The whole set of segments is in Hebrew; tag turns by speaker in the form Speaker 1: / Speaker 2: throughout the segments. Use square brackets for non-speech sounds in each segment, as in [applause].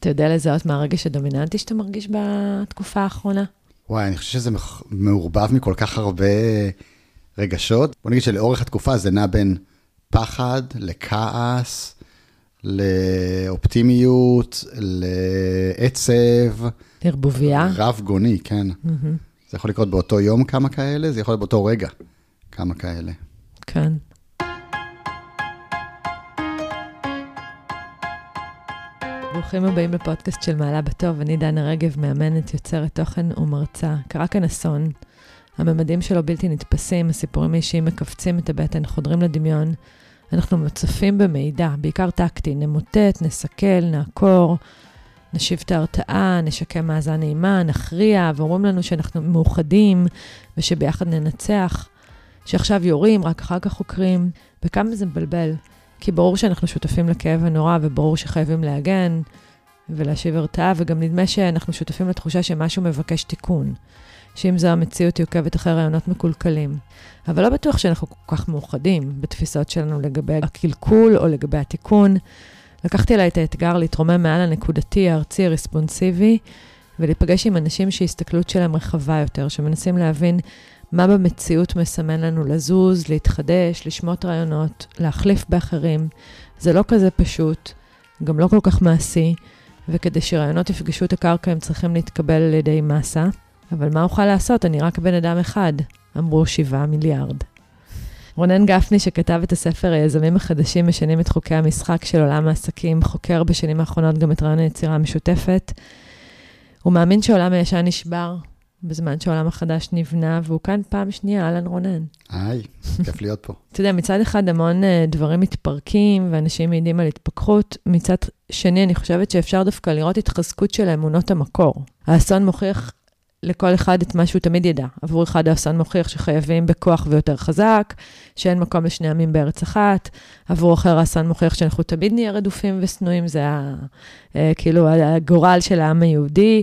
Speaker 1: אתה יודע לזהות מה הרגש הדומיננטי שאתה מרגיש בתקופה האחרונה?
Speaker 2: וואי, אני חושב שזה מעורבב מכל כך הרבה רגשות. בוא נגיד שלאורך התקופה זה נע בין פחד לכעס, לאופטימיות, לעצב.
Speaker 1: ערבוביה.
Speaker 2: רב גוני, כן. Mm-hmm. זה יכול לקרות באותו יום כמה כאלה, זה יכול להיות באותו רגע כמה כאלה.
Speaker 1: כן. ברוכים הבאים לפודקאסט של מעלה בטוב, אני דנה רגב, מאמנת, יוצרת תוכן ומרצה. קרה כאן אסון, הממדים שלו בלתי נתפסים, הסיפורים האישיים מכווצים את הבטן, חודרים לדמיון. אנחנו מוצפים במידע, בעיקר טקטי, נמוטט, נסכל, נעקור, נשיב את ההרתעה, נשקם מאזן נעימה, נכריע, ואומרים לנו שאנחנו מאוחדים ושביחד ננצח, שעכשיו יורים, רק אחר כך חוקרים, וכמה זה מבלבל. כי ברור שאנחנו שותפים לכאב הנורא, וברור שחייבים להגן ולהשיב הרתעה, וגם נדמה שאנחנו שותפים לתחושה שמשהו מבקש תיקון. שאם זו המציאות, היא עוקבת אחרי רעיונות מקולקלים. אבל לא בטוח שאנחנו כל כך מאוחדים בתפיסות שלנו לגבי הקלקול או לגבי התיקון. לקחתי עליי את האתגר להתרומם מעל הנקודתי, הארצי, הרספונסיבי, ולהיפגש עם אנשים שהסתכלות שלהם רחבה יותר, שמנסים להבין מה במציאות מסמן לנו לזוז, להתחדש, לשמוט רעיונות, להחליף באחרים. זה לא כזה פשוט, גם לא כל כך מעשי, וכדי שרעיונות יפגשו את הקרקע הם צריכים להתקבל על ידי מסה. אבל מה אוכל לעשות? אני רק בן אדם אחד, אמרו שבעה מיליארד. רונן גפני, שכתב את הספר היזמים החדשים משנים את חוקי המשחק של עולם העסקים, חוקר בשנים האחרונות גם את רעיון היצירה המשותפת. הוא מאמין שעולם הישן נשבר, בזמן שהעולם החדש נבנה, והוא כאן פעם שנייה, אהלן רונן.
Speaker 2: היי, כיף להיות פה.
Speaker 1: אתה יודע, מצד אחד המון uh, דברים מתפרקים, ואנשים מעידים על התפכחות, מצד שני, אני חושבת שאפשר דווקא לראות התחזקות של האמונות המקור. האסון מוכיח לכל אחד את מה שהוא תמיד ידע. עבור אחד האסון מוכיח שחייבים בכוח ויותר חזק, שאין מקום לשני עמים בארץ אחת. עבור אחר האסון מוכיח שאנחנו תמיד נהיה רדופים ושנואים, זה ה, uh, כאילו הגורל של העם היהודי.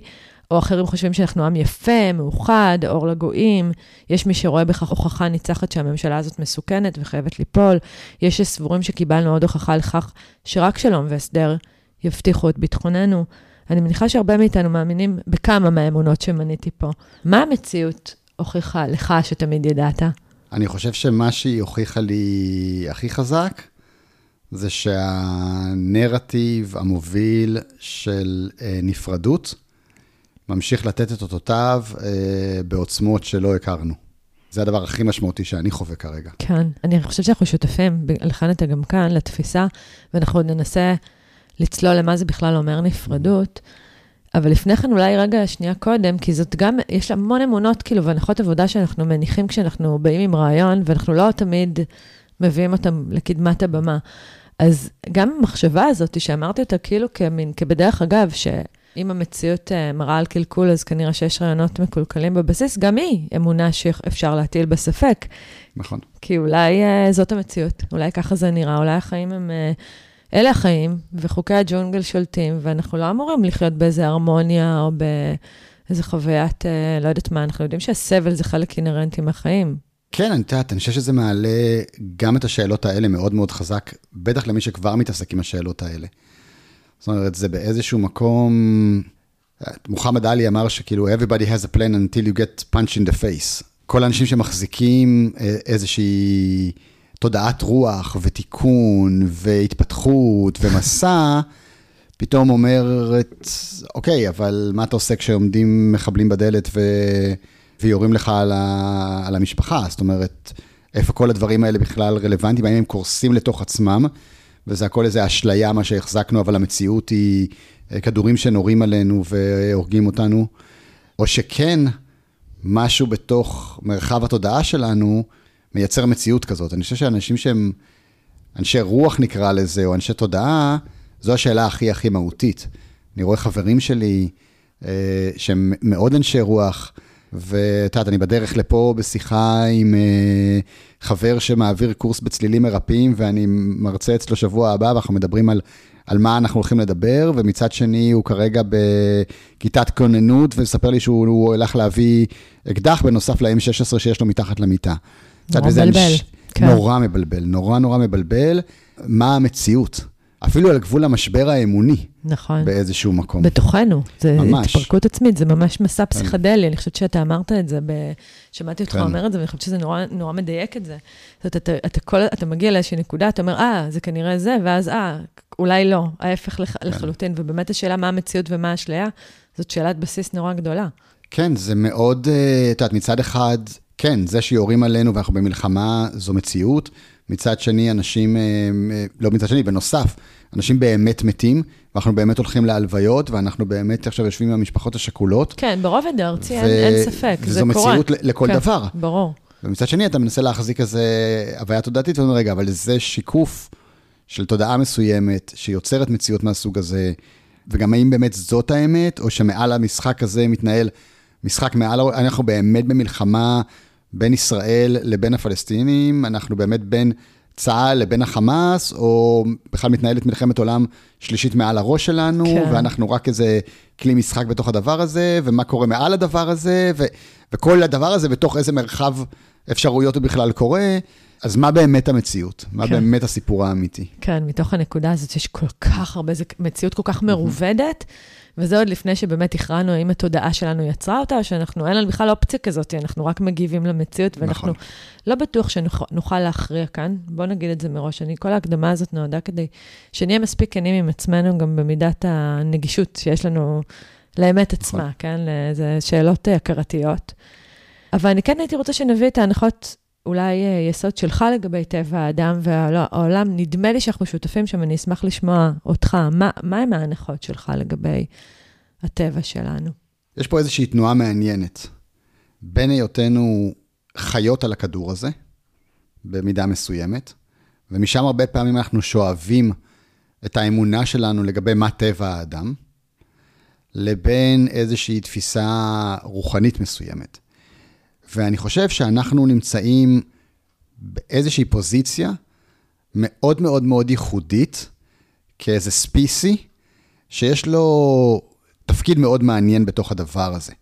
Speaker 1: או אחרים חושבים שאנחנו עם יפה, מאוחד, אור לגויים. יש מי שרואה בכך הוכחה ניצחת שהממשלה הזאת מסוכנת וחייבת ליפול. יש שסבורים שקיבלנו עוד הוכחה לכך שרק שלום והסדר יבטיחו את ביטחוננו. אני מניחה שהרבה מאיתנו מאמינים בכמה מהאמונות שמניתי פה. מה המציאות הוכיחה לך שתמיד ידעת?
Speaker 2: אני חושב שמה שהיא הוכיחה לי הכי חזק, זה שהנרטיב המוביל של אה, נפרדות, ממשיך לתת את אותותיו אה, בעוצמות שלא הכרנו. זה הדבר הכי משמעותי שאני חווה כרגע.
Speaker 1: כן, אני חושבת שאנחנו שותפים, לכן אתה גם כאן, לתפיסה, ואנחנו עוד ננסה לצלול למה זה בכלל אומר נפרדות. אבל לפני כן, אולי רגע שנייה קודם, כי זאת גם, יש המון אמונות, כאילו, והנחות עבודה שאנחנו מניחים כשאנחנו באים עם רעיון, ואנחנו לא תמיד מביאים אותם לקדמת הבמה. אז גם המחשבה הזאת, שאמרתי אותה כאילו כמין, כבדרך אגב, ש... אם המציאות אה, מראה על קלקול, אז כנראה שיש רעיונות מקולקלים בבסיס, גם היא אמונה שאפשר להטיל בספק.
Speaker 2: נכון.
Speaker 1: כי אולי uh, זאת המציאות, אולי ככה זה נראה, אולי החיים הם... Uh, אלה החיים, וחוקי הג'ונגל שולטים, ואנחנו לא אמורים לחיות באיזה הרמוניה או באיזה חוויית, לא יודעת מה, אנחנו יודעים שהסבל זה חלק אינהרנטי מהחיים.
Speaker 2: כן, אני יודעת, אני חושב שזה מעלה גם את השאלות האלה מאוד מאוד חזק, בטח למי שכבר מתעסק עם השאלות האלה. זאת אומרת, זה באיזשהו מקום, מוחמד עלי אמר שכאילו, everybody has a plan until you get punch in the face. כל האנשים שמחזיקים אה, איזושהי תודעת רוח ותיקון והתפתחות ומסע, [laughs] פתאום אומרת, אוקיי, אבל מה אתה עושה כשעומדים מחבלים בדלת ו... ויורים לך על, ה... על המשפחה? זאת אומרת, איפה כל הדברים האלה בכלל רלוונטיים? האם הם קורסים לתוך עצמם? וזה הכל איזה אשליה, מה שהחזקנו, אבל המציאות היא אה, כדורים שנורים עלינו והורגים אותנו, או שכן, משהו בתוך מרחב התודעה שלנו מייצר מציאות כזאת. אני חושב שאנשים שהם אנשי רוח נקרא לזה, או אנשי תודעה, זו השאלה הכי הכי מהותית. אני רואה חברים שלי אה, שהם מאוד אנשי רוח, ואת יודעת, אני בדרך לפה בשיחה עם אה, חבר שמעביר קורס בצלילים מרפאים, ואני מרצה אצלו שבוע הבא, ואנחנו מדברים על, על מה אנחנו הולכים לדבר, ומצד שני הוא כרגע בכיתת כוננות, ומספר לי שהוא הולך להביא אקדח בנוסף ל-M16 שיש לו מתחת למיטה.
Speaker 1: נורא מבלבל.
Speaker 2: כן. נורא מבלבל, נורא נורא מבלבל. מה המציאות? אפילו על גבול המשבר האמוני
Speaker 1: נכון.
Speaker 2: באיזשהו מקום.
Speaker 1: בתוכנו, זה
Speaker 2: ממש.
Speaker 1: התפרקות עצמית, זה ממש מסע פסיכדלי, אני חושבת שאתה אמרת את זה, ב... שמעתי אותך
Speaker 2: כן.
Speaker 1: אומר את זה, ואני חושבת שזה נורא, נורא מדייק את זה. זאת אומרת, אתה, אתה, כל, אתה מגיע לאיזושהי נקודה, אתה אומר, אה, זה כנראה זה, ואז, אה, אולי לא, ההפך לח,
Speaker 2: כן.
Speaker 1: לחלוטין, ובאמת השאלה מה המציאות ומה האשליה, זאת שאלת בסיס נורא גדולה.
Speaker 2: כן, זה מאוד, אה, את יודעת, מצד אחד, כן, זה שיורים עלינו ואנחנו במלחמה זו מציאות. מצד שני, אנשים, אה, אה, לא מצד שני, בנוסף, אנשים באמת מתים, ואנחנו באמת הולכים להלוויות, ואנחנו באמת עכשיו יושבים עם המשפחות השכולות.
Speaker 1: כן, ברובד הארצי אין,
Speaker 2: ו-
Speaker 1: אין ספק, זה
Speaker 2: וזו
Speaker 1: קורה.
Speaker 2: מציאות ל- לכל
Speaker 1: כן,
Speaker 2: דבר.
Speaker 1: ברור.
Speaker 2: ומצד שני, אתה מנסה להחזיק איזה הוויה תודעתית, ואומר, רגע, אבל זה שיקוף של תודעה מסוימת, שיוצרת מציאות מהסוג הזה, וגם האם באמת זאת האמת, או שמעל המשחק הזה מתנהל משחק מעל, אנחנו באמת במלחמה בין ישראל לבין הפלסטינים, אנחנו באמת בין צה"ל לבין החמאס, או בכלל מתנהלת מלחמת עולם שלישית מעל הראש שלנו,
Speaker 1: כן.
Speaker 2: ואנחנו רק איזה כלי משחק בתוך הדבר הזה, ומה קורה מעל הדבר הזה, ו- וכל הדבר הזה בתוך איזה מרחב אפשרויות הוא בכלל קורה. אז מה באמת המציאות? מה
Speaker 1: כן.
Speaker 2: באמת הסיפור האמיתי?
Speaker 1: כן, מתוך הנקודה הזאת שיש כל כך הרבה, זו מציאות כל כך מרובדת, וזה עוד לפני שבאמת הכרענו האם התודעה שלנו יצרה אותה, או שאנחנו, אין לנו בכלל אופציה כזאת, אנחנו רק מגיבים למציאות, ואנחנו
Speaker 2: נכון.
Speaker 1: לא בטוח שנוכל להכריע כאן. בואו נגיד את זה מראש. אני, כל ההקדמה הזאת נועדה כדי שנהיה מספיק כנים עם עצמנו, גם במידת הנגישות שיש לנו לאמת עצמה,
Speaker 2: נכון.
Speaker 1: כן? זה שאלות אה, הכרתיות. אבל אני כן הייתי רוצה שנביא את ההנחות אולי אה, יסוד שלך לגבי טבע האדם והעולם, נדמה לי שאנחנו שותפים שם, אני אשמח לשמוע אותך. מה, מה הם ההנחות שלך לגבי הטבע שלנו?
Speaker 2: יש פה איזושהי תנועה מעניינת. בין היותנו חיות על הכדור הזה, במידה מסוימת, ומשם הרבה פעמים אנחנו שואבים את האמונה שלנו לגבי מה טבע האדם, לבין איזושהי תפיסה רוחנית מסוימת. ואני חושב שאנחנו נמצאים באיזושהי פוזיציה מאוד מאוד מאוד ייחודית, כאיזה species, שיש לו תפקיד מאוד מעניין בתוך הדבר הזה.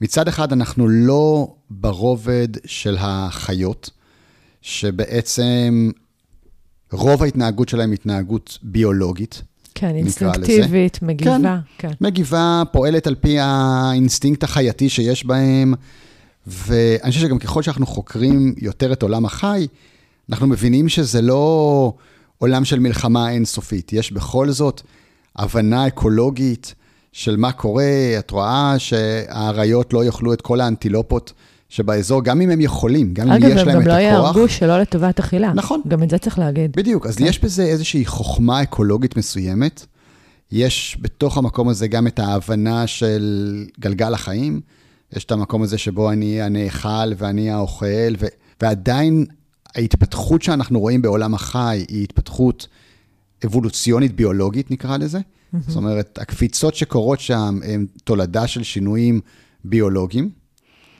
Speaker 2: מצד אחד, אנחנו לא ברובד של החיות, שבעצם רוב ההתנהגות שלהם היא התנהגות ביולוגית.
Speaker 1: כן, אינסטינקטיבית, מגיבה. כן.
Speaker 2: מגיבה, פועלת על פי האינסטינקט החייתי שיש בהם, ואני חושב שגם ככל שאנחנו חוקרים יותר את עולם החי, אנחנו מבינים שזה לא עולם של מלחמה אינסופית. יש בכל זאת הבנה אקולוגית של מה קורה. את רואה שהאריות לא יאכלו את כל האנטילופות שבאזור, גם אם הם יכולים, גם אם יש להם את הכוח.
Speaker 1: אגב, הם גם לא יהרגו שלא לטובת אכילה.
Speaker 2: נכון.
Speaker 1: גם את זה צריך להגיד.
Speaker 2: בדיוק, אז
Speaker 1: כן.
Speaker 2: יש בזה איזושהי חוכמה אקולוגית מסוימת. יש בתוך המקום הזה גם את ההבנה של גלגל החיים. יש את המקום הזה שבו אני הנאכל ואני האוכל, ו... ועדיין ההתפתחות שאנחנו רואים בעולם החי היא התפתחות אבולוציונית ביולוגית, נקרא לזה. Mm-hmm. זאת אומרת, הקפיצות שקורות שם הן תולדה של שינויים ביולוגיים.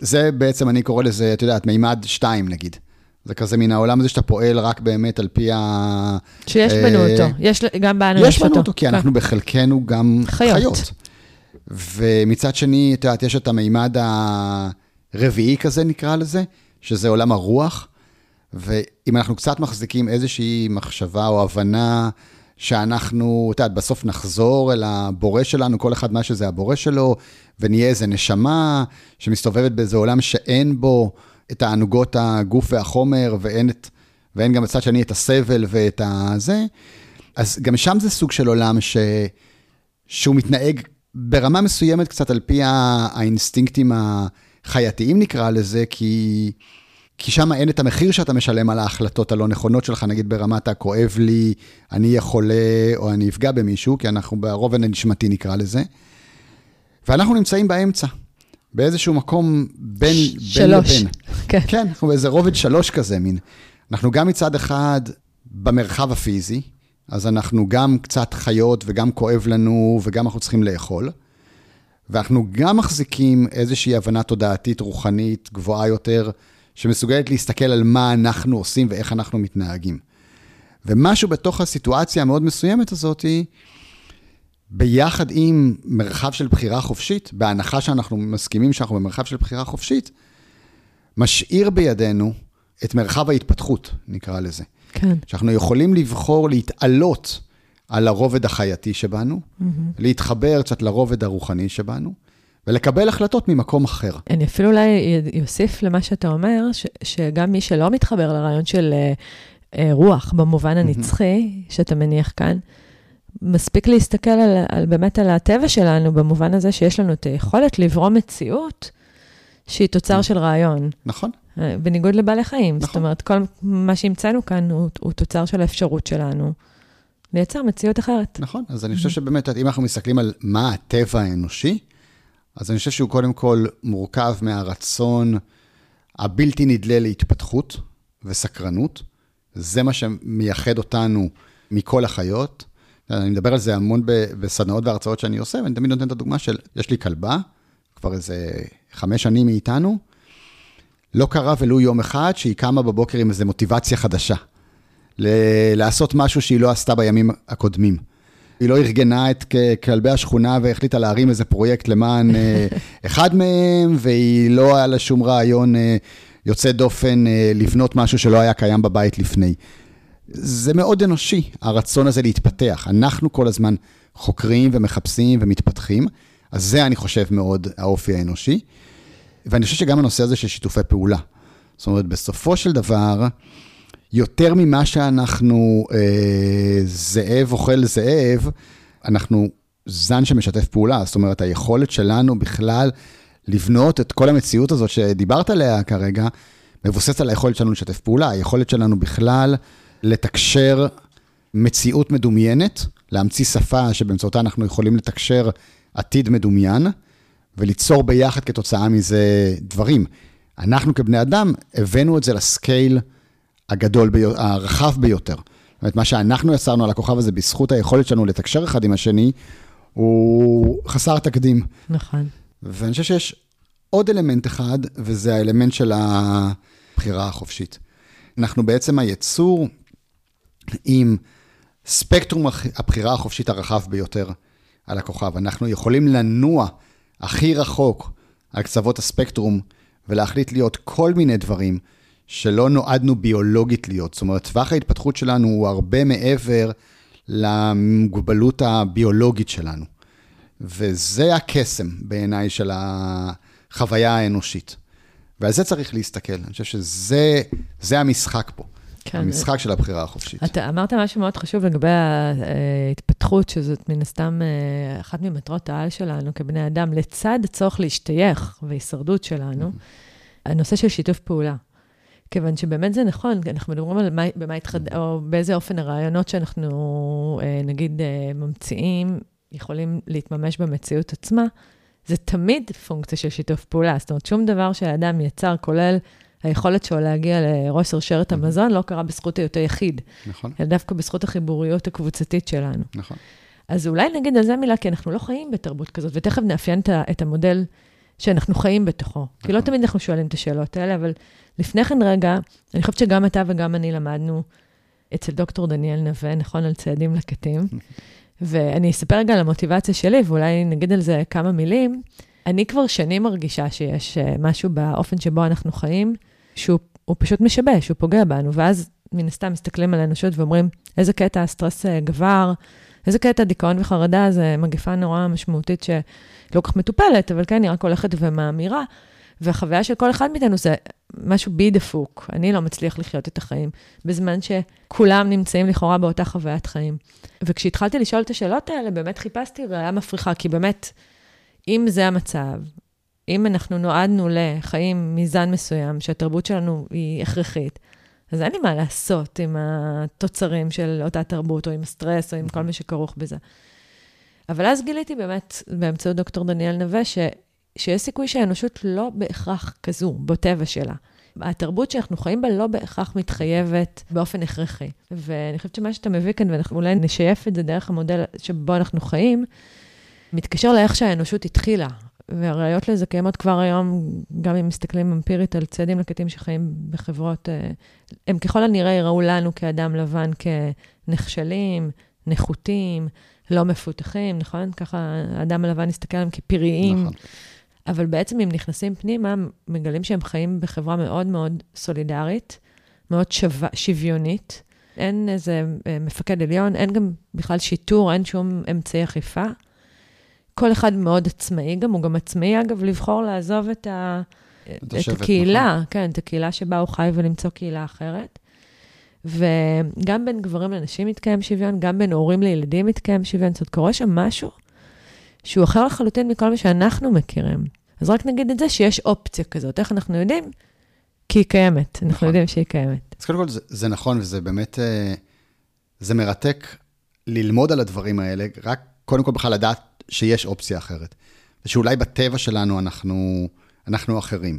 Speaker 2: זה בעצם, אני קורא לזה, את יודעת, מימד שתיים נגיד. זה כזה מן העולם הזה שאתה פועל רק באמת על פי ה...
Speaker 1: שיש בנו
Speaker 2: אה,
Speaker 1: אותו, יש גם בנו
Speaker 2: יש לנו אותו, כי
Speaker 1: כן.
Speaker 2: אנחנו בחלקנו גם
Speaker 1: חיות.
Speaker 2: חיות. ומצד שני, את יודעת, יש את המימד הרביעי כזה, נקרא לזה, שזה עולם הרוח. ואם אנחנו קצת מחזיקים איזושהי מחשבה או הבנה שאנחנו, את יודעת, בסוף נחזור אל הבורא שלנו, כל אחד מה שזה הבורא שלו, ונהיה איזה נשמה שמסתובבת באיזה עולם שאין בו את הענוגות הגוף והחומר, ואין, את, ואין גם בצד שני את הסבל ואת הזה, אז גם שם זה סוג של עולם ש, שהוא מתנהג ברמה מסוימת קצת על פי האינסטינקטים החייתיים נקרא לזה, כי, כי שם אין את המחיר שאתה משלם על ההחלטות הלא נכונות שלך, נגיד ברמת הכואב לי, אני אהיה חולה או אני אפגע במישהו, כי אנחנו ברובד הנשמתי נקרא לזה. ואנחנו נמצאים באמצע, באיזשהו מקום בין,
Speaker 1: שלוש.
Speaker 2: בין לבין. [laughs]
Speaker 1: כן.
Speaker 2: כן, אנחנו באיזה רובד שלוש כזה, מין. אנחנו גם מצד אחד במרחב הפיזי, אז אנחנו גם קצת חיות וגם כואב לנו וגם אנחנו צריכים לאכול. ואנחנו גם מחזיקים איזושהי הבנה תודעתית, רוחנית, גבוהה יותר, שמסוגלת להסתכל על מה אנחנו עושים ואיך אנחנו מתנהגים. ומשהו בתוך הסיטואציה המאוד מסוימת הזאת, ביחד עם מרחב של בחירה חופשית, בהנחה שאנחנו מסכימים שאנחנו במרחב של בחירה חופשית, משאיר בידינו את מרחב ההתפתחות, נקרא לזה.
Speaker 1: כן.
Speaker 2: שאנחנו יכולים לבחור להתעלות על הרובד החייתי שבנו, mm-hmm. להתחבר קצת לרובד הרוחני שבנו, ולקבל החלטות ממקום אחר.
Speaker 1: אני אפילו אולי אוסיף למה שאתה אומר, ש, שגם מי שלא מתחבר לרעיון של uh, רוח במובן הנצחי, mm-hmm. שאתה מניח כאן, מספיק להסתכל על, על באמת על הטבע שלנו, במובן הזה שיש לנו את היכולת לברום מציאות שהיא תוצר mm-hmm. של רעיון.
Speaker 2: נכון.
Speaker 1: בניגוד לבעלי חיים. נכון. זאת אומרת, כל מה שהמצאנו כאן הוא, הוא תוצר של האפשרות שלנו לייצר מציאות אחרת.
Speaker 2: נכון, אז אני חושב שבאמת, אם אנחנו מסתכלים על מה הטבע האנושי, אז אני חושב שהוא קודם כל מורכב מהרצון הבלתי נדלה להתפתחות וסקרנות. זה מה שמייחד אותנו מכל החיות. אני מדבר על זה המון בסדנאות והרצאות שאני עושה, ואני תמיד נותן את הדוגמה של, יש לי כלבה, כבר איזה חמש שנים מאיתנו, לא קרה ולו יום אחד שהיא קמה בבוקר עם איזו מוטיבציה חדשה. ל- לעשות משהו שהיא לא עשתה בימים הקודמים. היא לא ארגנה את כלבי השכונה והחליטה להרים איזה פרויקט למען אה, [laughs] אחד מהם, והיא לא היה לה שום רעיון אה, יוצא דופן אה, לבנות משהו שלא היה קיים בבית לפני. זה מאוד אנושי, הרצון הזה להתפתח. אנחנו כל הזמן חוקרים ומחפשים ומתפתחים, אז זה, אני חושב, מאוד האופי האנושי. ואני חושב שגם הנושא הזה של שיתופי פעולה. זאת אומרת, בסופו של דבר, יותר ממה שאנחנו אה, זאב אוכל זאב, אנחנו זן שמשתף פעולה. זאת אומרת, היכולת שלנו בכלל לבנות את כל המציאות הזאת שדיברת עליה כרגע, מבוססת על היכולת שלנו לשתף פעולה, היכולת שלנו בכלל לתקשר מציאות מדומיינת, להמציא שפה שבאמצעותה אנחנו יכולים לתקשר עתיד מדומיין, וליצור ביחד כתוצאה מזה דברים. אנחנו כבני אדם הבאנו את זה לסקייל הגדול, בי... הרחב ביותר. זאת אומרת, מה שאנחנו יצרנו על הכוכב הזה בזכות היכולת שלנו לתקשר אחד עם השני, הוא חסר תקדים.
Speaker 1: נכון.
Speaker 2: ואני חושב שיש עוד אלמנט אחד, וזה האלמנט של הבחירה החופשית. אנחנו בעצם היצור עם ספקטרום הבחירה החופשית הרחב ביותר על הכוכב. אנחנו יכולים לנוע הכי רחוק על קצוות הספקטרום ולהחליט להיות כל מיני דברים שלא נועדנו ביולוגית להיות. זאת אומרת, טווח ההתפתחות שלנו הוא הרבה מעבר למוגבלות הביולוגית שלנו. וזה הקסם בעיניי של החוויה האנושית. ועל זה צריך להסתכל. אני חושב שזה המשחק פה. כן. המשחק של הבחירה החופשית.
Speaker 1: אתה אמרת משהו מאוד חשוב לגבי ההתפתחות, שזאת מן הסתם אה, אחת ממטרות העל שלנו כבני אדם, לצד הצורך להשתייך והישרדות שלנו, הנושא של שיתוף פעולה. כיוון שבאמת זה נכון, אנחנו מדברים על מה, במה התחד... או באיזה אופן הרעיונות שאנחנו, אה, נגיד, אה, ממציאים, יכולים להתממש במציאות עצמה, זה תמיד פונקציה של שיתוף פעולה. זאת אומרת, שום דבר שהאדם יצר, כולל היכולת שלו להגיע לראש שרשרת המזון, לא קרה בזכות היותו יחיד.
Speaker 2: נכון.
Speaker 1: אלא דווקא בזכות החיבוריות הקבוצתית שלנו.
Speaker 2: נכון.
Speaker 1: אז אולי נגיד על זה מילה, כי אנחנו לא חיים בתרבות כזאת, ותכף נאפיין את המודל שאנחנו חיים בתוכו. נכון. כי לא נכון. תמיד אנחנו שואלים את השאלות האלה, אבל לפני כן רגע, אני חושבת שגם אתה וגם אני למדנו אצל דוקטור דניאל נווה, נכון, על צעדים לקטים. [laughs] ואני אספר רגע על המוטיבציה שלי, ואולי נגיד על זה כמה מילים. אני כבר שנים מרגישה שיש אה, משהו באופן שבו אנחנו חיים, שהוא פשוט משבש, הוא פוגע בנו, ואז מן הסתם מסתכלים על האנושות ואומרים, איזה קטע הסטרס אה, גבר, איזה קטע דיכאון וחרדה, זה מגפה נורא משמעותית שלא כל כך מטופלת, אבל כן, היא רק הולכת ומאמירה. והחוויה של כל אחד מאיתנו זה משהו בי דפוק. אני לא מצליח לחיות את החיים, בזמן שכולם נמצאים לכאורה באותה חוויית חיים. וכשהתחלתי לשאול את השאלות האלה, באמת חיפשתי ראייה מפריחה, כי באמת, אם זה המצב, אם אנחנו נועדנו לחיים מזן מסוים, שהתרבות שלנו היא הכרחית, אז אין לי מה לעשות עם התוצרים של אותה תרבות, או עם הסטרס, או עם כל מה שכרוך בזה. אבל אז גיליתי באמת, באמצעות דוקטור דניאל נווה, ש, שיש סיכוי שהאנושות לא בהכרח כזו, בטבע שלה. התרבות שאנחנו חיים בה לא בהכרח מתחייבת באופן הכרחי. ואני חושבת שמה שאתה מביא כאן, ואנחנו אולי נשייף את זה דרך המודל שבו אנחנו חיים, מתקשר לאיך שהאנושות התחילה. והראיות לזה קיימות כבר היום, גם אם מסתכלים אמפירית על צעדים לקטים שחיים בחברות, אה, הם ככל הנראה יראו לנו כאדם לבן כנחשלים, נחותים, לא מפותחים, נכון? ככה האדם הלבן יסתכל עליהם כפראיים. נכון. אבל בעצם אם נכנסים פנימה, מגלים שהם חיים בחברה מאוד מאוד סולידרית, מאוד שו... שוויונית, אין איזה אה, מפקד עליון, אין גם בכלל שיטור, אין שום אמצעי אכיפה. כל אחד מאוד עצמאי גם, הוא גם עצמאי, אגב, לבחור לעזוב את, ה... את
Speaker 2: השבט,
Speaker 1: הקהילה,
Speaker 2: נכון.
Speaker 1: כן, את הקהילה שבה הוא חי ולמצוא קהילה אחרת. וגם בין גברים לנשים מתקיים שוויון, גם בין הורים לילדים מתקיים שוויון. זאת אומרת, קורה שם משהו שהוא אחר לחלוטין מכל מה שאנחנו מכירים. אז רק נגיד את זה שיש אופציה כזאת. איך אנחנו יודעים? כי היא קיימת. אנחנו
Speaker 2: נכון.
Speaker 1: יודעים שהיא קיימת.
Speaker 2: אז קודם כל, זה, זה נכון, וזה באמת, אה, זה מרתק ללמוד על הדברים האלה, רק קודם כל בכלל לדעת שיש אופציה אחרת. ושאולי בטבע שלנו אנחנו, אנחנו אחרים.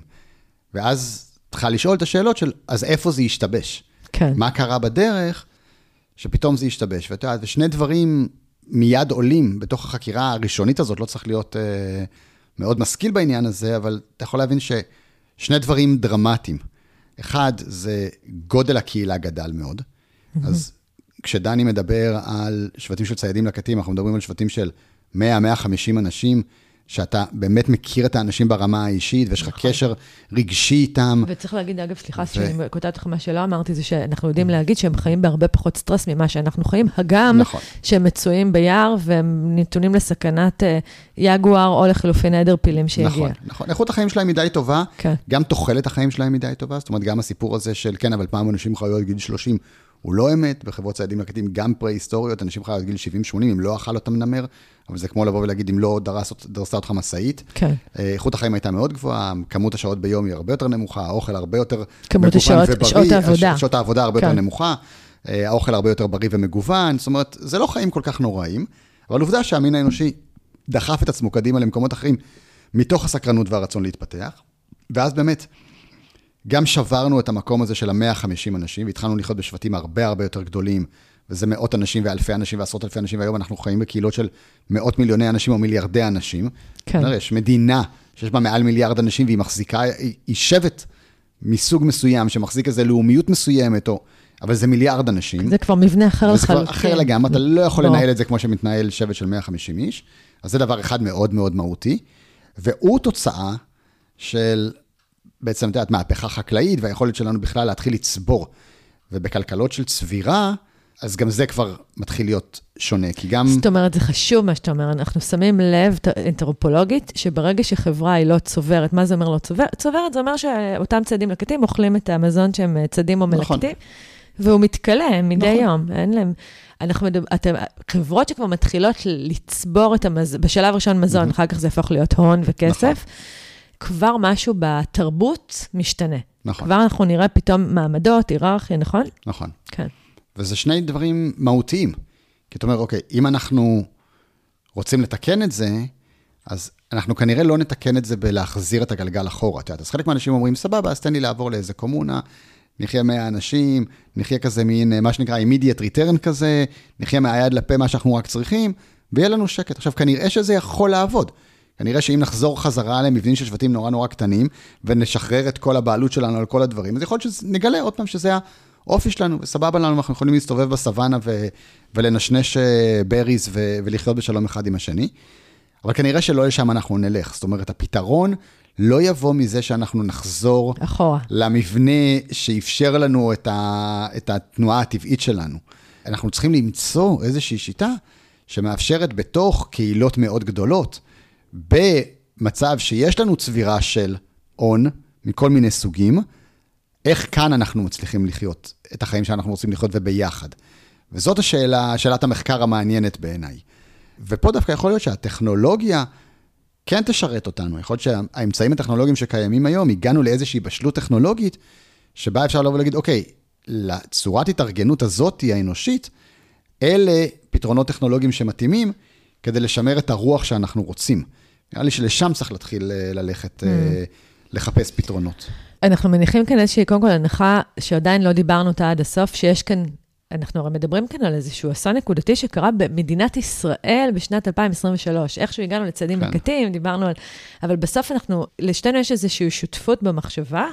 Speaker 2: ואז צריכה לשאול את השאלות של, אז איפה זה ישתבש?
Speaker 1: כן.
Speaker 2: מה קרה בדרך שפתאום זה ישתבש? ואת יודעת, ושני דברים מיד עולים בתוך החקירה הראשונית הזאת, לא צריך להיות אה, מאוד משכיל בעניין הזה, אבל אתה יכול להבין ששני דברים דרמטיים. אחד, זה גודל הקהילה גדל מאוד. אז כשדני מדבר על שבטים של ציידים לקטים, אנחנו מדברים על שבטים של 100-150 אנשים, שאתה באמת מכיר את האנשים ברמה האישית, ויש לך
Speaker 1: נכון.
Speaker 2: קשר רגשי איתם.
Speaker 1: וצריך להגיד, אגב, סליחה
Speaker 2: ו-
Speaker 1: שאני קוטעת אותך, מה שלא אמרתי, זה שאנחנו יודעים להגיד שהם חיים בהרבה פחות סטרס ממה שאנחנו חיים, הגם
Speaker 2: נכון.
Speaker 1: שהם מצויים ביער והם נתונים לסכנת אה, יגואר או לחילופין עדר פילים שיגיע.
Speaker 2: נכון, נכון. איכות החיים שלהם מדי טובה,
Speaker 1: כן.
Speaker 2: גם תוחלת החיים שלהם מדי טובה, זאת אומרת, גם הסיפור הזה של, כן, אבל פעם אנשים חיו עד גיל 30, הוא לא אמת, בחברות ציידים לקטים, גם פרה-היסטוריות, אנשים חיו עד גיל 70-80, אם לא אכל אותם נמר, אבל זה כמו לבוא ולהגיד, אם לא דרס, דרסה אותך משאית.
Speaker 1: כן.
Speaker 2: אה, איכות החיים הייתה מאוד גבוהה, כמות השעות ביום היא הרבה יותר נמוכה, האוכל הרבה יותר
Speaker 1: כמות השעות-
Speaker 2: ובריא,
Speaker 1: שעות העבודה.
Speaker 2: שעות העבודה הרבה
Speaker 1: כן.
Speaker 2: יותר נמוכה, אה, האוכל הרבה יותר בריא ומגוון, זאת אומרת, זה לא חיים כל כך נוראים, אבל עובדה שהמין האנושי דחף את עצמו קדימה למקומות אחרים, מתוך הסקרנות והרצון להתפתח, ואז באמת, גם שברנו את המקום הזה של ה-150 אנשים, והתחלנו לחיות בשבטים הרבה הרבה יותר גדולים, וזה מאות אנשים ואלפי אנשים ועשרות אלפי אנשים, והיום אנחנו חיים בקהילות של מאות מיליוני אנשים או מיליארדי אנשים.
Speaker 1: כן.
Speaker 2: יש מדינה שיש בה מעל מיליארד אנשים, והיא מחזיקה, היא, היא שבט מסוג מסוים, שמחזיק איזו לאומיות מסוימת, או, אבל זה מיליארד אנשים.
Speaker 1: זה כבר מבנה אחר לחלוטין.
Speaker 2: כבר אחר לגמרי, אתה לא יכול
Speaker 1: ברור.
Speaker 2: לנהל את זה כמו שמתנהל שבט של 150 איש. אז זה דבר אחד מאוד מאוד מהותי, והוא תוצאה של בעצם, את יודעת, מהפכה חקלאית והיכולת שלנו בכלל להתחיל לצבור. ובכלכלות של צבירה, אז גם זה כבר מתחיל להיות שונה, כי גם...
Speaker 1: זאת אומרת, זה חשוב מה שאתה אומר, אנחנו שמים לב אנתרופולוגית, שברגע שחברה היא לא צוברת, מה זה אומר לא צוברת? צוברת זה אומר שאותם ציידים לקטים אוכלים את המזון שהם אה, צדים או
Speaker 2: נכון.
Speaker 1: מלקטים, והוא מתכלה מדי
Speaker 2: נכון.
Speaker 1: יום, אין להם... אנחנו מדבר, אתם, חברות שכבר מתחילות לצבור את המזון, בשלב ראשון מזון, אחר כך זה יהפוך להיות הון וכסף,
Speaker 2: נכון.
Speaker 1: כבר משהו בתרבות משתנה.
Speaker 2: נכון.
Speaker 1: כבר אנחנו נראה פתאום מעמדות, היררכיה, נכון?
Speaker 2: נכון.
Speaker 1: כן.
Speaker 2: וזה שני דברים מהותיים. כי אתה אומר, אוקיי, אם אנחנו רוצים לתקן את זה, אז אנחנו כנראה לא נתקן את זה בלהחזיר את הגלגל אחורה. את יודעת, אז חלק מהאנשים אומרים, סבבה, אז תן לי לעבור לאיזה קומונה, נחיה 100 אנשים, נחיה כזה מין, אה, מה שנקרא immediate return כזה, נחיה מהיד לפה מה שאנחנו רק צריכים, ויהיה לנו שקט. עכשיו, כנראה שזה יכול לעבוד. כנראה שאם נחזור חזרה למבנים של שבטים נורא נורא קטנים, ונשחרר את כל הבעלות שלנו על כל הדברים, אז יכול להיות שנגלה עוד פעם שזה האופי שלנו, וסבבה לנו, אנחנו יכולים להסתובב בסוואנה ו- ולנשנש אה, בריז ו- ולחיות בשלום אחד עם השני. אבל כנראה שלא לשם אנחנו נלך. זאת אומרת, הפתרון לא יבוא מזה שאנחנו נחזור
Speaker 1: אחורה.
Speaker 2: למבנה שאפשר לנו את, ה, את התנועה הטבעית שלנו. אנחנו צריכים למצוא איזושהי שיטה שמאפשרת בתוך קהילות מאוד גדולות, במצב שיש לנו צבירה של הון מכל מיני סוגים, איך כאן אנחנו מצליחים לחיות את החיים שאנחנו רוצים לחיות וביחד. וזאת השאלה, שאלת המחקר המעניינת בעיניי. ופה דווקא יכול להיות שהטכנולוגיה כן תשרת אותנו. יכול להיות שהאמצעים הטכנולוגיים שקיימים היום, הגענו לאיזושהי בשלות טכנולוגית, שבה אפשר לבוא ולהגיד, אוקיי, לצורת התארגנות הזאת, האנושית, אלה פתרונות טכנולוגיים שמתאימים כדי לשמר את הרוח שאנחנו רוצים. נראה לי שלשם צריך להתחיל אה, ללכת, אה, לחפש פתרונות.
Speaker 1: אנחנו מניחים כאן איזושהי, קודם כל, הנחה שעדיין לא דיברנו אותה עד הסוף, שיש כאן, אנחנו הרי מדברים כאן על איזשהו אסון נקודתי שקרה במדינת ישראל בשנת 2023. איכשהו הגענו לצעדים
Speaker 2: כן.
Speaker 1: נקטים, דיברנו על... אבל בסוף אנחנו, לשתינו יש איזושהי שותפות במחשבה,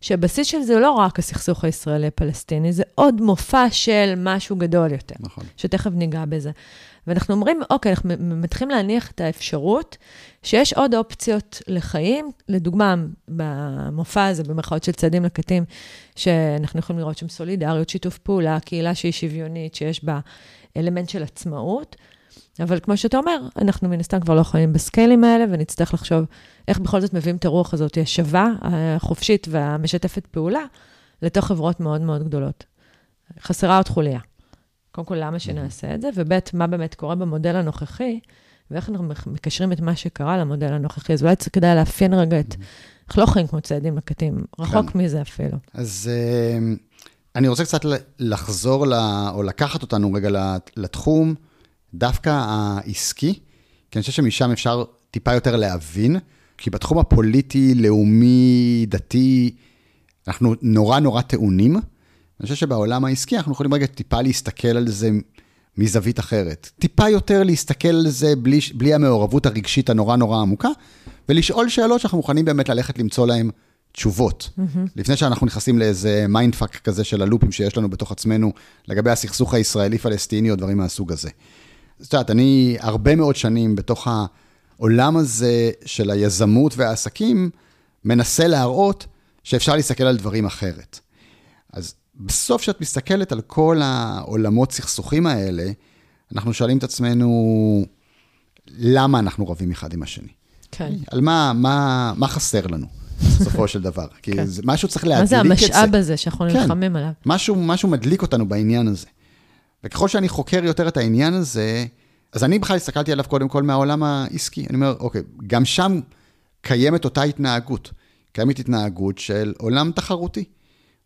Speaker 1: שהבסיס של זה הוא לא רק הסכסוך הישראלי-פלסטיני, זה עוד מופע של משהו גדול יותר.
Speaker 2: נכון.
Speaker 1: שתכף ניגע בזה. ואנחנו אומרים, אוקיי, אנחנו מתחילים להניח את האפשרות שיש עוד אופציות לחיים. לדוגמה, במופע הזה, במרכאות של צעדים לקטים, שאנחנו יכולים לראות שם סולידריות, שיתוף פעולה, קהילה שהיא שוויונית, שיש בה אלמנט של עצמאות. אבל כמו שאתה אומר, אנחנו מן הסתם כבר לא חיים בסקיילים האלה, ונצטרך לחשוב איך בכל זאת מביאים את הרוח הזאת השווה, החופשית והמשתפת פעולה, לתוך חברות מאוד מאוד גדולות. חסרה עוד חוליה. קודם כל, למה שנעשה את זה, וב', מה באמת קורה במודל הנוכחי, ואיך אנחנו מקשרים את מה שקרה למודל הנוכחי. אז אולי כדאי לאפיין רגע את... אנחנו לא חיים כמו צעדים לקטים, רחוק כן. מזה אפילו.
Speaker 2: אז uh, אני רוצה קצת לחזור, לה, או לקחת אותנו רגע לתחום דווקא העסקי, כי אני חושב שמשם אפשר טיפה יותר להבין, כי בתחום הפוליטי, לאומי, דתי, אנחנו נורא נורא טעונים. אני חושב שבעולם העסקי אנחנו יכולים רגע טיפה להסתכל על זה מזווית אחרת. טיפה יותר להסתכל על זה בלי, בלי המעורבות הרגשית הנורא נורא עמוקה, ולשאול שאלות שאנחנו מוכנים באמת ללכת למצוא להן תשובות. Mm-hmm. לפני שאנחנו נכנסים לאיזה mindfuck כזה של ה loopים שיש לנו בתוך עצמנו, לגבי הסכסוך הישראלי-פלסטיני או דברים מהסוג הזה. את יודעת, אני הרבה מאוד שנים בתוך העולם הזה של היזמות והעסקים, מנסה להראות שאפשר להסתכל על דברים אחרת. אז בסוף, כשאת מסתכלת על כל העולמות סכסוכים האלה, אנחנו שואלים את עצמנו, למה אנחנו רבים אחד עם השני?
Speaker 1: כן.
Speaker 2: על מה, מה, מה חסר לנו, בסופו של דבר. [laughs] כי כן. זה, משהו צריך להדליק את זה.
Speaker 1: מה זה המשאב הזה שאנחנו כן. נלחמים עליו?
Speaker 2: משהו, משהו מדליק אותנו בעניין הזה. וככל שאני חוקר יותר את העניין הזה, אז אני בכלל הסתכלתי עליו קודם כל מהעולם העסקי. אני אומר, אוקיי, גם שם קיימת אותה התנהגות. קיימת התנהגות של עולם תחרותי.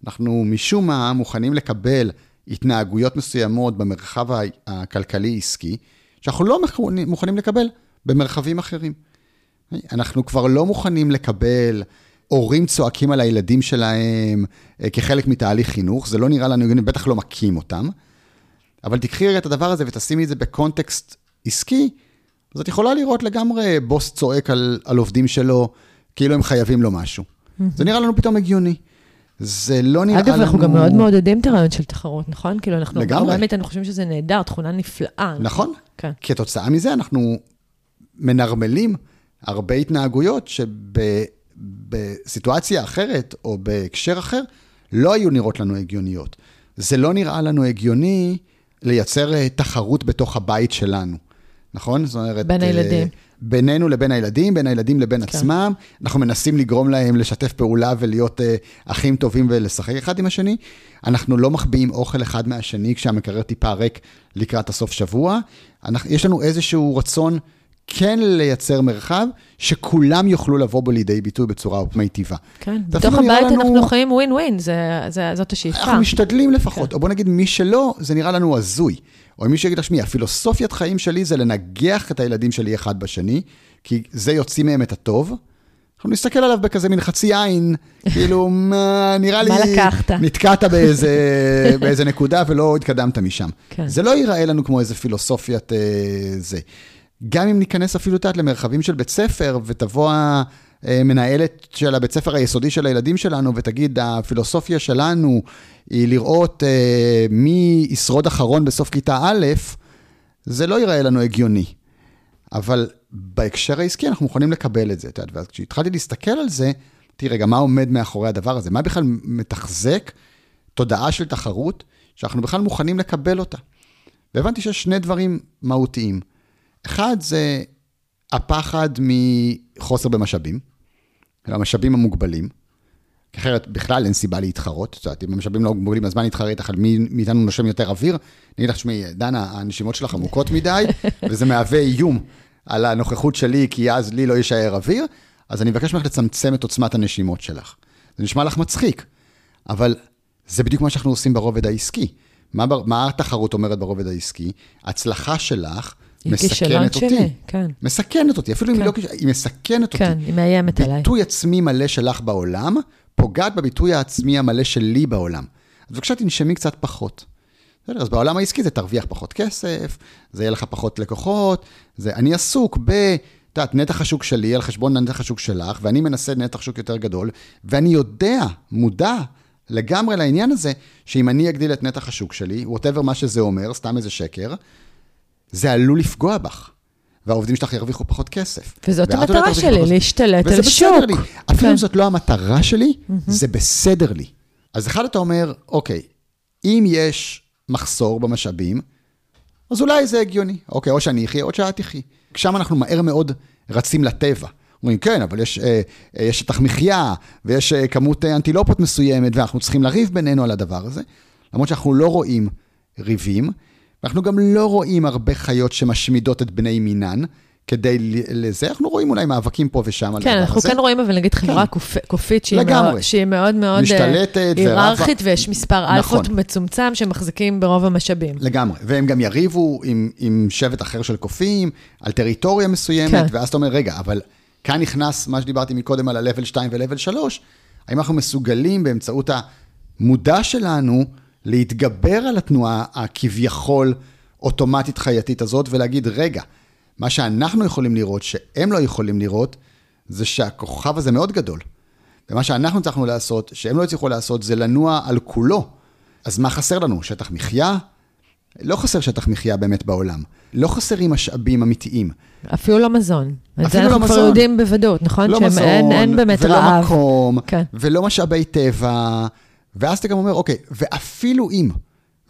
Speaker 2: אנחנו משום מה מוכנים לקבל התנהגויות מסוימות במרחב הכלכלי-עסקי, שאנחנו לא מוכנים לקבל במרחבים אחרים. אנחנו כבר לא מוכנים לקבל הורים צועקים על הילדים שלהם אה, כחלק מתהליך חינוך, זה לא נראה לנו הגיוני, בטח לא מכים אותם. אבל תקחי רגע את הדבר הזה ותשימי את זה בקונטקסט עסקי, אז את יכולה לראות לגמרי בוס צועק על, על עובדים שלו, כאילו הם חייבים לו משהו. זה נראה לנו פתאום הגיוני. זה לא נראה לנו...
Speaker 1: אגב, אנחנו גם מאוד מעודדים את הרעיון של תחרות, נכון? כאילו, אנחנו... לגמרי. באמת, אנחנו חושבים שזה נהדר, תכונה נפלאה.
Speaker 2: נכון. כן. כתוצאה מזה, אנחנו מנרמלים הרבה התנהגויות שבסיטואציה אחרת, או בהקשר אחר, לא היו נראות לנו הגיוניות. זה לא נראה לנו הגיוני לייצר אה, תחרות בתוך הבית שלנו, נכון?
Speaker 1: זאת אומרת... בין הילדים. Uh,
Speaker 2: בינינו לבין הילדים, בין הילדים לבין כן. עצמם. אנחנו מנסים לגרום להם לשתף פעולה ולהיות uh, אחים טובים ולשחק אחד עם השני. אנחנו לא מחביאים אוכל אחד מהשני כשהמקרר טיפה ריק לקראת הסוף שבוע. אנחנו, יש לנו איזשהו רצון כן לייצר מרחב שכולם יוכלו לבוא בו לידי ביטוי בצורה מיטיבה.
Speaker 1: כן, בתוך הבית לנו... אנחנו חיים ווין ווין, זאת השאיפה.
Speaker 2: אנחנו משתדלים לפחות, כן. או בוא נגיד מי שלא, זה נראה לנו הזוי. או מי שיגיד לשמי, הפילוסופיית חיים שלי זה לנגח את הילדים שלי אחד בשני, כי זה יוציא מהם את הטוב. אנחנו נסתכל עליו בכזה מין חצי עין, [laughs] כאילו, מה, נראה לי...
Speaker 1: מה לקחת?
Speaker 2: נתקעת באיזה, [laughs] באיזה נקודה ולא התקדמת משם. כן. זה לא ייראה לנו כמו איזה פילוסופיית אה, זה. גם אם ניכנס אפילו, את למרחבים של בית ספר, ותבוא המנהלת של הבית ספר היסודי של הילדים שלנו, ותגיד, הפילוסופיה שלנו היא לראות אה, מי ישרוד אחרון בסוף כיתה א', זה לא ייראה לנו הגיוני. אבל בהקשר העסקי אנחנו מוכנים לקבל את זה, את יודעת, ואז כשהתחלתי להסתכל על זה, תראי, רגע, מה עומד מאחורי הדבר הזה? מה בכלל מתחזק תודעה של תחרות, שאנחנו בכלל מוכנים לקבל אותה? והבנתי שיש שני דברים מהותיים. אחד זה הפחד מחוסר במשאבים, המשאבים המוגבלים, אחרת בכלל אין סיבה להתחרות. זאת אומרת, אם המשאבים לא מוגבלים, אז מה נתחרה איתך על מי מאיתנו נושם יותר אוויר? אני אגיד לך, תשמעי, דנה, הנשימות שלך עמוקות מדי, [laughs] וזה מהווה איום על הנוכחות שלי, כי אז לי לא יישאר אוויר, אז אני מבקש ממך לצמצם את עוצמת הנשימות שלך. זה נשמע לך מצחיק, אבל זה בדיוק מה שאנחנו עושים ברובד העסקי. מה, מה התחרות אומרת ברובד העסקי? הצלחה שלך מסכנת אותי. שלי,
Speaker 1: כן.
Speaker 2: מסכנת אותי, אפילו כן. אם היא לא כישלון, היא מסכנת
Speaker 1: כן, אותי. כן, היא מאיימת עליי.
Speaker 2: ביטוי עצמי מלא שלך בעולם, פוגעת בביטוי העצמי המלא שלי בעולם. אז בבקשה תנשמי קצת פחות. בסדר, אז בעולם העסקי זה תרוויח פחות כסף, זה יהיה לך פחות לקוחות, זה אני עסוק ב... את יודעת, נתח השוק שלי על חשבון נתח השוק שלך, ואני מנסה נתח שוק יותר גדול, ואני יודע, מודע לגמרי לעניין הזה, שאם אני אגדיל את נתח השוק שלי, ווטאבר מה שזה אומר, סתם איזה שקר, זה עלול לפגוע בך. והעובדים שלך ירוויחו פחות כסף.
Speaker 1: וזאת
Speaker 2: ואת
Speaker 1: המטרה שלי,
Speaker 2: פחות-
Speaker 1: להשתלט על שוק.
Speaker 2: לי. אפילו
Speaker 1: כן.
Speaker 2: אם זאת לא המטרה שלי, זה בסדר לי. אז אחד אתה אומר, אוקיי, אם יש מחסור במשאבים, אז אולי זה הגיוני. אוקיי, או שאני אחיה, או שאת תחי. שם אנחנו מהר מאוד רצים לטבע. אומרים, כן, אבל יש, אה, אה, יש שטח מחיה, ויש אה, כמות אה, אנטילופות מסוימת, ואנחנו צריכים לריב בינינו על הדבר הזה. למרות שאנחנו לא רואים ריבים, ואנחנו גם לא רואים הרבה חיות שמשמידות את בני מינן. כדי לזה, אנחנו רואים אולי מאבקים פה ושם על
Speaker 1: כן,
Speaker 2: הדבר
Speaker 1: אנחנו
Speaker 2: הזה.
Speaker 1: כן רואים, אבל נגיד חברה קופ- קופית שהיא
Speaker 2: לגמרי.
Speaker 1: מאוד- שהיא מאוד מאוד אה,
Speaker 2: משתלטת
Speaker 1: היררכית,
Speaker 2: ורבה.
Speaker 1: ויש מספר
Speaker 2: נכון.
Speaker 1: אלפות מצומצם שמחזיקים ברוב המשאבים.
Speaker 2: לגמרי, והם גם יריבו עם, עם שבט אחר של קופים, על טריטוריה מסוימת,
Speaker 1: כן.
Speaker 2: ואז אתה אומר, רגע, אבל כאן נכנס מה שדיברתי מקודם על ה-level 2 ו-level 3, האם אנחנו מסוגלים באמצעות המודע שלנו להתגבר על התנועה הכביכול אוטומטית חייתית הזאת, ולהגיד, רגע, מה שאנחנו יכולים לראות, שהם לא יכולים לראות, זה שהכוכב הזה מאוד גדול. ומה שאנחנו הצלחנו לעשות, שהם לא הצליחו לעשות, זה לנוע על כולו. אז מה חסר לנו? שטח מחיה? לא חסר שטח מחיה באמת בעולם. לא חסרים משאבים אמיתיים.
Speaker 1: אפילו לא מזון. את זה
Speaker 2: אפילו
Speaker 1: אנחנו
Speaker 2: לא
Speaker 1: כבר
Speaker 2: מזון.
Speaker 1: יודעים בוודאות, נכון?
Speaker 2: לא
Speaker 1: שהם-
Speaker 2: מזון,
Speaker 1: אין- אין באמת
Speaker 2: ולא
Speaker 1: רעב.
Speaker 2: מקום,
Speaker 1: כן.
Speaker 2: ולא משאבי טבע, ואז אתה גם אומר, אוקיי, ואפילו אם,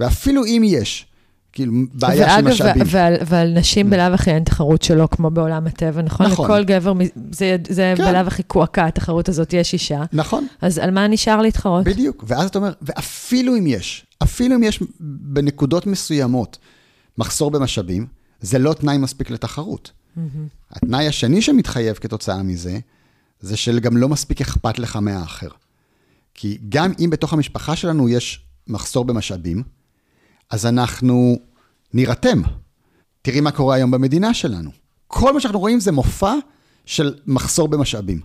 Speaker 2: ואפילו אם יש, כאילו, בעיה של
Speaker 1: ואגב,
Speaker 2: משאבים. Mm.
Speaker 1: ועל, ועל נשים בלאו הכי אין תחרות שלו, כמו בעולם הטבע, נכון?
Speaker 2: נכון.
Speaker 1: לכל גבר, זה, זה
Speaker 2: כן.
Speaker 1: בלאו הכי קועקע, התחרות הזאת, יש אישה.
Speaker 2: נכון,
Speaker 1: אז על מה נשאר להתחרות?
Speaker 2: בדיוק. ואז אתה אומר, ואפילו אם יש, אפילו אם יש בנקודות מסוימות מחסור במשאבים, זה לא תנאי מספיק לתחרות. התנאי השני שמתחייב כתוצאה מזה, זה שגם לא מספיק אכפת לך מהאחר. כי גם אם בתוך המשפחה שלנו יש מחסור במשאבים, אז אנחנו נירתם. תראי מה קורה היום במדינה שלנו. כל מה שאנחנו רואים זה מופע של מחסור במשאבים.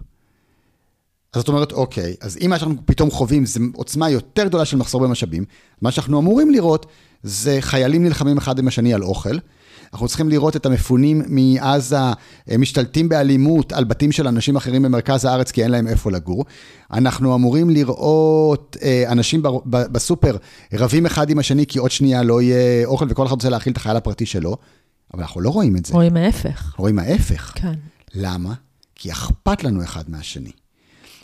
Speaker 2: אז את אומרת, אוקיי, אז אם מה שאנחנו פתאום חווים זה עוצמה יותר גדולה של מחסור במשאבים, מה שאנחנו אמורים לראות זה חיילים נלחמים אחד עם השני על אוכל. אנחנו צריכים לראות את המפונים מעזה אה, משתלטים באלימות על בתים של אנשים אחרים במרכז הארץ כי אין להם איפה לגור. אנחנו אמורים לראות אה, אנשים בסופר רבים אחד עם השני כי עוד שנייה לא יהיה אוכל וכל אחד רוצה להאכיל את החייל הפרטי שלו, אבל אנחנו לא רואים את זה.
Speaker 1: רואים ההפך.
Speaker 2: רואים ההפך.
Speaker 1: כן.
Speaker 2: למה? כי אכפת לנו אחד מהשני.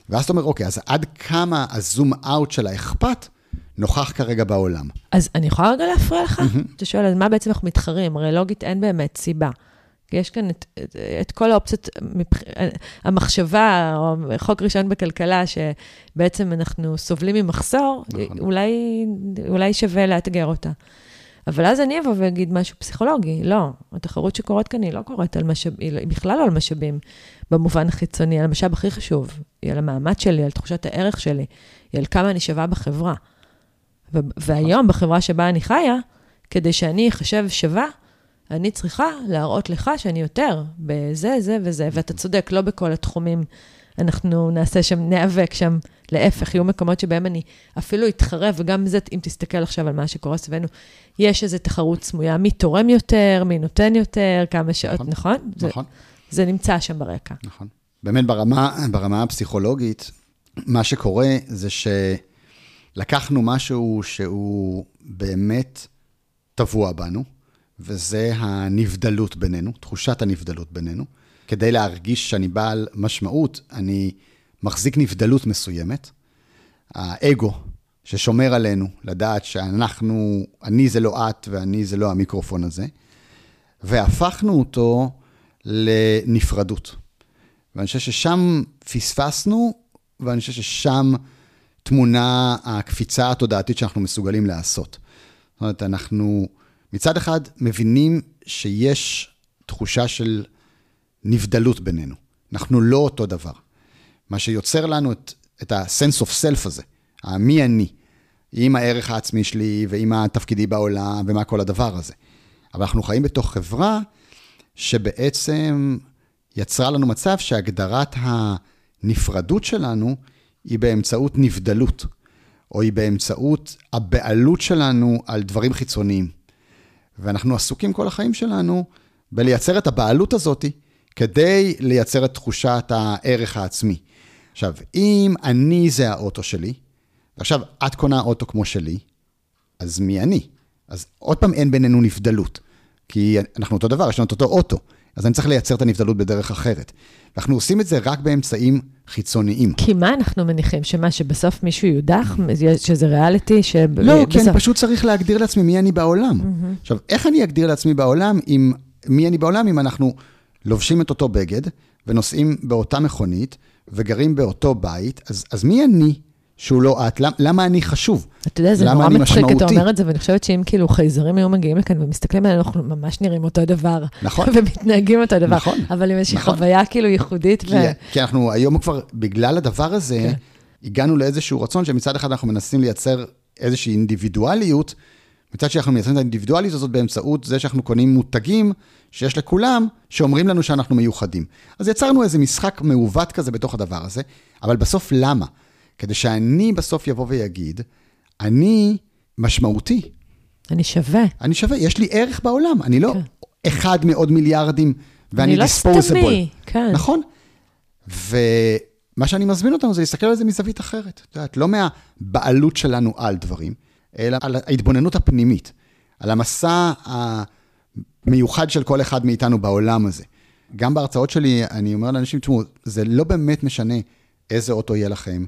Speaker 2: ואז אתה אומר, אוקיי, אז עד כמה הזום אאוט של האכפת נוכח כרגע בעולם?
Speaker 1: אז אני יכולה רגע להפריע לך? אתה שואל, אז מה בעצם אנחנו מתחרים? הרי לוגית אין באמת סיבה. יש כאן את, את, את כל האופציות, מבח... המחשבה, או חוק ראשון בכלכלה, שבעצם אנחנו סובלים ממחסור,
Speaker 2: נכון.
Speaker 1: אולי, אולי שווה לאתגר אותה. אבל אז אני אבוא ואגיד משהו פסיכולוגי, לא, התחרות שקורית כאן היא לא קורית על משאבים, היא לא- היא בכלל לא על משאבים במובן החיצוני, על המשאב הכי חשוב, היא על המעמד שלי, על תחושת הערך שלי, היא על כמה אני שווה בחברה. והיום, בחברה שבה אני חיה, כדי שאני אחשב שווה, אני צריכה להראות לך שאני יותר בזה, זה וזה. ואתה צודק, לא בכל התחומים אנחנו נעשה שם, ניאבק שם. להפך, יהיו מקומות שבהם אני אפילו אתחרה, וגם זה, אם תסתכל עכשיו על מה שקורה סביבנו, יש איזו תחרות סמויה, מי תורם יותר, מי נותן יותר, כמה שעות,
Speaker 2: נכון,
Speaker 1: נכון? זה,
Speaker 2: נכון,
Speaker 1: זה נמצא שם ברקע.
Speaker 2: נכון. באמת ברמה, ברמה הפסיכולוגית, מה שקורה זה שלקחנו משהו שהוא באמת טבוע בנו, וזה הנבדלות בינינו, תחושת הנבדלות בינינו. כדי להרגיש שאני בעל משמעות, אני מחזיק נבדלות מסוימת. האגו ששומר עלינו, לדעת שאנחנו, אני זה לא את ואני זה לא המיקרופון הזה, והפכנו אותו לנפרדות. ואני חושב ששם פספסנו, ואני חושב ששם תמונה הקפיצה התודעתית שאנחנו מסוגלים לעשות. זאת אומרת, אנחנו מצד אחד מבינים שיש תחושה של נבדלות בינינו. אנחנו לא אותו דבר. מה שיוצר לנו את, את ה-sense of self הזה, המי אני, עם הערך העצמי שלי ועם התפקידי בעולם ומה כל הדבר הזה. אבל אנחנו חיים בתוך חברה שבעצם יצרה לנו מצב שהגדרת הנפרדות שלנו היא באמצעות נבדלות, או היא באמצעות הבעלות שלנו על דברים חיצוניים. ואנחנו עסוקים כל החיים שלנו בלייצר את הבעלות הזאת כדי לייצר את תחושת הערך העצמי. עכשיו, אם אני זה האוטו שלי, ועכשיו את קונה אוטו כמו שלי, אז מי אני? אז עוד פעם אין בינינו נבדלות. כי אנחנו אותו דבר, יש לנו את אותו אוטו, אז אני צריך לייצר את הנבדלות בדרך אחרת. אנחנו עושים את זה רק באמצעים חיצוניים.
Speaker 1: כי מה אנחנו מניחים? שמה, שבסוף מישהו יודח? שזה ריאליטי?
Speaker 2: ש... לא, כי אני פשוט צריך להגדיר לעצמי מי אני בעולם. Mm-hmm. עכשיו, איך אני אגדיר לעצמי בעולם, אם, מי אני בעולם, אם אנחנו לובשים את אותו בגד, ונוסעים באותה מכונית, וגרים באותו בית, אז, אז מי אני שהוא לא את? למה, למה אני חשוב?
Speaker 1: אתה יודע, זה נורא מצחיק, אתה אומר את זה, ואני חושבת שאם כאילו חייזרים היו מגיעים לכאן ומסתכלים עלינו, אנחנו ממש נראים אותו דבר.
Speaker 2: נכון. [laughs]
Speaker 1: ומתנהגים אותו דבר. נכון. אבל עם איזושהי נכון. חוויה כאילו ייחודית.
Speaker 2: כי, ו... כי אנחנו היום כבר, בגלל הדבר הזה, כן. הגענו לאיזשהו רצון שמצד אחד אנחנו מנסים לייצר איזושהי אינדיבידואליות, מצד שאנחנו מייצרים את האינדיבידואליות הזאת באמצעות זה שאנחנו קונים מותגים שיש לכולם, שאומרים לנו שאנחנו מיוחדים. אז יצרנו איזה משחק מעוות כזה בתוך הדבר הזה, אבל בסוף למה? כדי שאני בסוף יבוא ויגיד, אני משמעותי.
Speaker 1: אני שווה.
Speaker 2: אני שווה, יש לי ערך בעולם, אני לא כן. אחד מעוד מיליארדים, ואני דיספוזיבול. אני לא סתמי, כן. נכון? ומה שאני מזמין אותנו זה להסתכל על זה מזווית אחרת. את יודעת, לא מהבעלות שלנו על דברים, אלא על ההתבוננות הפנימית, על המסע המיוחד של כל אחד מאיתנו בעולם הזה. גם בהרצאות שלי, אני אומר לאנשים, תשמעו, זה לא באמת משנה איזה אוטו יהיה לכם,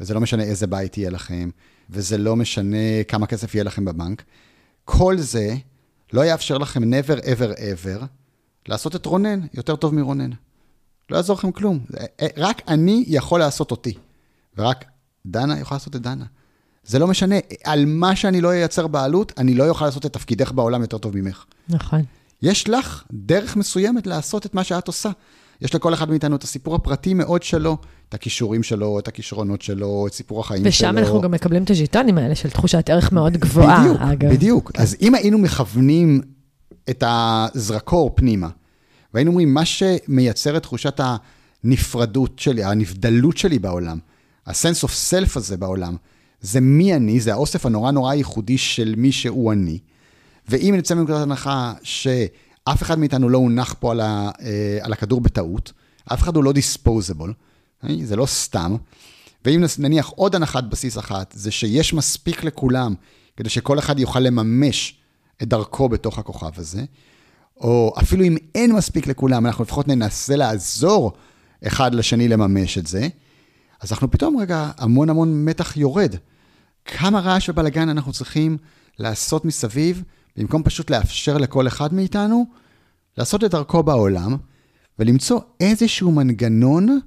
Speaker 2: וזה לא משנה איזה בית יהיה לכם, וזה לא משנה כמה כסף יהיה לכם בבנק. כל זה לא יאפשר לכם never ever ever לעשות את רונן יותר טוב מרונן. לא יעזור לכם כלום. רק אני יכול לעשות אותי, ורק דנה יכולה לעשות את דנה. זה לא משנה, על מה שאני לא אייצר בעלות, אני לא אוכל לעשות את תפקידך בעולם יותר טוב ממך.
Speaker 1: נכון.
Speaker 2: יש לך דרך מסוימת לעשות את מה שאת עושה. יש לכל אחד מאיתנו את הסיפור הפרטי מאוד שלו, את הכישורים שלו, את הכישרונות שלו, את סיפור החיים
Speaker 1: ושם שלו. ושם אנחנו גם מקבלים את הז'יטונים האלה של תחושת ערך מאוד גבוהה,
Speaker 2: בדיוק,
Speaker 1: אגב.
Speaker 2: בדיוק. כן. אז אם היינו מכוונים את הזרקור פנימה, והיינו אומרים, מה שמייצר את תחושת הנפרדות שלי, הנבדלות שלי בעולם, ה-sense of self הזה בעולם, זה מי אני, זה האוסף הנורא נורא ייחודי של מי שהוא אני. ואם נצא מנקודת הנחה שאף אחד מאיתנו לא הונח פה על, ה, אה, על הכדור בטעות, אף אחד הוא לא דיספוזיבול, זה לא סתם. ואם נניח עוד הנחת בסיס אחת, זה שיש מספיק לכולם כדי שכל אחד יוכל לממש את דרכו בתוך הכוכב הזה, או אפילו אם אין מספיק לכולם, אנחנו לפחות ננסה לעזור אחד לשני לממש את זה, אז אנחנו פתאום רגע, המון המון מתח יורד. כמה רעש ובלאגן אנחנו צריכים לעשות מסביב, במקום פשוט לאפשר לכל אחד מאיתנו לעשות את דרכו בעולם, ולמצוא איזשהו מנגנון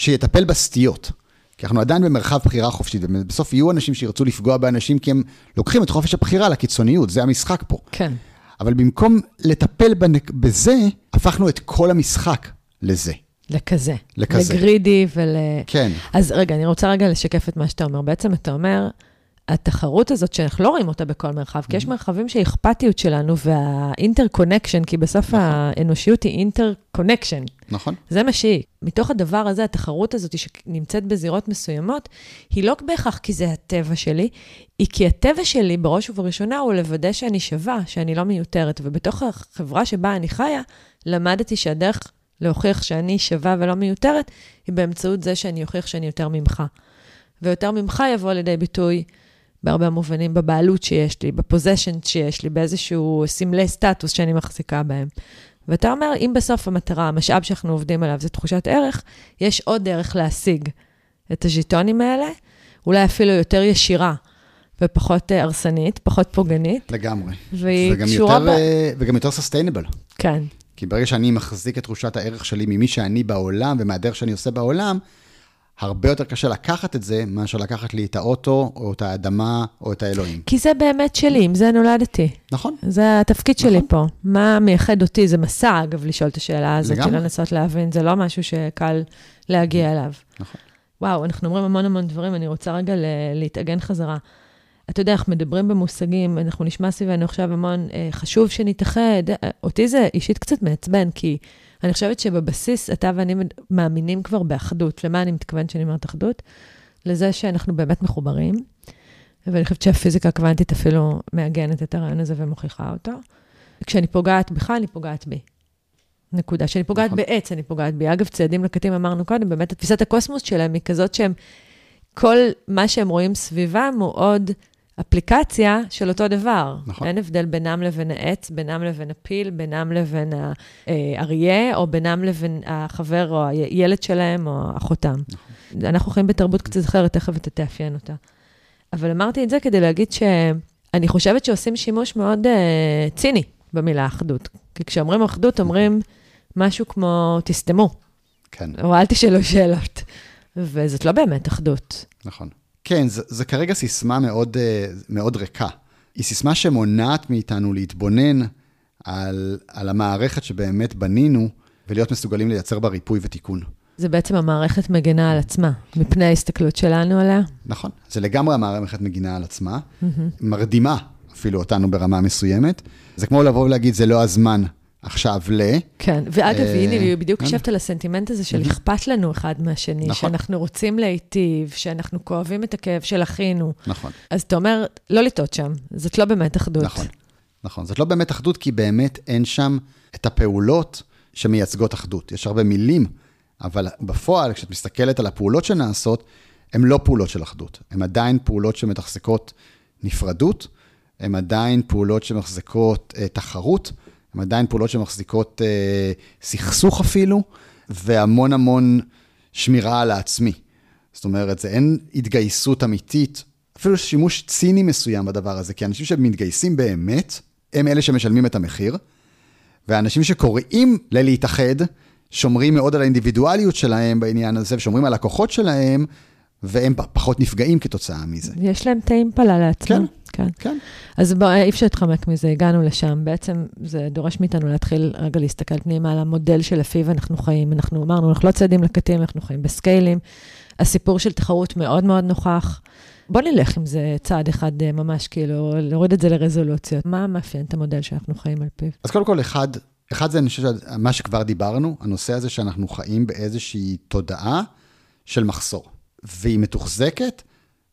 Speaker 2: שיטפל בסטיות. כי אנחנו עדיין במרחב בחירה חופשית, ובסוף יהיו אנשים שירצו לפגוע באנשים כי הם לוקחים את חופש הבחירה לקיצוניות, זה המשחק פה.
Speaker 1: כן.
Speaker 2: אבל במקום לטפל בזה, הפכנו את כל המשחק לזה.
Speaker 1: לכזה.
Speaker 2: לכזה.
Speaker 1: ל greedy ול...
Speaker 2: כן.
Speaker 1: אז רגע, אני רוצה רגע לשקף את מה שאתה אומר. בעצם אתה אומר, התחרות הזאת, שאנחנו לא רואים אותה בכל מרחב, כי יש mm-hmm. מרחבים שהאכפתיות שלנו וה inter-connection, כי בסוף נכון. האנושיות היא inter-connection.
Speaker 2: נכון.
Speaker 1: זה מה שהיא. מתוך הדבר הזה, התחרות הזאת שנמצאת בזירות מסוימות, היא לא בהכרח כי זה הטבע שלי, היא כי הטבע שלי, בראש ובראשונה, הוא לוודא שאני שווה, שאני לא מיותרת. ובתוך החברה שבה אני חיה, למדתי שהדרך להוכיח שאני שווה ולא מיותרת, היא באמצעות זה שאני אוכיח שאני יותר ממך. ויותר ממך יבוא לידי ביטוי בהרבה מובנים בבעלות שיש לי, בפוזיישן שיש לי, באיזשהו סמלי סטטוס שאני מחזיקה בהם. ואתה אומר, אם בסוף המטרה, המשאב שאנחנו עובדים עליו זה תחושת ערך, יש עוד דרך להשיג את הז'יטונים האלה, אולי אפילו יותר ישירה ופחות אה, הרסנית, פחות פוגענית.
Speaker 2: לגמרי.
Speaker 1: והיא קשורה
Speaker 2: ב... אה, וגם יותר סוסטיינבל.
Speaker 1: כן.
Speaker 2: כי ברגע שאני מחזיק את תחושת הערך שלי ממי שאני בעולם ומהדרך שאני עושה בעולם, הרבה יותר קשה לקחת את זה, מאשר לקחת לי את האוטו, או את האדמה, או את האלוהים.
Speaker 1: כי זה באמת שלי, עם זה נולדתי.
Speaker 2: נכון.
Speaker 1: זה התפקיד נכון. שלי פה. מה מייחד אותי? זה מסע, אגב, לשאול את השאלה הזאת, של לנסות להבין, זה לא משהו שקל להגיע אליו.
Speaker 2: נכון.
Speaker 1: וואו, אנחנו אומרים המון המון דברים, אני רוצה רגע להתאגן חזרה. אתה יודע, אנחנו מדברים במושגים, אנחנו נשמע סביבנו עכשיו המון, אה, חשוב שנתאחד. אה, אותי זה אישית קצת מעצבן, כי אני חושבת שבבסיס אתה ואני מאמינים כבר באחדות. למה אני מתכוונת שאני אומרת אחדות? לזה שאנחנו באמת מחוברים, ואני חושבת שהפיזיקה הקוונטית אפילו מעגנת את הרעיון הזה ומוכיחה אותו. כשאני פוגעת בך, אני פוגעת בי. נקודה. כשאני פוגעת נכון. בעץ, אני פוגעת בי. אגב, ציידים לקטים, אמרנו קודם, באמת, תפיסת הקוסמוס שלהם היא כזאת שהם, כל מה שהם רואים סביבם הוא עוד אפליקציה של אותו דבר.
Speaker 2: נכון.
Speaker 1: אין הבדל בינם לבין העץ, בינם לבין הפיל, בינם לבין האריה, או בינם לבין החבר או הילד שלהם או אחותם. נכון. אנחנו חיים בתרבות קצת אחרת, תכף אתה תאפיין אותה. אבל אמרתי את זה כדי להגיד שאני חושבת שעושים שימוש מאוד uh, ציני במילה אחדות. כי כשאומרים אחדות, אומרים משהו כמו, תסתמו.
Speaker 2: כן.
Speaker 1: או אל תשאלו שאלות. וזאת לא באמת אחדות.
Speaker 2: נכון. כן, זה, זה כרגע סיסמה מאוד, אה, מאוד ריקה. היא סיסמה שמונעת מאיתנו להתבונן על, על המערכת שבאמת בנינו, ולהיות מסוגלים לייצר בה ריפוי ותיקון.
Speaker 1: זה בעצם המערכת מגינה על עצמה, מפני ההסתכלות שלנו עליה.
Speaker 2: נכון, זה לגמרי המערכת מגינה על עצמה, mm-hmm. מרדימה אפילו אותנו ברמה מסוימת. זה כמו לבוא ולהגיד, זה לא הזמן עכשיו ל...
Speaker 1: כן, ואגב, אה, הנה, בדיוק חשבת על הסנטימנט הזה של אכפת לנו אחד מהשני, נכון. שאנחנו רוצים להיטיב, שאנחנו כואבים את הכאב של אחינו.
Speaker 2: נכון.
Speaker 1: אז אתה אומר, לא לטעות שם, זאת לא באמת אחדות.
Speaker 2: נכון, נכון. זאת לא באמת אחדות, כי באמת אין שם את הפעולות שמייצגות אחדות. יש הרבה מילים, אבל בפועל, כשאת מסתכלת על הפעולות שנעשות, הן לא פעולות של אחדות. הן עדיין פעולות שמתחזקות נפרדות, הן עדיין פעולות שמחזקות אה, תחרות. הן עדיין פעולות שמחזיקות אה, סכסוך אפילו, והמון המון שמירה על העצמי. זאת אומרת, זה אין התגייסות אמיתית, אפילו שימוש ציני מסוים בדבר הזה, כי אנשים שמתגייסים באמת, הם אלה שמשלמים את המחיר, ואנשים שקוראים ללהתאחד, שומרים מאוד על האינדיבידואליות שלהם בעניין הזה, ושומרים על הכוחות שלהם, והם פחות נפגעים כתוצאה מזה.
Speaker 1: יש להם את האימפלה לעצמם.
Speaker 2: כן, כן. כן.
Speaker 1: אז בוא, אי אפשר להתחמק מזה, הגענו לשם. בעצם זה דורש מאיתנו להתחיל רגע להסתכל פנימה על המודל שלפיו אנחנו חיים. אנחנו אמרנו, אנחנו לא צעדים לקטים, אנחנו חיים בסקיילים. הסיפור של תחרות מאוד מאוד נוכח. בוא נלך עם זה צעד אחד אה, ממש, כאילו, להוריד את זה לרזולוציות. מה מאפיין את המודל שאנחנו חיים על פיו?
Speaker 2: אז קודם כל, אחד, אחד זה, אני חושב, מה שכבר דיברנו, הנושא הזה שאנחנו חיים באיזושהי תודעה של מחסור. והיא מתוחזקת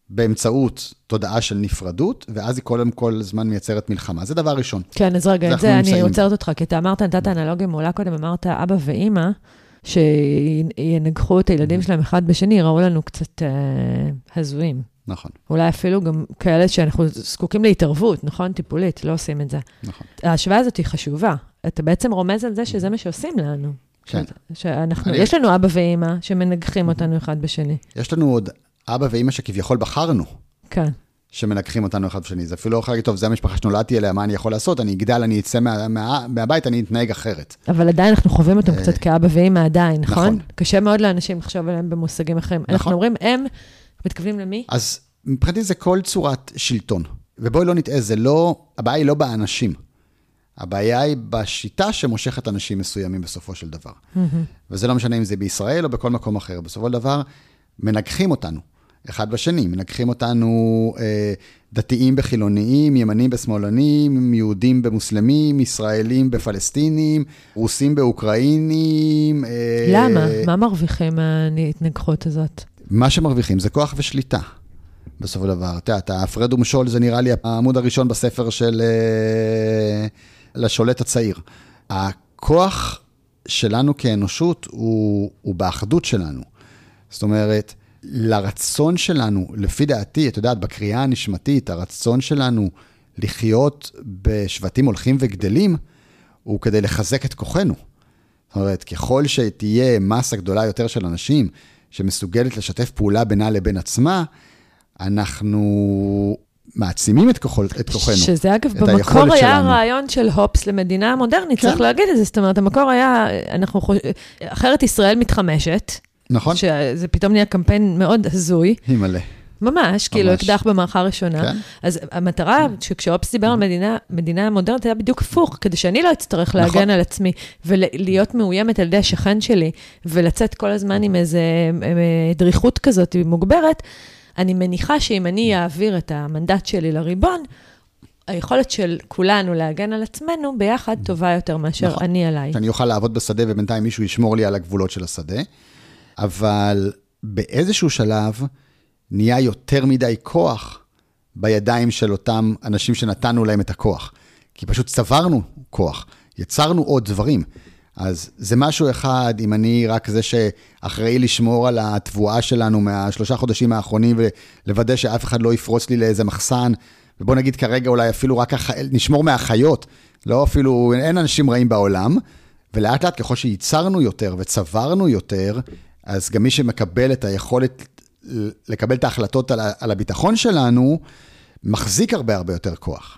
Speaker 2: באמצעות תודעה של נפרדות, ואז היא כל, כל הזמן מייצרת מלחמה. זה דבר ראשון.
Speaker 1: כן, אז רגע, את זה אני עוצרת אותך, כי אתה אמרת, נתת אנלוגיה מעולה קודם, אמרת אבא ואימא, שינגחו את הילדים שלהם אחד בשני, יראו לנו קצת אה, הזויים.
Speaker 2: נכון.
Speaker 1: אולי אפילו גם כאלה שאנחנו זקוקים להתערבות, נכון? טיפולית, לא עושים את זה.
Speaker 2: נכון.
Speaker 1: ההשוואה הזאת היא חשובה. אתה בעצם רומז על זה שזה מה שעושים לנו.
Speaker 2: כן.
Speaker 1: שאנחנו, אני... יש לנו אבא ואימא שמנגחים אותנו אחד בשני.
Speaker 2: יש לנו עוד אבא ואימא שכביכול בחרנו.
Speaker 1: כן.
Speaker 2: שמנגחים אותנו אחד בשני. זה אפילו לא יכול להגיד, טוב, זה המשפחה שנולדתי אליה, מה אני יכול לעשות? אני אגדל, אני אצא מה, מה, מהבית, אני אתנהג אחרת.
Speaker 1: אבל עדיין אנחנו חווים אותם קצת כאבא ואימא עדיין, נכון? נכון. קשה מאוד לאנשים לחשוב עליהם במושגים אחרים. נכון. אנחנו אומרים, הם, מתכוונים למי?
Speaker 2: אז מבחינתי זה כל צורת שלטון. ובואי לא נטעה, זה לא, הבעיה היא לא באנשים. הבעיה היא בשיטה שמושכת אנשים מסוימים בסופו של דבר. Mm-hmm. וזה לא משנה אם זה בישראל או בכל מקום אחר. בסופו של דבר, מנגחים אותנו, אחד בשני. מנגחים אותנו אה, דתיים בחילוניים, ימנים בשמאלנים, יהודים במוסלמים, ישראלים בפלסטינים, רוסים באוקראינים.
Speaker 1: אה, למה? מה מרוויחים מההתנגחות הזאת?
Speaker 2: מה שמרוויחים זה כוח ושליטה. בסופו של דבר. אתה יודע, הפרד ומשול זה נראה לי העמוד הראשון בספר של... אה, לשולט הצעיר. הכוח שלנו כאנושות הוא, הוא באחדות שלנו. זאת אומרת, לרצון שלנו, לפי דעתי, את יודעת, בקריאה הנשמתית, הרצון שלנו לחיות בשבטים הולכים וגדלים, הוא כדי לחזק את כוחנו. זאת אומרת, ככל שתהיה מסה גדולה יותר של אנשים שמסוגלת לשתף פעולה בינה לבין עצמה, אנחנו מעצימים את, כוחו, את כוחנו.
Speaker 1: שזה אגב, במקור היה שלנו. רעיון של הופס למדינה מודרנית, כן. צריך להגיד את זה. זאת אומרת, המקור היה, אנחנו חוש... אחרת ישראל מתחמשת.
Speaker 2: נכון.
Speaker 1: שזה פתאום נהיה קמפיין מאוד הזוי.
Speaker 2: היא מלא.
Speaker 1: ממש, כאילו אקדח במערכה ראשונה. כן. אז המטרה, שכשאופס דיבר על מדינה, מדינה מודרנית, היה בדיוק הפוך, כדי שאני לא אצטרך להגן נכון. על עצמי, ולהיות מאוימת על ידי השכן שלי, ולצאת כל הזמן עם איזו אה, דריכות כזאת מוגברת. אני מניחה שאם אני אעביר את המנדט שלי לריבון, היכולת של כולנו להגן על עצמנו ביחד טובה יותר מאשר נכון. אני עליי.
Speaker 2: שאני אוכל לעבוד בשדה ובינתיים מישהו ישמור לי על הגבולות של השדה, אבל באיזשהו שלב נהיה יותר מדי כוח בידיים של אותם אנשים שנתנו להם את הכוח. כי פשוט צברנו כוח, יצרנו עוד דברים. אז זה משהו אחד, אם אני רק זה שאחראי לשמור על התבואה שלנו מהשלושה חודשים האחרונים ולוודא שאף אחד לא יפרוץ לי לאיזה מחסן, ובוא נגיד כרגע אולי אפילו רק הח... נשמור מהחיות, לא אפילו, אין אנשים רעים בעולם, ולאט לאט ככל שייצרנו יותר וצברנו יותר, אז גם מי שמקבל את היכולת לקבל את ההחלטות על, על הביטחון שלנו, מחזיק הרבה הרבה יותר כוח.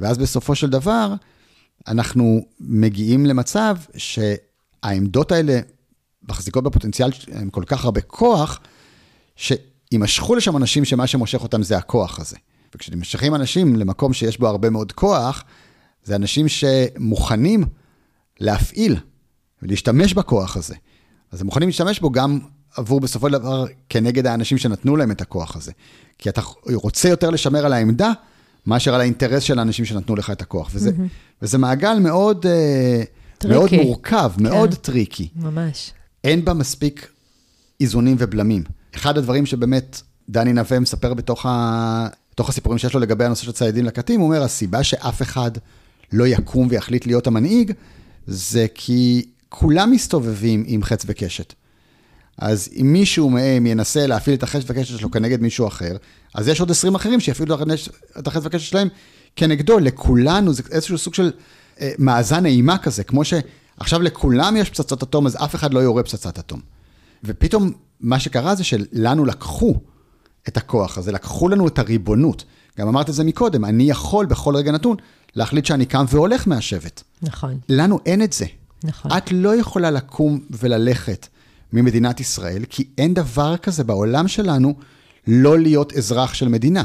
Speaker 2: ואז בסופו של דבר, אנחנו מגיעים למצב שהעמדות האלה מחזיקות בפוטנציאל עם כל כך הרבה כוח, שימשכו לשם אנשים שמה שמושך אותם זה הכוח הזה. וכשנמשכים אנשים למקום שיש בו הרבה מאוד כוח, זה אנשים שמוכנים להפעיל ולהשתמש בכוח הזה. אז הם מוכנים להשתמש בו גם עבור בסופו של דבר כנגד האנשים שנתנו להם את הכוח הזה. כי אתה רוצה יותר לשמר על העמדה, מאשר על האינטרס של האנשים שנתנו לך את הכוח. וזה, mm-hmm. וזה מעגל מאוד, אה, מאוד מורכב, כן. מאוד tricky.
Speaker 1: ממש.
Speaker 2: אין בה מספיק איזונים ובלמים. אחד הדברים שבאמת דני נווה מספר בתוך, ה... בתוך הסיפורים שיש לו לגבי הנושא של ציידים לקטים, הוא אומר, הסיבה שאף אחד לא יקום ויחליט להיות המנהיג, זה כי כולם מסתובבים עם חץ וקשת. אז אם מישהו מהם ינסה להפעיל את החץ וקשת שלו כנגד מישהו אחר, אז יש עוד 20 אחרים שיפעילו את החץ וקשת שלהם כנגדו. לכולנו זה איזשהו סוג של אה, מאזן אימה כזה, כמו שעכשיו לכולם יש פצצות אטום, אז אף אחד לא יורה פצצת אטום. ופתאום מה שקרה זה שלנו לקחו את הכוח הזה, לקחו לנו את הריבונות. גם אמרת את זה מקודם, אני יכול בכל רגע נתון להחליט שאני קם והולך מהשבט.
Speaker 1: נכון.
Speaker 2: לנו אין את זה.
Speaker 1: נכון.
Speaker 2: את לא יכולה לקום וללכת ממדינת ישראל, כי אין דבר כזה בעולם שלנו לא להיות אזרח של מדינה.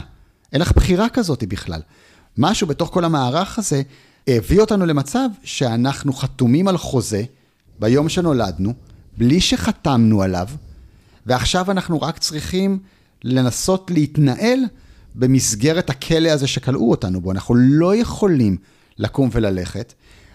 Speaker 2: אין לך בחירה כזאת בכלל. משהו בתוך כל המערך הזה הביא אותנו למצב שאנחנו חתומים על חוזה ביום שנולדנו, בלי שחתמנו עליו, ועכשיו אנחנו רק צריכים לנסות להתנהל במסגרת הכלא הזה שכלאו אותנו בו. אנחנו לא יכולים לקום וללכת.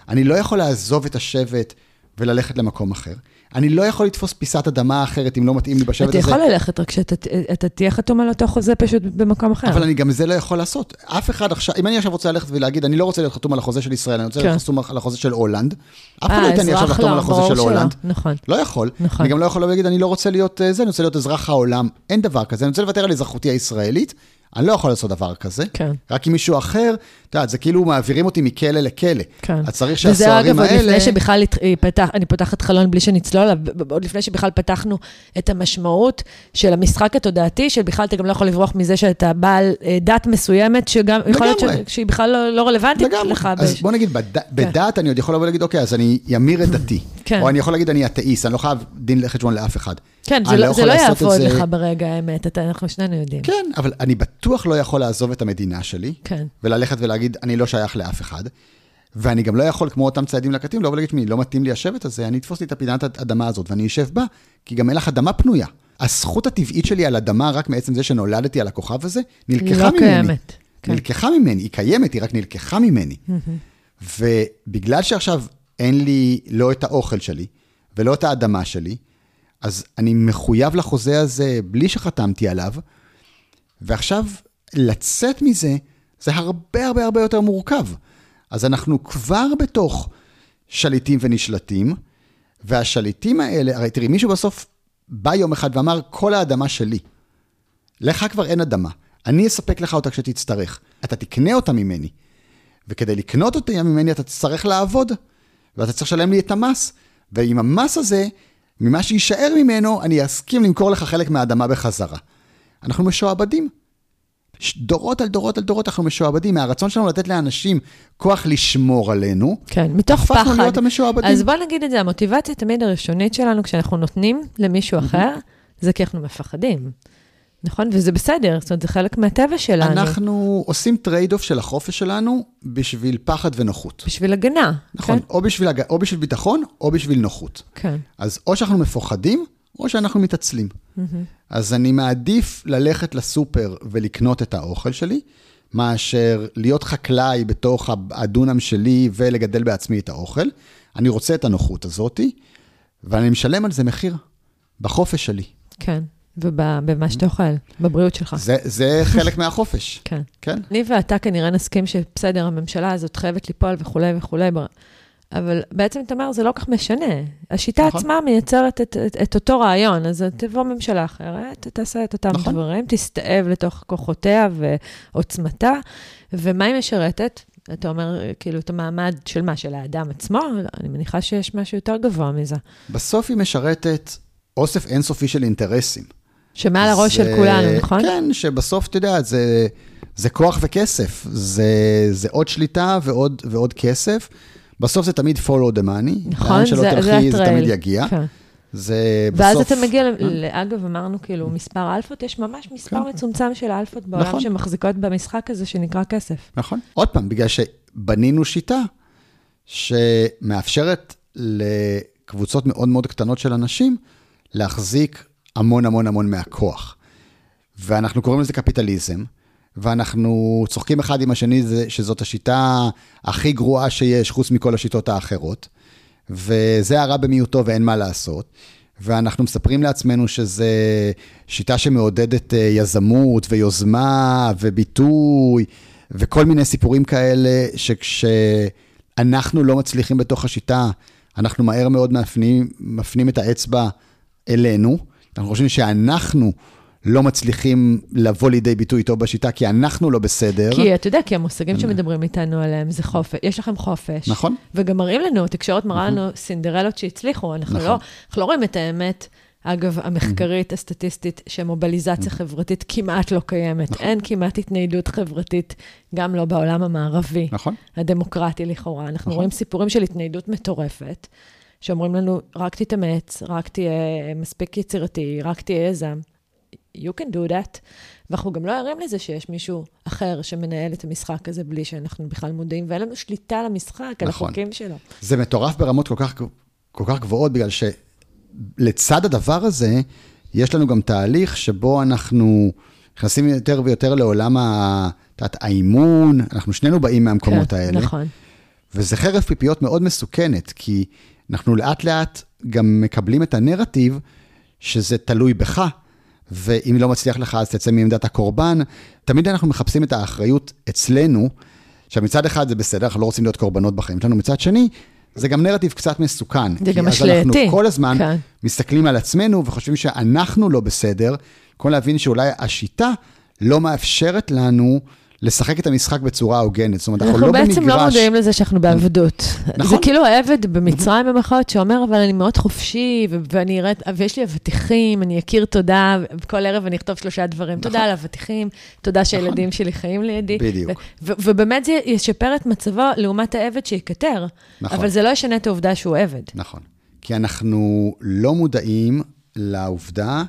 Speaker 2: אני לא יכול לעזוב את השבט וללכת למקום אחר. אני לא יכול לתפוס פיסת אדמה אחרת אם לא מתאים לי בשבט הזה.
Speaker 1: אתה יכול ללכת, רק שאתה תהיה חתום על אותו חוזה פשוט במקום אחר.
Speaker 2: אבל אני גם זה לא יכול לעשות. אף אחד עכשיו, אם אני עכשיו רוצה ללכת ולהגיד, אני לא רוצה להיות חתום על החוזה של ישראל, אני רוצה להיות כן. חתום על החוזה של הולנד, אף אחד לא ייתן לי עכשיו לחתום על החוזה של הולנד.
Speaker 1: נכון.
Speaker 2: לא יכול. נכון. אני גם לא יכול להגיד, אני לא רוצה להיות אה, זה, אני רוצה להיות אזרח העולם. אין דבר כזה, אני רוצה לוותר על אזרחותי הישראלית. אני לא יכול לעשות דבר כזה.
Speaker 1: כן.
Speaker 2: רק עם מישהו אחר, את יודעת, זה כאילו מעבירים אותי מכלא לכלא.
Speaker 1: כן.
Speaker 2: אז צריך שהסוהרים האלה...
Speaker 1: וזה אגב, עוד לפני שבכלל פתח, אני פותחת חלון בלי שנצלול, עוד לפני שבכלל פתחנו את המשמעות של המשחק התודעתי, שבכלל אתה גם לא יכול לברוח מזה שאתה בעל אה, דת מסוימת, שגם, יכול להיות שהיא בכלל לא, לא רלוונטית לגמרי. לך.
Speaker 2: אז בש... בוא נגיד, בד... כן. בדת אני עוד יכול לבוא להגיד, אוקיי, אז אני אמיר את דתי. כן. או אני יכול להגיד, אני אתאיסט, אני לא חייב דין לחשבון לאף אחד.
Speaker 1: כן, זה לא, לא, זה לא יעבוד לך ברגע האמת, אתה, אנחנו שנינו יודעים.
Speaker 2: כן, אבל אני בטוח לא יכול לעזוב את המדינה שלי,
Speaker 1: כן.
Speaker 2: וללכת ולהגיד, אני לא שייך לאף אחד. ואני גם לא יכול, כמו אותם ציידים לקטים, לבוא ולהגיד, לא מתאים לי השבט הזה, אני אתפוס לי את הפינת האדמה הזאת ואני אשב בה, כי גם אין לך אדמה פנויה. הזכות הטבעית שלי על אדמה, רק מעצם זה שנולדתי על הכוכב הזה, נלקחה לא ממני. קיימת. כן. נלקחה ממני, היא קיימת, היא רק נלקחה ממני. ובגלל שעכשיו אין לי לא את האוכל שלי, ולא את האדמה שלי, אז אני מחויב לחוזה הזה בלי שחתמתי עליו, ועכשיו לצאת מזה, זה הרבה הרבה הרבה יותר מורכב. אז אנחנו כבר בתוך שליטים ונשלטים, והשליטים האלה, הרי תראי, מישהו בסוף בא יום אחד ואמר, כל האדמה שלי. לך כבר אין אדמה, אני אספק לך אותה כשתצטרך. אתה תקנה אותה ממני. וכדי לקנות אותה ממני אתה תצטרך לעבוד, ואתה צריך לשלם לי את המס. ועם המס הזה, ממה שיישאר ממנו, אני אסכים למכור לך חלק מהאדמה בחזרה. אנחנו משועבדים. דורות על דורות על דורות אנחנו משועבדים, מהרצון שלנו לתת לאנשים כוח לשמור עלינו.
Speaker 1: כן, מתוך פחד.
Speaker 2: הפכנו להיות המשועבדים.
Speaker 1: אז בוא נגיד את זה, המוטיבציה תמיד הראשונית שלנו כשאנחנו נותנים למישהו אחר, זה כי אנחנו מפחדים. נכון? וזה בסדר, זאת אומרת, זה חלק מהטבע שלנו.
Speaker 2: אנחנו עושים trade-off של החופש שלנו בשביל פחד ונוחות.
Speaker 1: בשביל הגנה.
Speaker 2: נכון, כן? או, בשביל, או בשביל ביטחון, או בשביל נוחות.
Speaker 1: כן.
Speaker 2: אז או שאנחנו מפוחדים, או שאנחנו מתעצלים. Mm-hmm. אז אני מעדיף ללכת לסופר ולקנות את האוכל שלי, מאשר להיות חקלאי בתוך הדונם שלי ולגדל בעצמי את האוכל. אני רוצה את הנוחות הזאתי, ואני משלם על זה מחיר, בחופש שלי.
Speaker 1: כן. ובמה שאתה אוכל, בבריאות שלך.
Speaker 2: זה, זה חלק [laughs] מהחופש.
Speaker 1: כן.
Speaker 2: כן.
Speaker 1: אני ואתה כנראה נסכים שבסדר, הממשלה הזאת חייבת ליפול וכולי וכולי, אבל בעצם, תמר, זה לא כך משנה. השיטה
Speaker 2: נכון.
Speaker 1: עצמה מייצרת את, את, את אותו רעיון, אז תבוא ממשלה אחרת, תעשה את אותם
Speaker 2: נכון.
Speaker 1: דברים, תסתאב לתוך כוחותיה ועוצמתה, ומה היא משרתת? אתה אומר, כאילו, את המעמד של מה? של האדם עצמו? אני מניחה שיש משהו יותר גבוה מזה.
Speaker 2: בסוף היא משרתת אוסף אינסופי של אינטרסים.
Speaker 1: שמעל הראש
Speaker 2: זה-
Speaker 1: של כולנו, נכון?
Speaker 2: כן, שבסוף, אתה יודע, זה, זה כוח וכסף. זה, זה עוד שליטה ועוד, ועוד כסף. בסוף זה תמיד follow the money.
Speaker 1: נכון, זה,
Speaker 2: תלכי,
Speaker 1: זה
Speaker 2: זה. תמיד יגיע.
Speaker 1: כן.
Speaker 2: זה
Speaker 1: ואז
Speaker 2: בסוף...
Speaker 1: אתה מגיע, ל- אגב, אמרנו כאילו מספר אלפות, יש ממש מספר
Speaker 2: כן.
Speaker 1: מצומצם של אלפות בעולם
Speaker 2: נכון.
Speaker 1: שמחזיקות במשחק הזה שנקרא כסף.
Speaker 2: נכון. עוד פעם, בגלל שבנינו שיטה שמאפשרת לקבוצות מאוד מאוד קטנות של אנשים להחזיק המון המון המון מהכוח. ואנחנו קוראים לזה קפיטליזם, ואנחנו צוחקים אחד עם השני שזאת השיטה הכי גרועה שיש, חוץ מכל השיטות האחרות. וזה הרע במיעוטו ואין מה לעשות. ואנחנו מספרים לעצמנו שזה שיטה שמעודדת אה, יזמות ויוזמה וביטוי וכל מיני סיפורים כאלה, שכשאנחנו לא מצליחים בתוך השיטה, אנחנו מהר מאוד מפנים, מפנים את האצבע אלינו. אנחנו חושבים שאנחנו לא מצליחים לבוא לידי ביטוי טוב בשיטה, כי אנחנו לא בסדר.
Speaker 1: כי אתה יודע, כי המושגים שמדברים איתנו עליהם זה חופש, יש לכם חופש.
Speaker 2: נכון.
Speaker 1: וגם מראים לנו, התקשורת מראה לנו סינדרלות שהצליחו, אנחנו
Speaker 2: נכון.
Speaker 1: לא אנחנו לא רואים את האמת. אגב, המחקרית, הסטטיסטית, שמובליזציה חברתית כמעט לא קיימת. אין כמעט התניידות חברתית, גם לא בעולם המערבי.
Speaker 2: נכון.
Speaker 1: הדמוקרטי לכאורה. אנחנו
Speaker 2: נכון.
Speaker 1: רואים סיפורים של התניידות מטורפת, שאומרים לנו, רק תתאמץ, רק תהיה מספיק יצירתי, רק תהיה יזם. You can do that. ואנחנו גם לא ערים לזה שיש מישהו אחר שמנהל את המשחק הזה בלי שאנחנו בכלל מודעים, ואין לנו שליטה על המשחק, על
Speaker 2: נכון.
Speaker 1: החוקים שלו.
Speaker 2: זה מטורף ברמות כל כך, כל כך גבוהות, בגלל שלצד הדבר הזה, יש לנו גם תהליך שבו אנחנו נכנסים יותר ויותר לעולם ה- את האימון, אנחנו שנינו באים מהמקומות
Speaker 1: כן,
Speaker 2: האלה.
Speaker 1: נכון.
Speaker 2: וזה חרב פיפיות מאוד מסוכנת, כי אנחנו לאט לאט גם מקבלים את הנרטיב שזה תלוי בך, ואם לא מצליח לך אז תצא מעמדת הקורבן. תמיד אנחנו מחפשים את האחריות אצלנו, עכשיו מצד אחד זה בסדר, אנחנו לא רוצים להיות קורבנות בחיים שלנו, מצד שני, זה גם נרטיב קצת מסוכן.
Speaker 1: זה גם
Speaker 2: כי אז. אנחנו כל הזמן
Speaker 1: כן.
Speaker 2: מסתכלים על עצמנו וחושבים שאנחנו לא בסדר, במקום להבין שאולי השיטה לא מאפשרת לנו לשחק את המשחק בצורה הוגנת. זאת אומרת, אנחנו,
Speaker 1: אנחנו
Speaker 2: לא במגרש...
Speaker 1: בעצם לא מודעים לזה שאנחנו בעבדות.
Speaker 2: נכון.
Speaker 1: זה כאילו העבד במצרים במחאות שאומר, אבל אני מאוד חופשי, ואני אראה, ויש לי אבטיחים, אני אכיר תודה, וכל ערב אני אכתוב שלושה דברים. תודה על אבטיחים, תודה שהילדים שלי חיים לידי.
Speaker 2: בדיוק.
Speaker 1: ובאמת זה ישפר את מצבו לעומת העבד שיקטר.
Speaker 2: נכון.
Speaker 1: אבל זה לא ישנה את העובדה שהוא עבד.
Speaker 2: נכון. כי אנחנו לא מודעים לעובדה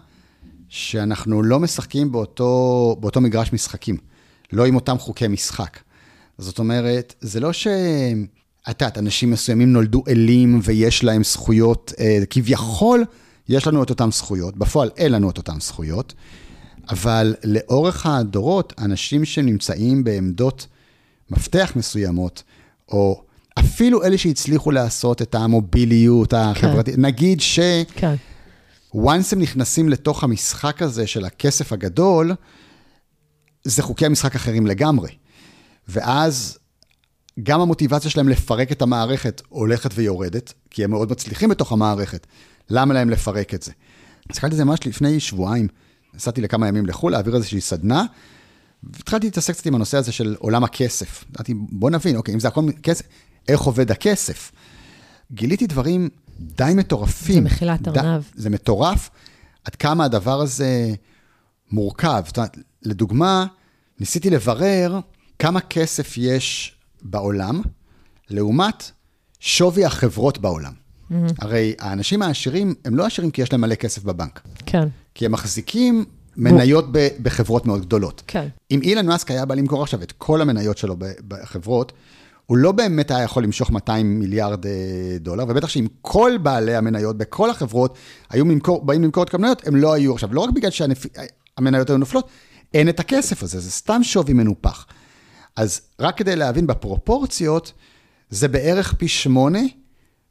Speaker 2: שאנחנו לא משחקים באותו, באותו מגרש משחקים, לא עם אותם חוקי משחק. זאת אומרת, זה לא ש... את יודעת, אנשים מסוימים נולדו אלים ויש להם זכויות, אה, כביכול יש לנו את אותן זכויות, בפועל אין לנו את אותן זכויות, אבל לאורך הדורות, אנשים שנמצאים בעמדות מפתח מסוימות, או אפילו אלה שהצליחו לעשות את המוביליות החברתית, נגיד ש...
Speaker 1: כן.
Speaker 2: once הם נכנסים לתוך המשחק הזה של הכסף הגדול, זה חוקי המשחק אחרים לגמרי. ואז גם המוטיבציה שלהם לפרק את המערכת הולכת ויורדת, כי הם מאוד מצליחים בתוך המערכת. למה להם לפרק את זה? הסתכלתי על זה ממש לפני שבועיים, נסעתי לכמה ימים לחו"ל, להעביר איזושהי סדנה, והתחלתי להתעסק קצת עם הנושא הזה של עולם הכסף. אמרתי, בוא נבין, אוקיי, אם זה הכל כסף, איך עובד הכסף? גיליתי דברים די מטורפים.
Speaker 1: זה מחילת
Speaker 2: ד-
Speaker 1: ארנב.
Speaker 2: זה מטורף, עד כמה הדבר הזה מורכב. זאת אומרת, לדוגמה, ניסיתי לברר כמה כסף יש בעולם, לעומת שווי החברות בעולם. Mm-hmm. הרי האנשים העשירים, הם לא עשירים כי יש להם מלא כסף בבנק,
Speaker 1: כן,
Speaker 2: כי הם מחזיקים מניות ב- בחברות מאוד גדולות.
Speaker 1: כן.
Speaker 2: אם אילן מאסק היה בא למכור עכשיו את כל המניות שלו בחברות, הוא לא באמת היה יכול למשוך 200 מיליארד אה, דולר, ובטח שאם כל בעלי המניות בכל החברות היו ממכור, באים למכור את המניות, הם לא היו עכשיו, לא רק בגלל שהמניות היו נופלות, אין את הכסף הזה, זה סתם שווי מנופח. אז רק כדי להבין בפרופורציות, זה בערך פי שמונה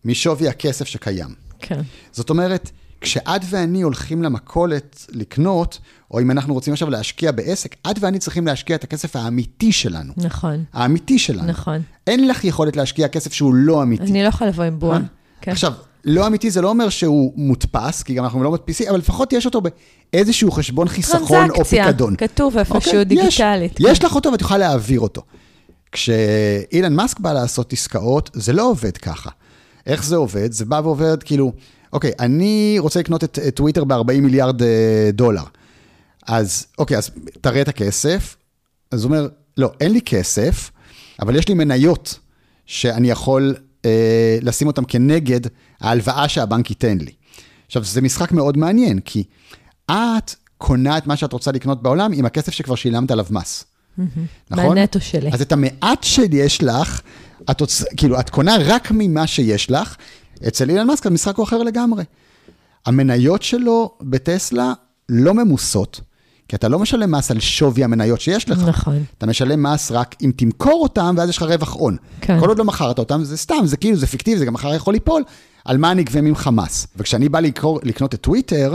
Speaker 2: משווי הכסף שקיים.
Speaker 1: כן.
Speaker 2: זאת אומרת, כשאת ואני הולכים למכולת לקנות, או אם אנחנו רוצים עכשיו להשקיע בעסק, את ואני צריכים להשקיע את הכסף האמיתי שלנו.
Speaker 1: נכון.
Speaker 2: האמיתי שלנו.
Speaker 1: נכון.
Speaker 2: אין לך יכולת להשקיע כסף שהוא לא אמיתי.
Speaker 1: אני לא יכולה לבוא עם בועה.
Speaker 2: אה?
Speaker 1: כן.
Speaker 2: עכשיו, לא אמיתי זה לא אומר שהוא מודפס, כי גם אנחנו לא מדפיסים, אבל לפחות יש אותו באיזשהו חשבון חיסכון או פיקדון.
Speaker 1: כתוב איפשהו
Speaker 2: אוקיי?
Speaker 1: דיגיטלית.
Speaker 2: יש, יש לך אותו ואת יכולה להעביר אותו. כשאילן מאסק בא לעשות עסקאות, זה לא עובד ככה. איך זה עובד? זה בא ועובד כאילו, אוקיי, אני רוצה לקנות את, את טוויטר ב-40 מיליארד אה, דולר. אז אוקיי, אז תראה את הכסף. אז הוא אומר, לא, אין לי כסף, אבל יש לי מניות שאני יכול אה, לשים אותן כנגד ההלוואה שהבנק ייתן לי. עכשיו, זה משחק מאוד מעניין, כי את קונה את מה שאת רוצה לקנות בעולם עם הכסף שכבר שילמת עליו מס. נכון?
Speaker 1: מהנטו שלי.
Speaker 2: אז את המעט שיש לך, את, רוצ... כאילו, את קונה רק ממה שיש לך, אצל אילן מאסק המשחק הוא אחר לגמרי. המניות שלו בטסלה לא ממוסות, כי אתה לא משלם מס על שווי המניות שיש לך.
Speaker 1: נכון.
Speaker 2: אתה משלם מס רק אם תמכור אותם, ואז יש לך רווח הון.
Speaker 1: כן.
Speaker 2: כל עוד לא מכרת אותם, זה סתם, זה כאילו, זה פיקטיבי, זה גם מחר יכול ליפול, על מה נגבה ממך מס. וכשאני בא לקרוא, לקנות את טוויטר,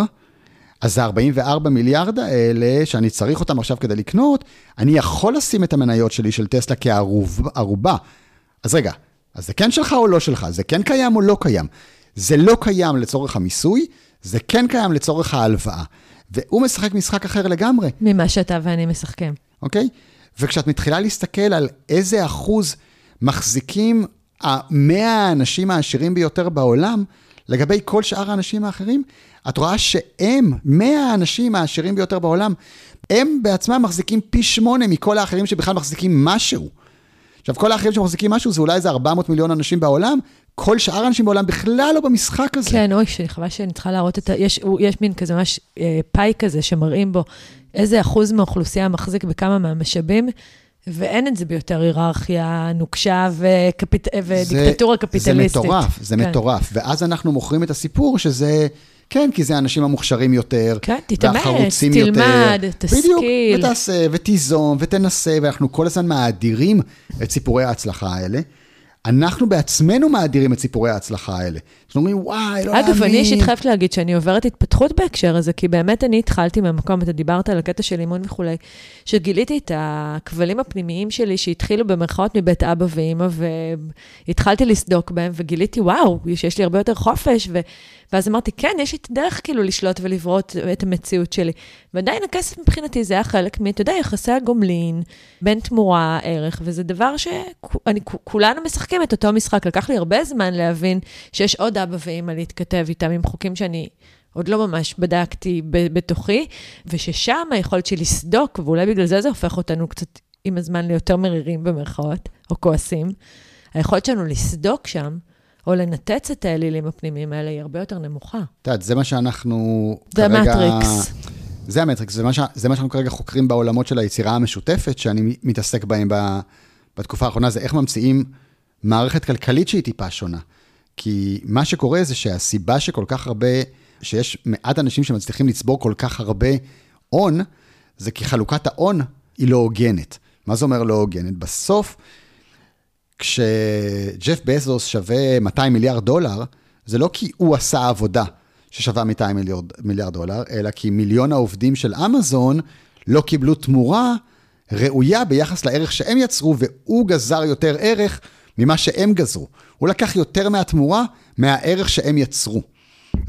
Speaker 2: אז ה-44 מיליארד האלה, שאני צריך אותם עכשיו כדי לקנות, אני יכול לשים את המניות שלי של טסלה כערובה. אז רגע, אז זה כן שלך או לא שלך? זה כן קיים או לא קיים? זה לא קיים לצורך המיסוי, זה כן קיים לצורך ההלוואה. והוא משחק משחק אחר לגמרי.
Speaker 1: ממה שאתה ואני משחקים.
Speaker 2: אוקיי? וכשאת מתחילה להסתכל על איזה אחוז מחזיקים המאה האנשים העשירים ביותר בעולם, לגבי כל שאר האנשים האחרים, את רואה שהם, מאה האנשים העשירים ביותר בעולם, הם בעצמם מחזיקים פי שמונה מכל האחרים שבכלל מחזיקים משהו. עכשיו, כל האחרים שמחזיקים משהו זה אולי איזה 400 מיליון אנשים בעולם, כל שאר האנשים בעולם בכלל לא במשחק הזה.
Speaker 1: כן, אוי, חבל שאני צריכה להראות את ה... יש, יש מין כזה ממש אה, פאי כזה שמראים בו איזה אחוז מהאוכלוסייה מחזיק בכמה מהמשאבים, ואין את זה ביותר היררכיה נוקשה וקפיט... ודיקטטורה קפיטליסטית.
Speaker 2: זה מטורף, זה
Speaker 1: כן.
Speaker 2: מטורף. ואז אנחנו מוכרים את הסיפור שזה... כן, כי זה האנשים המוכשרים יותר,
Speaker 1: כן, תתאמץ,
Speaker 2: והחרוצים
Speaker 1: תלמד,
Speaker 2: יותר.
Speaker 1: תשכיל.
Speaker 2: בדיוק, ותעשה, ותיזום, ותנסה, ואנחנו כל הזמן מאדירים את סיפורי ההצלחה האלה. אנחנו בעצמנו מאדירים את סיפורי ההצלחה האלה. אנחנו אומרים, וואי, לא להאמין.
Speaker 1: אגב, אני אישית חייבת להגיד שאני עוברת התפתחות בהקשר הזה, כי באמת אני התחלתי מהמקום, אתה דיברת על הקטע של אימון וכולי, שגיליתי את הכבלים הפנימיים שלי שהתחילו במרכאות מבית אבא ואימא, והתחלתי לסדוק בהם, וגיליתי, וואו, שיש לי הרבה יותר חופש, ו... ואז אמרתי, כן, יש לי את הדרך כאילו לשלוט ולברות את המציאות שלי. ועדיין הכסף מבחינתי זה היה חלק מ, אתה יודע, יחסי הגומלין, בין תמורה, ערך, וזה דבר שכולנו משחקים את אותו משחק. לקח לי הרבה זמן להבין שיש עוד אבא ואימא להתכתב איתם עם חוקים שאני עוד לא ממש בדקתי בתוכי, וששם היכולת שלי לסדוק, ואולי בגלל זה זה הופך אותנו קצת עם הזמן ליותר מרירים במרכאות, או כועסים. היכולת שלנו לסדוק שם, או לנתץ את האלילים הפנימיים האלה, היא הרבה יותר נמוכה.
Speaker 2: את יודעת, זה מה שאנחנו
Speaker 1: זה
Speaker 2: כרגע...
Speaker 1: המטריקס.
Speaker 2: זה המטריקס, זה מה, ש... זה מה שאנחנו כרגע חוקרים בעולמות של היצירה המשותפת, שאני מתעסק בהם ב... בתקופה האחרונה, זה איך ממציאים מערכת כלכלית שהיא טיפה שונה. כי מה שקורה זה שהסיבה שכל כך הרבה, שיש מעט אנשים שמצליחים לצבור כל כך הרבה הון, זה כי חלוקת ההון היא לא הוגנת. מה זה אומר לא הוגנת? בסוף, כשג'ף בזוס שווה 200 מיליארד דולר, זה לא כי הוא עשה עבודה ששווה 200 מיליארד, מיליארד דולר, אלא כי מיליון העובדים של אמזון לא קיבלו תמורה ראויה ביחס לערך שהם יצרו, והוא גזר יותר ערך ממה שהם גזרו. הוא לקח יותר מהתמורה מהערך שהם יצרו.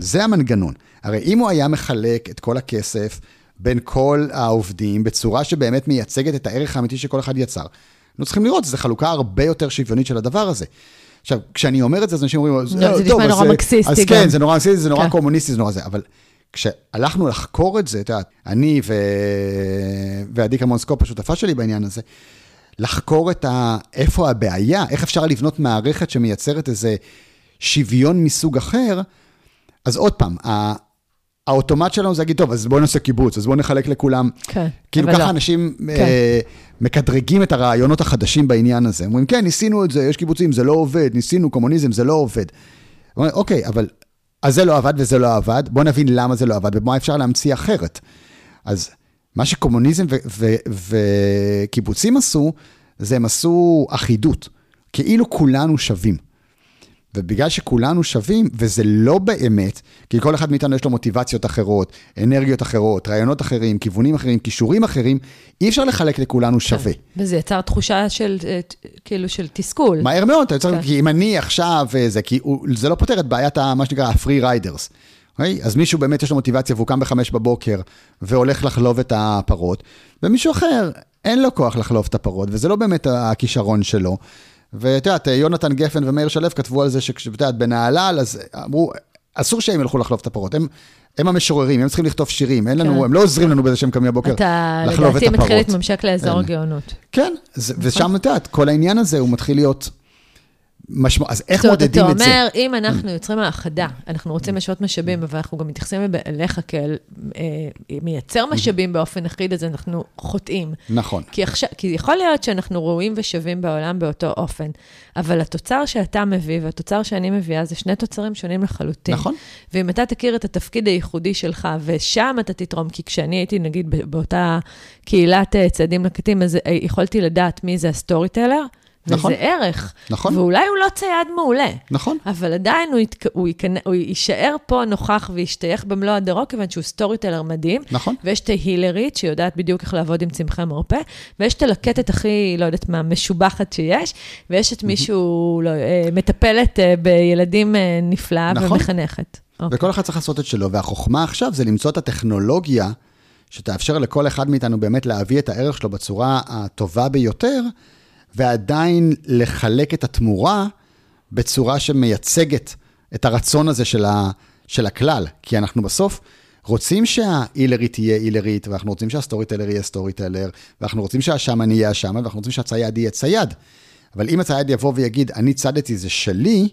Speaker 2: זה המנגנון. הרי אם הוא היה מחלק את כל הכסף בין כל העובדים בצורה שבאמת מייצגת את הערך האמיתי שכל אחד יצר, אנחנו צריכים לראות, זו חלוקה הרבה יותר שוויונית של הדבר הזה. עכשיו, כשאני אומר את זה, אז אנשים אומרים,
Speaker 1: לא, זה נשמע נורא מקסיסטי
Speaker 2: אז. כן, זה נורא מקסיסטי, זה נורא
Speaker 1: כן.
Speaker 2: קומוניסטי, זה נורא זה, אבל כשהלכנו לחקור את זה, את יודעת, אני. ועדי קמונסקופ, השותפה שלי בעניין הזה, לחקור את ה... איפה הבעיה, איך אפשר לבנות מערכת שמייצרת איזה שוויון מסוג אחר, אז עוד פעם, ה... האוטומט שלנו זה להגיד, טוב, אז בואו נעשה קיבוץ, אז בואו נחלק לכולם.
Speaker 1: כן,
Speaker 2: כאילו ככה
Speaker 1: לא.
Speaker 2: אנשים
Speaker 1: כן.
Speaker 2: אה, מקדרגים את הרעיונות החדשים בעניין הזה. אומרים, כן, ניסינו את זה, יש קיבוצים, זה לא עובד, ניסינו קומוניזם, זה לא עובד. אומרים, אוקיי, אבל אז זה לא עבד וזה לא עבד, בואו נבין למה זה לא עבד ומה אפשר להמציא אחרת. אז מה שקומוניזם וקיבוצים עשו, זה הם עשו אחידות, כאילו כולנו שווים. ובגלל שכולנו שווים, וזה לא באמת, כי כל אחד מאיתנו יש לו מוטיבציות אחרות, אנרגיות אחרות, רעיונות אחרים, כיוונים אחרים, כישורים אחרים, אי אפשר לחלק לכולנו שווה.
Speaker 1: כן. וזה יצר תחושה של, אה, כאילו, של תסכול.
Speaker 2: מהר מאוד, אתה יוצר, כן. כי אם אני עכשיו, אה, זה, כי זה לא פותר את בעיית מה שנקרא ה-free riders. Okay? אוקיי? אז מישהו באמת יש לו מוטיבציה והוא קם בחמש בבוקר והולך לחלוב את הפרות, ומישהו אחר אין לו כוח לחלוב את הפרות, וזה לא באמת הכישרון שלו. ואת יודעת, יונתן גפן ומאיר שלו כתבו על זה שאת יודעת, בנהלל, אז אמרו, אסור שהם ילכו לחלוב את הפרות. הם, הם המשוררים, הם צריכים לכתוב שירים, אין לנו, כן. הם לא עוזרים לנו בזה שהם קמים בבוקר לחלוב את הפרות.
Speaker 1: אתה לדעתי מתחיל להתממשק לאזור הגאונות.
Speaker 2: כן, זה, נכון. ושם, את יודעת, כל העניין הזה הוא מתחיל להיות... משמעות, אז איך מודדים את זה?
Speaker 1: זאת אומרת, אתה אומר, אם אנחנו יוצרים האחדה, אנחנו רוצים לשעות משאבים, אבל אנחנו גם מתייחסים אליך כאל אה, מייצר משאבים באופן אחיד, אז אנחנו חוטאים.
Speaker 2: נכון.
Speaker 1: כי, עכשיו, כי יכול להיות שאנחנו ראויים ושווים בעולם באותו אופן, אבל התוצר שאתה מביא והתוצר שאני מביאה, זה שני תוצרים שונים לחלוטין.
Speaker 2: נכון.
Speaker 1: ואם אתה תכיר את התפקיד הייחודי שלך, ושם אתה תתרום, כי כשאני הייתי, נגיד, באותה קהילת אה, ציידים לקטים, אז אה, יכולתי לדעת מי זה ה storyteller. נכון. וזה ערך.
Speaker 2: נכון.
Speaker 1: ואולי הוא לא צייד מעולה.
Speaker 2: נכון.
Speaker 1: אבל עדיין הוא, ית, הוא, יקנ... הוא יישאר פה נוכח וישתייך במלוא הדרו, כיוון שהוא storyteller מדהים.
Speaker 2: נכון.
Speaker 1: ויש את ה healerית, שיודעת בדיוק איך לעבוד עם צמחי מרפא, ויש את הלקטת הכי, לא יודעת מה, משובחת שיש, ויש את מישהו, לא, אה, מטפלת אה, בילדים אה, נפלאה נכון. ומחנכת.
Speaker 2: אוקיי. וכל אחד צריך לעשות את שלו, והחוכמה עכשיו זה למצוא את הטכנולוגיה שתאפשר לכל אחד מאיתנו באמת להביא את הערך שלו בצורה הטובה ביותר. ועדיין לחלק את התמורה בצורה שמייצגת את הרצון הזה של, ה, של הכלל. כי אנחנו בסוף רוצים שה healerית תהיה healerית, ואנחנו רוצים שה storyteller יהיה storyteller, ואנחנו רוצים שהשאמאן יהיה השאמאן, ואנחנו רוצים שהצייד יהיה צייד. אבל אם הצייד יבוא ויגיד, אני צדתי, זה שלי,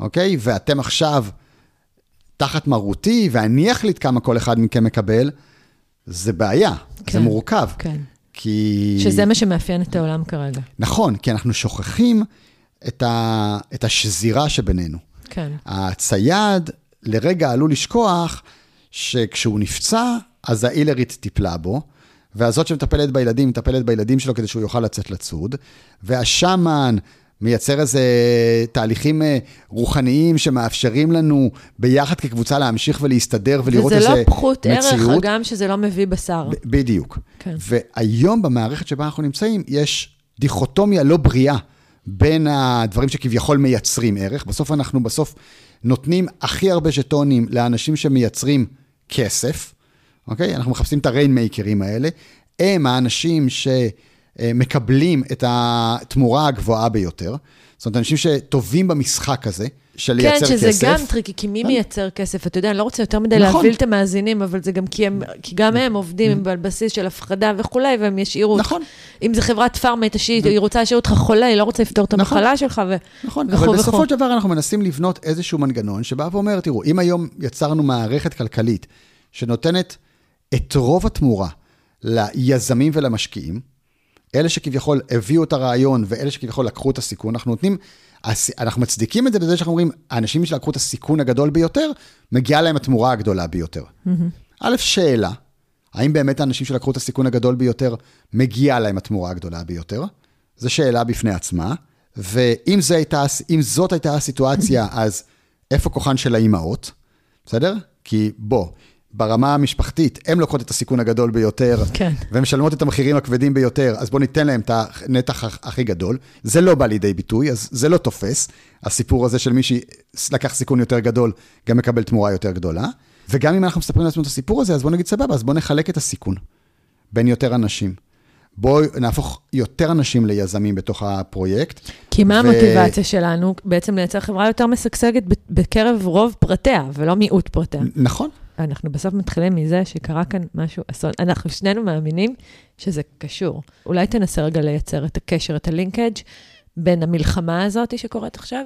Speaker 2: אוקיי? ואתם עכשיו תחת מרותי, ואני אחליט כמה כל אחד מכם מקבל, זה בעיה, כן, זה מורכב.
Speaker 1: כן.
Speaker 2: כי...
Speaker 1: שזה מה שמאפיין את העולם כרגע.
Speaker 2: נכון, כי אנחנו שוכחים את, ה... את השזירה שבינינו.
Speaker 1: כן.
Speaker 2: הצייד לרגע עלול לשכוח שכשהוא נפצע, אז האילרית טיפלה בו, והזאת שמטפלת בילדים, מטפלת בילדים שלו כדי שהוא יוכל לצאת לצוד, והשאמן מייצר איזה תהליכים אה, רוחניים שמאפשרים לנו ביחד כקבוצה להמשיך ולהסתדר ולראות איזה מציאות.
Speaker 1: וזה לא פחות ערך, גם שזה לא מביא בשר.
Speaker 2: בדיוק. כן. והיום במערכת שבה אנחנו נמצאים, יש דיכוטומיה לא בריאה בין הדברים שכביכול מייצרים ערך. בסוף אנחנו בסוף נותנים הכי הרבה ז'טונים לאנשים שמייצרים כסף, אוקיי? אנחנו מחפשים את ה rainmakerים האלה. הם האנשים ש... אה, מקבלים את התמורה הגבוהה ביותר. זאת אומרת, אנשים שטובים במשחק הזה, של
Speaker 1: כן,
Speaker 2: לייצר
Speaker 1: כסף.
Speaker 2: כן, שזה
Speaker 1: גם tricky, כי מי מייצר כסף? אתה יודע, אני לא רוצה יותר מדי נכון. להביא את המאזינים, אבל זה גם כי, הם, כי גם הם עובדים על בסיס של הפחדה וכולי, והם ישאירו
Speaker 2: נכון.
Speaker 1: אותך. אם זה חברת פארמה, היא רוצה להשאיר אותך חולה, היא לא רוצה לפתור את נכון. המחלה שלך, ו...
Speaker 2: נכון, אבל בסופו של דבר אנחנו מנסים לבנות איזשהו מנגנון שבא ואומר, תראו, אם היום יצרנו מערכת כלכלית שנותנת את רוב התמורה ליזמים ולמשקיעים, אלה שכביכול הביאו את הרעיון ואלה שכביכול לקחו את הסיכון, אנחנו נותנים, אנחנו מצדיקים את זה לזה שאנחנו אומרים, האנשים שלקחו את הסיכון הגדול ביותר, מגיעה להם התמורה הגדולה ביותר. Mm-hmm. א', שאלה, האם באמת האנשים שלקחו את הסיכון הגדול ביותר, מגיעה להם התמורה הגדולה ביותר? זו שאלה בפני עצמה. ואם הייתה, זאת הייתה הסיטואציה, [clears throat] אז איפה כוחן של האימהות? בסדר? כי בוא, ברמה המשפחתית, הן לוקחות את הסיכון הגדול ביותר,
Speaker 1: כן.
Speaker 2: והן משלמות את המחירים הכבדים ביותר, אז בואו ניתן להן את הנתח הכי גדול. זה לא בא לידי ביטוי, אז זה לא תופס. הסיפור הזה של מי שלקח סיכון יותר גדול, גם מקבל תמורה יותר גדולה. וגם אם אנחנו מספרים לעצמנו את הסיפור הזה, אז בואו נגיד סבבה, אז בואו נחלק את הסיכון בין יותר אנשים. בואו נהפוך יותר אנשים ליזמים בתוך הפרויקט.
Speaker 1: כי מה ו... המוטיבציה שלנו? בעצם לייצר חברה יותר משגשגת בקרב רוב פרטיה, ולא מיעוט פרטיה.
Speaker 2: נכון.
Speaker 1: אנחנו בסוף מתחילים מזה שקרה כאן משהו אסון. אנחנו שנינו מאמינים שזה קשור. אולי תנסה רגע לייצר את הקשר, את הלינקג' בין המלחמה הזאת שקורית עכשיו,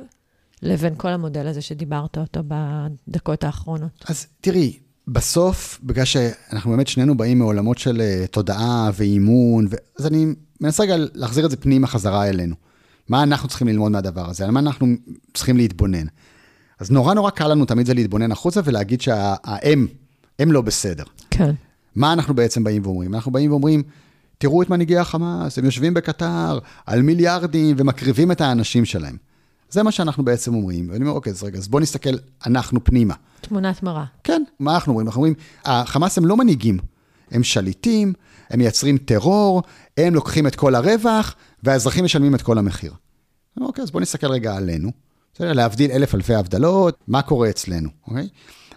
Speaker 1: לבין כל המודל הזה שדיברת אותו בדקות האחרונות.
Speaker 2: אז תראי, בסוף, בגלל שאנחנו באמת שנינו באים מעולמות של uh, תודעה ואימון, ו... אז אני מנסה רגע להחזיר את זה פנימה חזרה אלינו. מה אנחנו צריכים ללמוד מהדבר הזה? על מה אנחנו צריכים להתבונן? אז נורא נורא קל לנו תמיד זה להתבונן החוצה ולהגיד שהאם, הם לא בסדר.
Speaker 1: כן.
Speaker 2: מה אנחנו בעצם באים ואומרים? אנחנו באים ואומרים, תראו את מנהיגי החמאס, הם יושבים בקטר על מיליארדים ומקריבים את האנשים שלהם. זה מה שאנחנו בעצם אומרים. ואני אומר, אוקיי, אז רגע, אז בואו נסתכל, אנחנו פנימה.
Speaker 1: תמונת מראה.
Speaker 2: כן, מה אנחנו אומרים? אנחנו אומרים, החמאס הם לא מנהיגים, הם שליטים, הם מייצרים טרור, הם לוקחים את כל הרווח, והאזרחים משלמים את כל המחיר. אוקיי, אז בואו נסתכל רגע עלינו. בסדר, להבדיל אלף אלפי הבדלות, מה קורה אצלנו, אוקיי?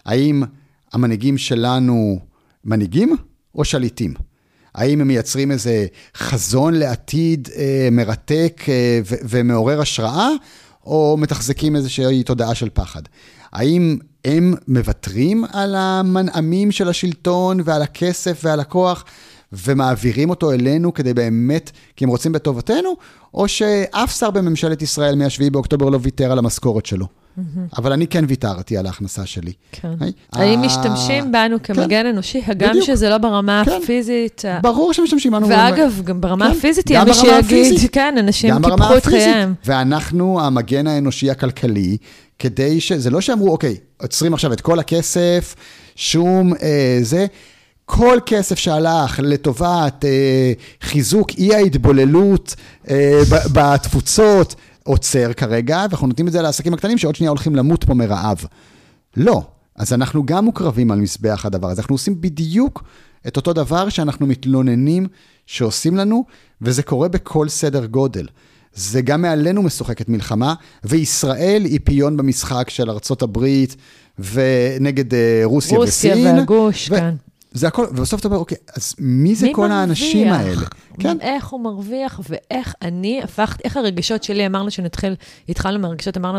Speaker 2: האם המנהיגים שלנו מנהיגים או שליטים? האם הם מייצרים איזה חזון לעתיד אה, מרתק אה, ו- ומעורר השראה, או מתחזקים איזושהי תודעה של פחד? האם הם מוותרים על המנעמים של השלטון ועל הכסף ועל הכוח ומעבירים אותו אלינו כדי באמת, כי הם רוצים בטובתנו, או שאף שר בממשלת ישראל מ-7 באוקטובר לא ויתר על המשכורת שלו. אבל אני כן ויתרתי על ההכנסה שלי.
Speaker 1: כן. האם משתמשים בנו כמגן אנושי, הגם שזה לא ברמה
Speaker 2: כן.
Speaker 1: הפיזית?
Speaker 2: ברור שמשתמשים בנו.
Speaker 1: ואגב, גם ברמה
Speaker 2: כן.
Speaker 1: הפיזית יהיה מי שיגיד. כן, אנשים קיפחו את. חייהם.
Speaker 2: ואנחנו המגן האנושי הכלכלי, כדי ש... זה לא שאמרו, אוקיי, עוצרים עכשיו את כל הכסף, שום אה, זה. כל כסף שהלך לטובת אה, חיזוק אי ההתבוללות אה, בתפוצות, עוצר כרגע, ואנחנו נותנים את זה לעסקים הקטנים שעוד שנייה הולכים למות פה מרעב. לא. אז אנחנו גם מוקרבים על מזבח הדבר הזה. אנחנו עושים בדיוק את אותו דבר שאנחנו מתלוננים שעושים לנו, וזה קורה בכל סדר גודל. זה גם מעלינו משוחקת מלחמה, וישראל היא פיון במשחק של ארצות הברית ונגד אה, רוסיה,
Speaker 1: רוסיה
Speaker 2: וסין.
Speaker 1: והגוש,
Speaker 2: ו-
Speaker 1: כן.
Speaker 2: זה הכל, ובסוף אתה אומר, אוקיי, אז מי זה
Speaker 1: מי
Speaker 2: כל האנשים
Speaker 1: מרוויח?
Speaker 2: האלה? כן,
Speaker 1: איך הוא מרוויח, ואיך אני הפכתי, איך הרגשות שלי, אמרנו שנתחיל, התחלנו מהרגשות, אמרנו,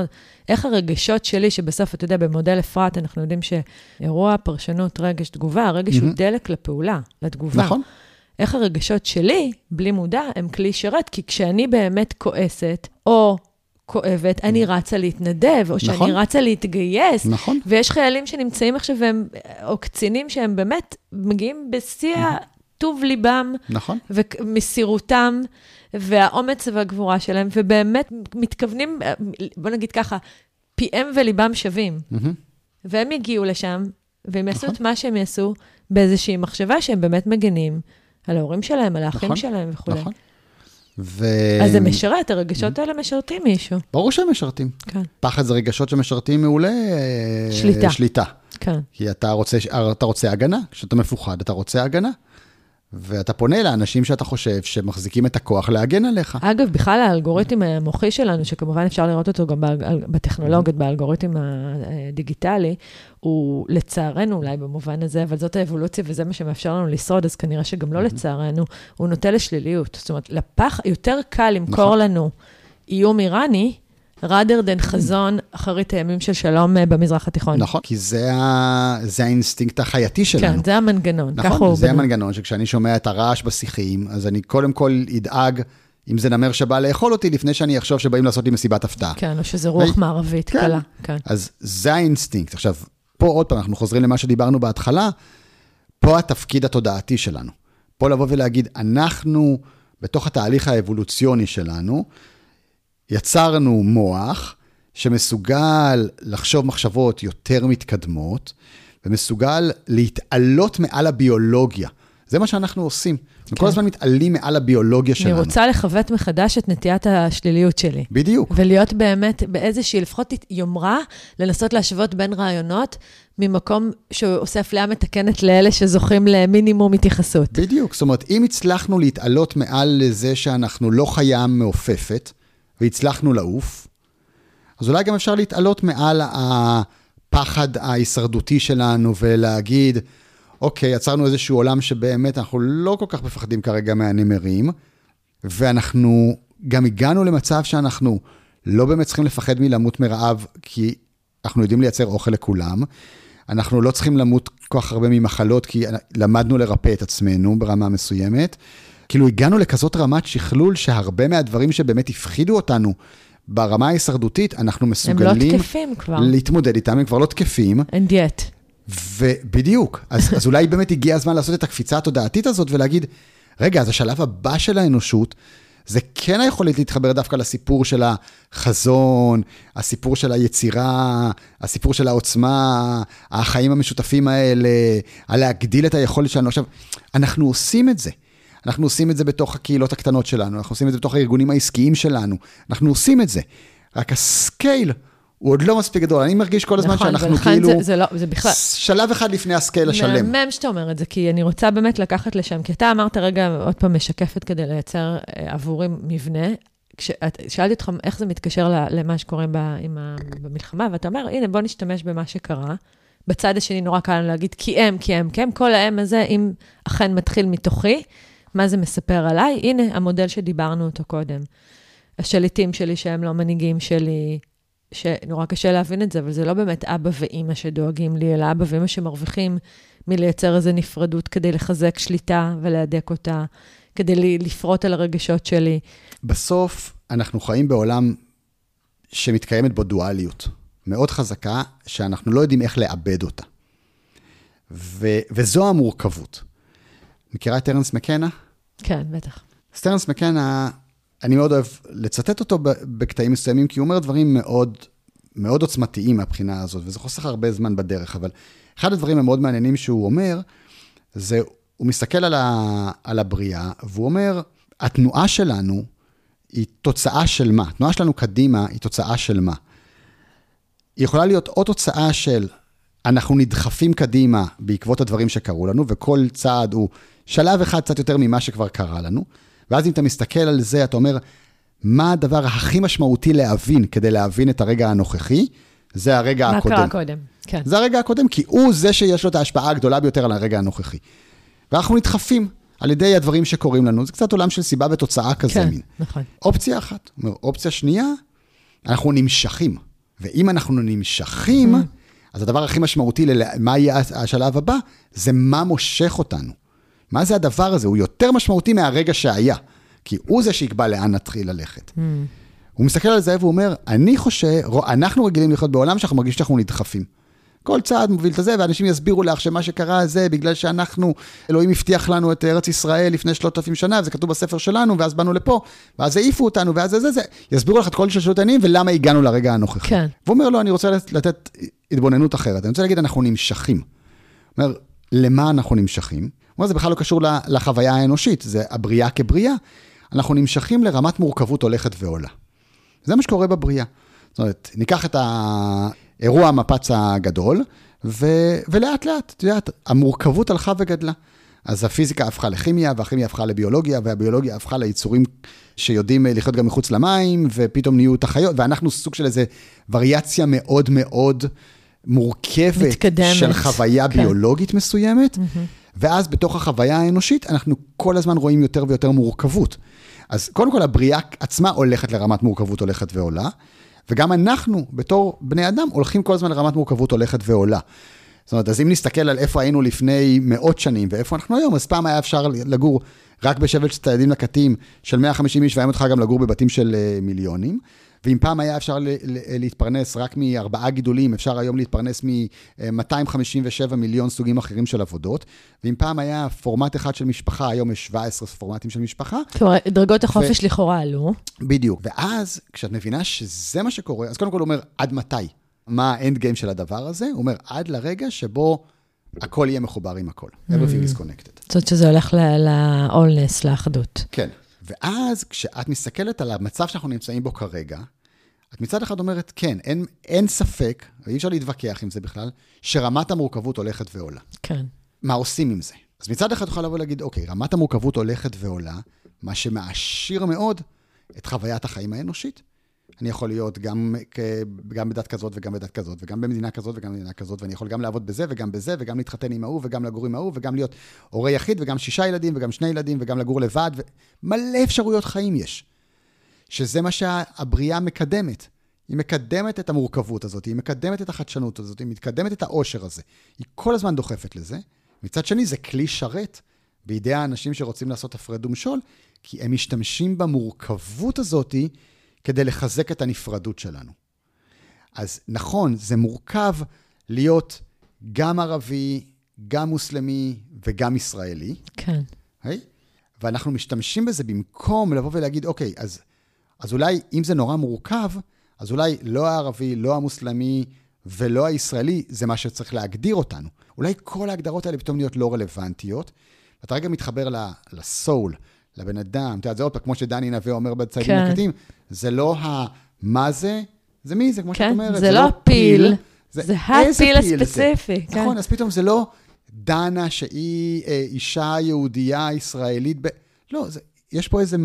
Speaker 1: איך הרגשות שלי, שבסוף, אתה יודע, במודל אפרת, אנחנו יודעים שאירוע, פרשנות, רגש, תגובה, הרגש הוא דלק לפעולה, לתגובה.
Speaker 2: נכון.
Speaker 1: איך הרגשות שלי, בלי מודע, הם כלי שרת, כי כשאני באמת כועסת, או כואבת, אני רצה להתנדב, או שאני
Speaker 2: נכון.
Speaker 1: רצה להתגייס.
Speaker 2: נכון.
Speaker 1: ויש חיילים שנמצאים עכשיו, והם, או קצינים שהם באמת מגיעים בשיא טוב ליבם
Speaker 2: נכון.
Speaker 1: ומסירותם, והאומץ והגבורה שלהם, ובאמת מתכוונים, בוא נגיד ככה, פיהם וליבם שווים.
Speaker 2: מהמם.
Speaker 1: והם יגיעו לשם, והם יעשו
Speaker 2: נכון.
Speaker 1: את מה שהם יעשו באיזושהי מחשבה שהם באמת מגנים על ההורים שלהם, על האחים
Speaker 2: נכון,
Speaker 1: שלהם וכו'.
Speaker 2: נכון. ו...
Speaker 1: אז זה משרת, הרגשות האלה משרתים מישהו.
Speaker 2: ברור שהם משרתים.
Speaker 1: כן,
Speaker 2: פחד זה רגשות שמשרתים מעולה. אה,
Speaker 1: שליטה.
Speaker 2: שליטה.
Speaker 1: כן.
Speaker 2: כי אתה רוצה, אתה רוצה הגנה, כשאתה מפוחד אתה רוצה הגנה. ואתה פונה לאנשים שאתה חושב שמחזיקים את הכוח להגן עליך.
Speaker 1: אגב, בכלל האלגוריתם המוחי שלנו, שכמובן אפשר לראות אותו גם בטכנולוגיות, באלגוריתם הדיגיטלי, הוא לצערנו אולי במובן הזה, אבל זאת האבולוציה וזה מה שמאפשר לנו לשרוד, אז כנראה שגם לא לצערנו, הוא נוטה לשליליות. זאת אומרת, לפח, יותר קל למכור
Speaker 2: נכון.
Speaker 1: לנו איום איראני, rather than חזון אחרית הימים של שלום אה, במזרח התיכון.
Speaker 2: נכון, כי זה, ה... זה האינסטינקט החייתי שלנו.
Speaker 1: כן, זה המנגנון, ככה
Speaker 2: נכון,
Speaker 1: הוא
Speaker 2: זה
Speaker 1: בנוי.
Speaker 2: המנגנון שכשאני שומע את הרעש בשיחים, אז אני קודם כל אדאג אם זה נמר שבא לאכול אותי, לפני שאני אחשוב שבאים לעשות לי מסיבת הפתעה.
Speaker 1: כן, או שזה רוח
Speaker 2: היי,
Speaker 1: מערבית
Speaker 2: כן.
Speaker 1: קלה. כן.
Speaker 2: אז זה האינסטינקט. עכשיו, פה עוד פעם, אנחנו חוזרים למה שדיברנו בהתחלה, פה התפקיד התודעתי שלנו. פה לבוא ולהגיד, אנחנו, בתוך התהליך האבולוציוני שלנו, יצרנו מוח שמסוגל לחשוב מחשבות יותר מתקדמות, ומסוגל להתעלות מעל הביולוגיה. זה מה שאנחנו עושים. אנחנו כל
Speaker 1: כן.
Speaker 2: הזמן מתעלים מעל הביולוגיה
Speaker 1: אני
Speaker 2: שלנו.
Speaker 1: רוצה לכוות מחדש את נטיית השליליות שלי.
Speaker 2: בדיוק.
Speaker 1: ולהיות באמת באיזושהי, לפחות יומרה, לנסות להשוות בין רעיונות, ממקום שעושה אפליה מתקנת לאלה שזוכים למינימום התייחסות.
Speaker 2: בדיוק, זאת אומרת, אם הצלחנו להתעלות מעל לזה שאנחנו לא חיה מעופפת, והצלחנו לעוף, אז אולי גם אפשר להתעלות מעל הפחד ההישרדותי שלנו ולהגיד, אוקיי, יצרנו איזשהו עולם שבאמת אנחנו לא כל כך מפחדים כרגע מהנמרים, ואנחנו גם הגענו למצב שאנחנו לא באמת צריכים לפחד מלמות מרעב, כי אנחנו יודעים לייצר אוכל לכולם. אנחנו לא צריכים למות כל כך הרבה ממחלות, כי למדנו לרפא את עצמנו ברמה מסוימת. כאילו הגענו לכזאת רמת שכלול שהרבה מהדברים שבאמת הפחידו אותנו ברמה ההישרדותית, אנחנו
Speaker 1: הם לא
Speaker 2: מסוגלים
Speaker 1: תקפים כבר.
Speaker 2: להתמודד איתם, הם כבר לא תקפים.
Speaker 1: And yet.
Speaker 2: ובדיוק, [laughs] אז, אז אולי באמת הגיע הזמן לעשות את הקפיצה התודעתית הזאת ולהגיד, רגע, אז השלב הבא של האנושות, זה כן היכולת להתחבר דווקא לסיפור של החזון, הסיפור של היצירה, הסיפור של העוצמה, החיים המשותפים האלה, הלהגדיל את היכולת שלנו. עכשיו, אנחנו עושים את זה. אנחנו עושים את זה בתוך הקהילות הקטנות שלנו, אנחנו עושים את זה בתוך הארגונים העסקיים שלנו, אנחנו עושים את זה. רק ה scale הוא עוד לא מספיק גדול. אני מרגיש כל הזמן
Speaker 1: נכון,
Speaker 2: שאנחנו כאילו...
Speaker 1: זה, זה, לא, זה בכלל...
Speaker 2: שלב אחד לפני ה scale השלם.
Speaker 1: מהמם שאתה אומר את זה, כי אני רוצה באמת לקחת לשם, כי אתה אמרת רגע, עוד פעם משקפת כדי לייצר אה, עבורי מבנה. כשאת, שאלתי אותך איך זה מתקשר למה שקורה ב, ה, במלחמה, ואתה אומר, הנה, בוא נשתמש במה שקרה. בצד השני נורא קל להגיד, כי הם, כי הם, כי הם, כל האם הזה, אם אכן מתחיל מתוכי, מה זה מספר עליי? הנה, המודל שדיברנו אותו קודם. השליטים שלי שהם לא מנהיגים שלי, שנורא קשה להבין את זה, אבל זה לא באמת אבא ואימא שדואגים לי, אלא אבא ואימא שמרוויחים מלייצר איזו נפרדות כדי לחזק שליטה ולהדק אותה, כדי לפרוט על הרגשות שלי.
Speaker 2: בסוף, אנחנו חיים בעולם שמתקיימת בו דואליות מאוד חזקה, שאנחנו לא יודעים איך לאבד אותה. ו- וזו המורכבות. מכירה את טרנס מקנה?
Speaker 1: כן, בטח.
Speaker 2: אז טרנס מקנה, אני מאוד אוהב לצטט אותו בקטעים מסוימים, כי הוא אומר דברים מאוד, מאוד עוצמתיים מהבחינה הזאת, וזה חוסך הרבה זמן בדרך, אבל אחד הדברים המאוד מעניינים שהוא אומר, זה, הוא מסתכל על, ה, על הבריאה, והוא אומר, התנועה שלנו היא תוצאה של מה? התנועה שלנו קדימה היא תוצאה של מה? היא יכולה להיות או תוצאה של אנחנו נדחפים קדימה בעקבות הדברים שקרו לנו, וכל צעד הוא שלב אחד קצת יותר ממה שכבר קרה לנו, ואז אם אתה מסתכל על זה, אתה אומר, מה הדבר הכי משמעותי להבין כדי להבין את הרגע הנוכחי? זה הרגע
Speaker 1: מה
Speaker 2: הקודם.
Speaker 1: מה קרה קודם, כן.
Speaker 2: זה הרגע הקודם, כי הוא זה שיש לו את ההשפעה הגדולה ביותר על הרגע הנוכחי. ואנחנו נדחפים על ידי הדברים שקורים לנו. זה קצת עולם של סיבה ותוצאה כזה
Speaker 1: כן,
Speaker 2: מין.
Speaker 1: נכון.
Speaker 2: אופציה אחת. אופציה שנייה, אנחנו נמשכים. ואם אנחנו נמשכים,
Speaker 1: Mm.
Speaker 2: אז הדבר הכי משמעותי למה יהיה השלב הבא, זה מה מושך אותנו. מה זה הדבר הזה? הוא יותר משמעותי מהרגע שהיה, כי הוא זה שיקבע לאן נתחיל ללכת.
Speaker 1: Mm.
Speaker 2: הוא מסתכל על זה והוא אומר, אני חושב, אנחנו רגילים לחיות בעולם שאנחנו מרגישים שאנחנו נדחפים. כל צעד מוביל את זה, ואנשים יסבירו לך שמה שקרה זה בגלל שאנחנו, אלוהים הבטיח לנו את ארץ ישראל לפני שלושת אלפים שנה, וזה כתוב בספר שלנו, ואז באנו לפה, ואז העיפו אותנו, ואז זה זה זה, יסבירו לך את כל שלושות העניינים ולמה הגענו לרגע הנוכחי.
Speaker 1: כן.
Speaker 2: והוא אומר, לא, אני רוצה לתת התבוננות אחרת, אני רוצה להגיד, אנחנו נמשכים. הוא אומר, למה אנחנו נמשכים? אומר, זה בכלל לא קשור לחוויה האנושית, זה הבריאה כבריאה. אנחנו נמשכים לרמת מורכבות הולכת ועולה. זה מה שקורה בבריאה. זאת אומרת, ניקח את האירוע המפץ הגדול, ו... ולאט לאט, את יודעת, המורכבות הלכה וגדלה. אז הפיזיקה הפכה לכימיה, והכימיה הפכה לביולוגיה, והביולוגיה הפכה ליצורים שיודעים לחיות גם מחוץ למים, ופתאום נהיו את החיות, ואנחנו סוג של איזה וריאציה מאוד מאוד מורכבת,
Speaker 1: מתקדמת.
Speaker 2: של חוויה
Speaker 1: כן.
Speaker 2: ביולוגית מסוימת, ואז בתוך החוויה האנושית, אנחנו כל הזמן רואים יותר ויותר מורכבות. אז קודם כל, הבריאה עצמה הולכת לרמת מורכבות הולכת ועולה, וגם אנחנו, בתור בני אדם, הולכים כל הזמן לרמת מורכבות הולכת ועולה. זאת אומרת, אז אם נסתכל על איפה היינו לפני מאות שנים ואיפה אנחנו היום, אז פעם היה אפשר לגור רק בשבט של ציידים לקטים של 150 איש, והיום אותך גם לגור בבתים של אה, מיליונים. ואם פעם היה אפשר להתפרנס רק מארבעה גידולים, אפשר היום להתפרנס מ-257 מיליון סוגים אחרים של עבודות. ואם פעם היה פורמט אחד של משפחה, היום יש 17 פורמטים של משפחה.
Speaker 1: כלומר, דרגות החופש לכאורה עלו.
Speaker 2: בדיוק. ואז, כשאת מבינה שזה מה שקורה, אז קודם כל הוא אומר, עד מתי? מה האנד גיים של הדבר הזה? הוא אומר, עד לרגע שבו הכל יהיה מחובר עם הכל. Everything is connected.
Speaker 1: זאת אומרת שזה הולך ל-allness, לאחדות.
Speaker 2: כן. ואז, כשאת מסתכלת על המצב שאנחנו נמצאים בו כרגע, את מצד אחד אומרת, כן, אין, אין ספק, ואי אפשר להתווכח עם זה בכלל, שרמת המורכבות הולכת ועולה.
Speaker 1: כן.
Speaker 2: מה עושים עם זה? אז מצד אחד תוכל לבוא ולהגיד, אוקיי, רמת המורכבות הולכת ועולה, מה שמעשיר מאוד את חוויית החיים האנושית. אני יכול להיות גם, גם בדת כזאת וגם בדת כזאת, וגם במדינה כזאת וגם במדינה כזאת, ואני יכול גם לעבוד בזה וגם בזה, וגם להתחתן עם ההוא וגם לגור עם ההוא, וגם להיות הורה יחיד וגם שישה ילדים וגם שני ילדים וגם לגור לבד, ומלא אפשרויות חיים יש. שזה מה שהבריאה מקדמת. היא מקדמת את המורכבות הזאת, היא מקדמת את החדשנות הזאת, היא מקדמת את העושר הזה. היא כל הזמן דוחפת לזה. מצד שני, זה כלי שרת בידי האנשים שרוצים לעשות הפרד ומשול, כי הם משתמשים במורכבות הזאת כדי לחזק את הנפרדות שלנו. אז נכון, זה מורכב להיות גם ערבי, גם מוסלמי וגם ישראלי.
Speaker 1: כן.
Speaker 2: היי? ואנחנו משתמשים בזה במקום לבוא ולהגיד, אוקיי, אז, אז אולי אם זה נורא מורכב, אז אולי לא הערבי, לא המוסלמי ולא הישראלי, זה מה שצריך להגדיר אותנו. אולי כל ההגדרות האלה פתאום נהיות לא רלוונטיות. אתה רגע מתחבר לסול, לבן אדם, אתה יודע, זה עוד פעם, כמו שדני נווה אומר בציידים
Speaker 1: כן.
Speaker 2: הקטנים, זה לא ה... מה זה? זה מי זה, כמו
Speaker 1: כן,
Speaker 2: שאת אומרת.
Speaker 1: זה לא פיל, זה
Speaker 2: איזה
Speaker 1: הפיל
Speaker 2: פיל זה?
Speaker 1: הספציפי, כן.
Speaker 2: נכון, אז פתאום זה לא דנה שהיא אה, אישה יהודייה ישראלית, ב... לא, זה, יש פה איזה...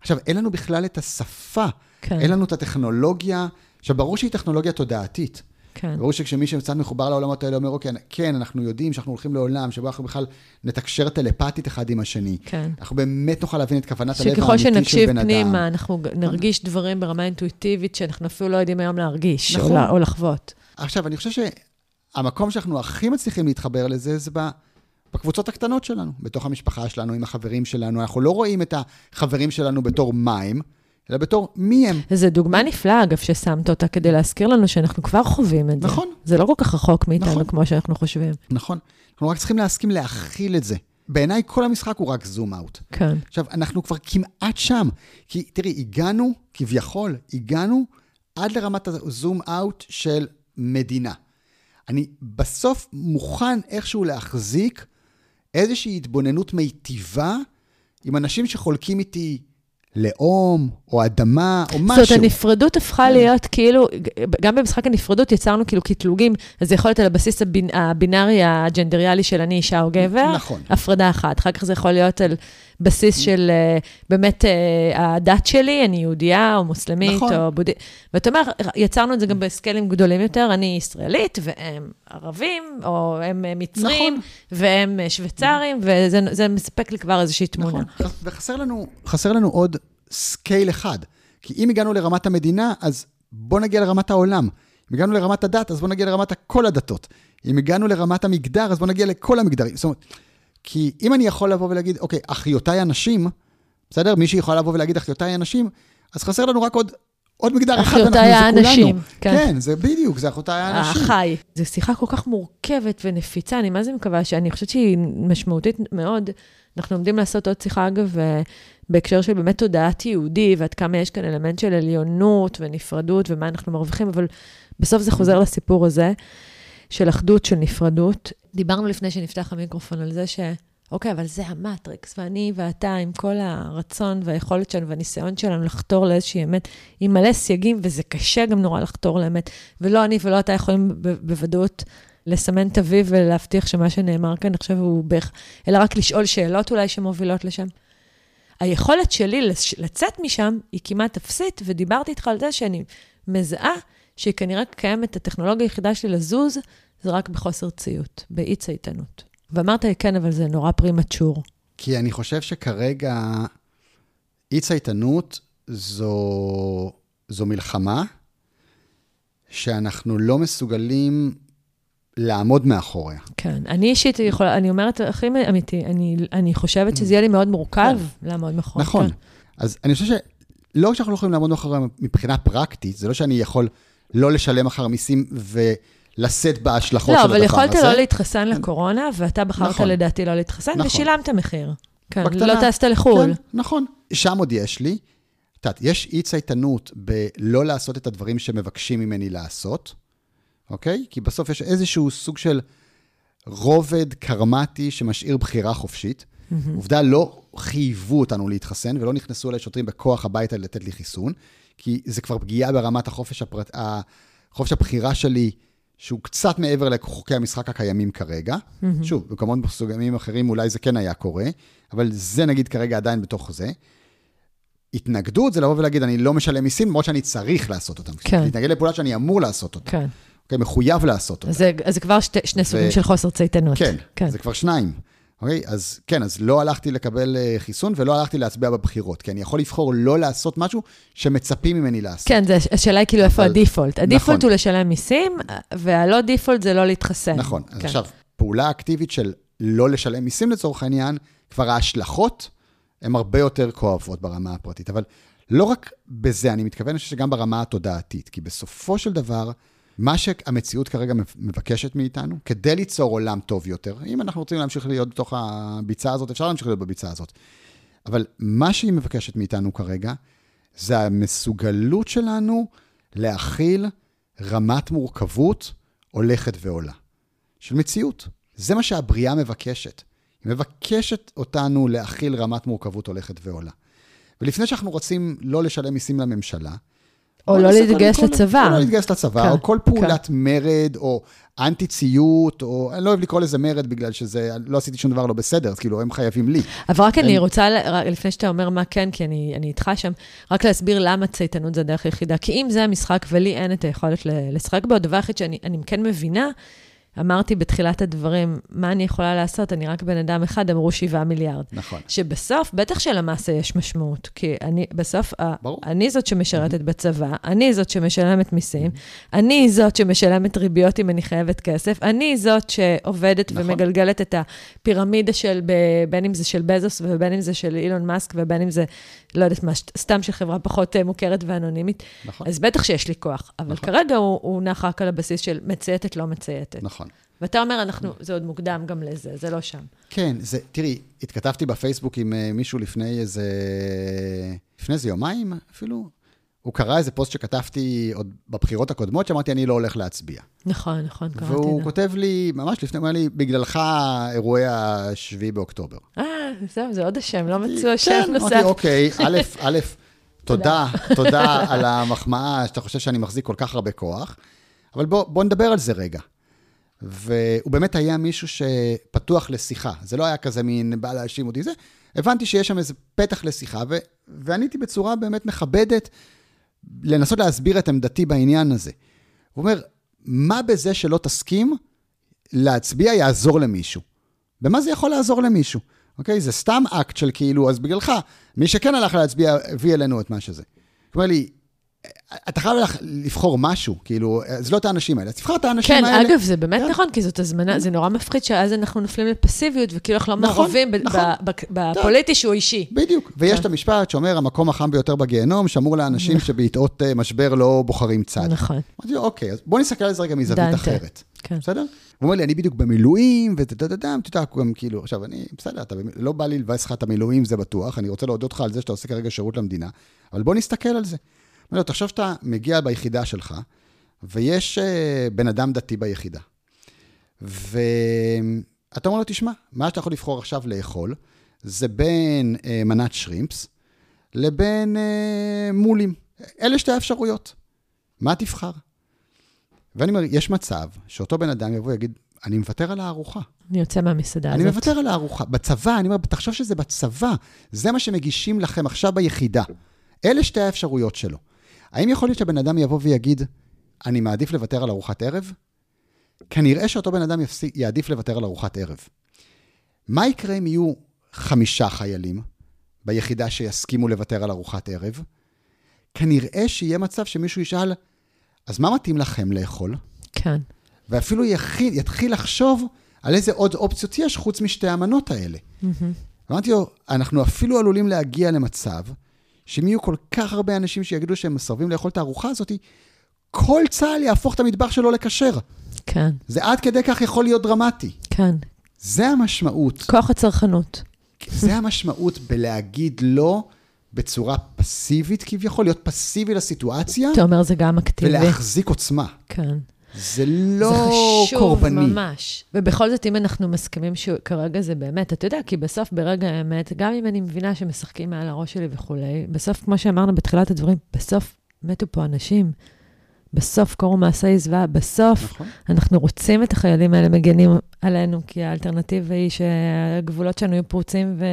Speaker 2: עכשיו, אין לנו בכלל את השפה,
Speaker 1: כן.
Speaker 2: אין לנו את הטכנולוגיה. עכשיו, ברור שהיא טכנולוגיה תודעתית.
Speaker 1: כן.
Speaker 2: ברור שכשמי שקצת מחובר לעולמות האלה אומר, אוקיי, כן, אנחנו יודעים שאנחנו הולכים לעולם שבו אנחנו בכלל נתקשר טלפתית אחד עם השני.
Speaker 1: כן.
Speaker 2: אנחנו באמת נוכל להבין את כוונת הלב
Speaker 1: שככל
Speaker 2: האמיתי של
Speaker 1: שנקשיב
Speaker 2: בן אדם.
Speaker 1: פנימה, אנחנו ג- נרגיש דברים ברמה אינטואיטיבית שאנחנו אפילו לא יודעים היום להרגיש, או
Speaker 2: נכון.
Speaker 1: ל- או לחוות.
Speaker 2: עכשיו, אני חושב שהמקום שאנחנו הכי מצליחים להתחבר לזה, זה ב- בקבוצות הקטנות שלנו, בתוך המשפחה שלנו, עם החברים שלנו. אנחנו לא רואים את החברים שלנו בתור מים, אלא בתור מי הם.
Speaker 1: וזו דוגמה נפלאה, אגב, ששמת אותה כדי להזכיר לנו שאנחנו כבר חווים את זה.
Speaker 2: נכון.
Speaker 1: זה לא כל כך רחוק מאיתנו
Speaker 2: נכון.
Speaker 1: כמו שאנחנו חושבים.
Speaker 2: נכון? אנחנו רק צריכים להסכים להכיל את זה. בעיניי כל המשחק הוא רק זום אאוט.
Speaker 1: כן.
Speaker 2: עכשיו, אנחנו כבר כמעט שם. כי תראי, הגענו, כביכול, הגענו עד לרמת הזום אאוט של מדינה. אני בסוף מוכן איכשהו להחזיק איזושהי התבוננות מיטיבה עם אנשים שחולקים איתי לאום, או אדמה, או משהו.
Speaker 1: זאת אומרת, הנפרדות הפכה להיות כאילו, גם במשחק הנפרדות יצרנו כאילו קטלוגים, אז זה יכול להיות על הבסיס הבינארי הג'נדריאלי של אני אישה או גבר,
Speaker 2: נכון.
Speaker 1: הפרדה אחת. אחר כך זה יכול להיות על בסיס של אה, באמת אה, הדת שלי, אני יהודייה או מוסלמית
Speaker 2: נכון.
Speaker 1: או בודהית. ואתה אומר, יצרנו את זה גם בסקיילים גדולים יותר, אני ישראלית והם ערבים, או הם אה, מצרים,
Speaker 2: נכון.
Speaker 1: והם שוויצרים, וזה זה מספק לי כבר איזושהי תמונה.
Speaker 2: נכון, חס- וחסר לנו, חסר לנו עוד scale אחד. כי אם הגענו לרמת המדינה, אז בוא נגיע לרמת העולם. אם הגענו לרמת הדת, אז בוא נגיע לרמת כל הדתות. אם הגענו לרמת המגדר, אז בוא נגיע לכל המגדרים. זאת אומרת, כי אם אני יכול לבוא ולהגיד, אוקיי, אחיותיי הנשים, בסדר? מישהי יכולה לבוא ולהגיד אחיותיי הנשים, אז חסר לנו רק עוד, עוד מגדר אחד.
Speaker 1: אחיותיי
Speaker 2: ואנחנו- זה
Speaker 1: האנשים,
Speaker 2: כולנו.
Speaker 1: כן.
Speaker 2: כן, זה בדיוק, זה אחיותיי האנשים.
Speaker 1: החי. זו שיחה כל כך מורכבת ונפיצה, אני מה זה מקווה שאני חושבת שהיא משמעותית מאוד. אנחנו עומדים לעשות עוד שיחה, אגב, אה, בהקשר של באמת תודעת יהודי, ועד כמה יש כאן אלמנט של עליונות ונפרדות ומה אנחנו מרוויחים, אבל בסוף זה חוזר לסיפור הזה של אחדות, של נפרדות. דיברנו לפני שנפתח המיקרופון על זה ש... אוקיי, אבל זה המטריקס, ואני ואתה, עם כל הרצון והיכולת שלנו והניסיון שלנו לחתור לאיזושהי אמת, עם מלא סייגים, וזה קשה גם נורא לחתור לאמת, ולא אני ולא אתה יכולים בוודאות לסמן אביב ולהבטיח שמה שנאמר כאן עכשיו הוא בערך, אלא רק לשאול שאלות אולי שמובילות לשם. היכולת שלי לצאת משם היא כמעט אפסית, ודיברתי איתך על זה שאני מזהה שכנראה קיימת הטכנולוגיה היחידה שלי לזוז, זה רק בחוסר ציות, באי צייתנות. ואמרת לי, כן, אבל זה נורא פרימצ'ור.
Speaker 2: כי אני חושב שכרגע אי צייתנות זו, זו מלחמה שאנחנו לא מסוגלים לעמוד מאחוריה.
Speaker 1: כן, אני אישית יכולה, אני אומרת הכי אמיתי, אני, אני חושבת שזה יהיה לי מאוד מורכב לעמוד מאחורי.
Speaker 2: נכון.
Speaker 1: כן.
Speaker 2: אז אני חושב שלא רק שאנחנו לא יכולים לעמוד מאחוריה מבחינה פרקטית, זה לא שאני יכול לא לשלם אחר מיסים ולשאת בהשלכות
Speaker 1: לא,
Speaker 2: של
Speaker 1: אבל
Speaker 2: הדבר
Speaker 1: יכולת
Speaker 2: הזה.
Speaker 1: לא להתחסן לקורונה, ואתה בחרת
Speaker 2: נכון.
Speaker 1: לדעתי לא להתחסן,
Speaker 2: נכון.
Speaker 1: ושילמת מחיר. כן,
Speaker 2: בקטנה.
Speaker 1: לא טסת לחו"ל.
Speaker 2: כן, נכון. שם עוד יש לי. את יודעת, יש אי צייתנות בלא לעשות את הדברים שמבקשים ממני לעשות, אוקיי? כי בסוף יש איזשהו סוג של רובד קרמטי שמשאיר בחירה חופשית. עובדה, לא חייבו אותנו להתחסן ולא נכנסו אליי שוטרים בכוח הביתה לתת לי חיסון, כי זה כבר פגיעה ברמת החופש, הפרט... החופש הבחירה שלי, שהוא קצת מעבר לחוקי המשחק הקיימים כרגע. שוב, במקומות מסוגמים אחרים אולי זה כן היה קורה, אבל זה נגיד כרגע עדיין בתוך זה. התנגדות זה לבוא ולהגיד, אני לא משלם מיסים, למרות שאני צריך לעשות אותם.
Speaker 1: כן.
Speaker 2: להתנגד לפעולה שאני אמור לעשות אותה.
Speaker 1: כן.
Speaker 2: אוקיי, מחויב לעשות אותה.
Speaker 1: זה, אז זה כבר שתי, שני סוגים של חוסר צייתנות.
Speaker 2: כן,
Speaker 1: כן.
Speaker 2: זה כבר שניים. אוקיי? אז כן, אז לא הלכתי לקבל אה, חיסון ולא הלכתי להצביע בבחירות, כי אני יכול לבחור לא לעשות משהו שמצפים ממני לעשות.
Speaker 1: כן, זה, השאלה היא כאילו איפה
Speaker 2: אבל-
Speaker 1: הדיפולט. הדיפולט
Speaker 2: נכון.
Speaker 1: הוא לשלם מיסים, והלא דיפולט זה לא להתחסן.
Speaker 2: נכון. אז
Speaker 1: כן.
Speaker 2: עכשיו, פעולה אקטיבית של לא לשלם מיסים לצורך העניין, כבר ההשלכות הן הרבה יותר כואבות ברמה הפרטית. אבל לא רק בזה, אני מתכוון שגם ברמה התודעתית, כי בסופו של דבר, מה שהמציאות כרגע מבקשת מאיתנו, כדי ליצור עולם טוב יותר, אם אנחנו רוצים להמשיך להיות בתוך הביצה הזאת, אפשר להמשיך להיות בביצה הזאת. אבל מה שהיא מבקשת מאיתנו כרגע, זה המסוגלות שלנו להכיל רמת מורכבות הולכת ועולה. של מציאות. זה מה שהבריאה מבקשת. היא מבקשת אותנו להכיל רמת מורכבות הולכת ועולה. ולפני שאנחנו רוצים לא לשלם מיסים לממשלה,
Speaker 1: או לא להתגייס
Speaker 2: כל-
Speaker 1: לצבא.
Speaker 2: או לא להתגייס לצבא,
Speaker 1: כן,
Speaker 2: או כל פעולת מרד, או אנטי-ציות, או אני לא אוהב לקרוא לזה מרד בגלל שזה, לא עשיתי שום דבר לא בסדר, אז כאילו, הם חייבים לי.
Speaker 1: אבל רק אני רוצה, רק לפני שאתה אומר מה כן, כי אני, אני איתך שם, רק להסביר למה צייתנות זה הדרך היחידה. כי אם זה המשחק ולי אין את היכולת לשחק בו, הדבר היחיד שאני אני כן מבינה, אמרתי בתחילת הדברים, מה אני יכולה לעשות? אני רק בן אדם אחד, אמרו 7 מיליארד.
Speaker 2: נכון.
Speaker 1: שבסוף, בטח שלמעשה יש משמעות, כי אני, בסוף,
Speaker 2: ברור.
Speaker 1: אני זאת שמשרתת בצבא, אני זאת שמשלמת מיסים, אני זאת שמשלמת ריביות אם אני חייבת כסף, אני זאת שעובדת
Speaker 2: נכון.
Speaker 1: ומגלגלת את הפירמידה של, בין אם זה של בזוס ובין אם זה של אילון מאסק ובין אם זה, לא יודעת מה, סתם של חברה פחות אה, מוכרת ואנונימית.
Speaker 2: נכון.
Speaker 1: אז בטח שיש לי כוח, אבל
Speaker 2: נכון.
Speaker 1: כרגע הוא, הוא נח רק על הבסיס של מצייתת, לא מצייתת.
Speaker 2: נכון.
Speaker 1: ואתה אומר, אנחנו, זה עוד מוקדם גם לזה, זה לא שם.
Speaker 2: כן, זה, תראי, התכתבתי בפייסבוק עם אה, מישהו לפני איזה, לפני איזה יומיים אפילו. הוא קרא איזה פוסט שכתבתי עוד בבחירות הקודמות, שאמרתי, אני לא הולך להצביע.
Speaker 1: נכון, נכון, קראתי
Speaker 2: והוא
Speaker 1: את זה.
Speaker 2: כותב לי, ממש לפני, הוא אומר לי, בגללך אירועי ה-7 באוקטובר.
Speaker 1: אה, זהו, זה עוד השם, לא מצאו השם
Speaker 2: כן,
Speaker 1: נוסף.
Speaker 2: אמרתי, אוקיי, א', [laughs] א', תודה, תודה על המחמאה שאתה חושב שאני מחזיק כל כך הרבה כוח, אבל בוא, בוא נדבר על זה רגע. והוא באמת היה מישהו שפתוח לשיחה, זה לא היה כזה מין בא להאשים אותי, זה, הבנתי שיש שם איזה פתח לשיחה, ו, ועניתי בצורה באמת מכבדת, לנסות להסביר את עמדתי בעניין הזה. הוא אומר, מה בזה שלא תסכים להצביע יעזור למישהו? במה זה יכול לעזור למישהו? אוקיי? זה סתם אקט של כאילו, אז בגללך, מי שכן הלך להצביע, הביא אלינו את מה שזה. הוא אומר לי, אתה חייב לך לבחור משהו, כאילו, זה לא את האנשים האלה, אז תבחר את האנשים
Speaker 1: כן,
Speaker 2: האלה.
Speaker 1: אגב, זה באמת
Speaker 2: כן.
Speaker 1: נכון, כי זאת הזמנה, זה נורא מפחיד שאז אנחנו נופלים לפסיביות, וכאילו אנחנו לא
Speaker 2: נכון,
Speaker 1: מעורבים
Speaker 2: נכון.
Speaker 1: בפוליטי שהוא אישי.
Speaker 2: בדיוק, ויש
Speaker 1: כן.
Speaker 2: את המשפט שאומר, המקום החם ביותר בגיהנום, שמור לאנשים שבעיתות אה, משבר לא בוחרים צד.
Speaker 1: נכון,
Speaker 2: אמרתי לו, אוקיי, אז בוא נסתכל על זה רגע מזווית. אחרת.
Speaker 1: כן.
Speaker 2: בסדר? הוא אומר לי, אני בדיוק במילואים, ודדדדם, אתה יודע, גם כאילו, עכשיו, אני, בסדר, אתה לא בא לי לבאס לך את המילואים, זה בטוח, אני רוצה להודות לך על זה שאתה עושה כרגע שירות למדינה, אבל בוא נסתכל על זה. אומר לו, תחשוב שאתה מגיע ביחידה שלך, ויש אה, בן אדם דתי ביחידה. ואתה אומר לו, תשמע, מה שאתה יכול לבחור עכשיו לאכול, זה בין אה, מנת שרימפס לבין אה, מולים. אלה שתי האפשרויות. מה תבחר? ואני אומר, יש מצב שאותו בן אדם יבוא ויגיד, אני מוותר על הארוחה.
Speaker 1: אני יוצא מהמסעדה
Speaker 2: אני
Speaker 1: הזאת.
Speaker 2: מוותר על הארוחה. בצבא, אני אומר, תחשוב שזה בצבא. זה מה שמגישים לכם עכשיו ביחידה. אלה שתי האפשרויות שלו. האם יכול להיות שהבן אדם יבוא ויגיד, אני מעדיף לוותר על ארוחת ערב? כנראה שאותו בן אדם יפסיק, יעדיף לוותר על ארוחת ערב. מה יקרה אם יהיו חמישה חיילים ביחידה שיסכימו לוותר על ארוחת ערב? כנראה שיהיה מצב שמישהו ישאל, אז מה מתאים לכם לאכול?
Speaker 1: כן,
Speaker 2: ואפילו יתחיל, יתחיל לחשוב על איזה עוד אופציות יש חוץ משתי המנות האלה. אמרתי לו, אנחנו אפילו עלולים להגיע למצב שאם יהיו כל כך הרבה אנשים שיגידו שהם מסרבים לאכול את הארוחה הזאת, כל צה"ל יהפוך את המטבח שלו לכשר.
Speaker 1: כן,
Speaker 2: זה עד כדי כך יכול להיות דרמטי.
Speaker 1: כן.
Speaker 2: זה המשמעות.
Speaker 1: כוח הצרכנות.
Speaker 2: זה המשמעות בלהגיד לא בצורה פסיבית כביכול, להיות פסיבי לסיטואציה,
Speaker 1: אתה אומר, זה גם אקטיבי.
Speaker 2: ולהחזיק עוצמה.
Speaker 1: כן.
Speaker 2: זה לא
Speaker 1: זה חשוב
Speaker 2: קורבני.
Speaker 1: ממש. ובכל זאת, אם אנחנו מסכימים שכרגע זה באמת, אתה יודע, כי בסוף, ברגע האמת, גם אם אני מבינה שמשחקים מעל הראש שלי וכולי, בסוף, כמו שאמרנו בתחילת הדברים, בסוף מתו פה אנשים. בסוף קרו מעשי זוועה, בסוף
Speaker 2: נכון.
Speaker 1: אנחנו רוצים את החיילים האלה מגנים עלינו, כי האלטרנטיבה היא שהגבולות שלנו יהיו פרוצים ו...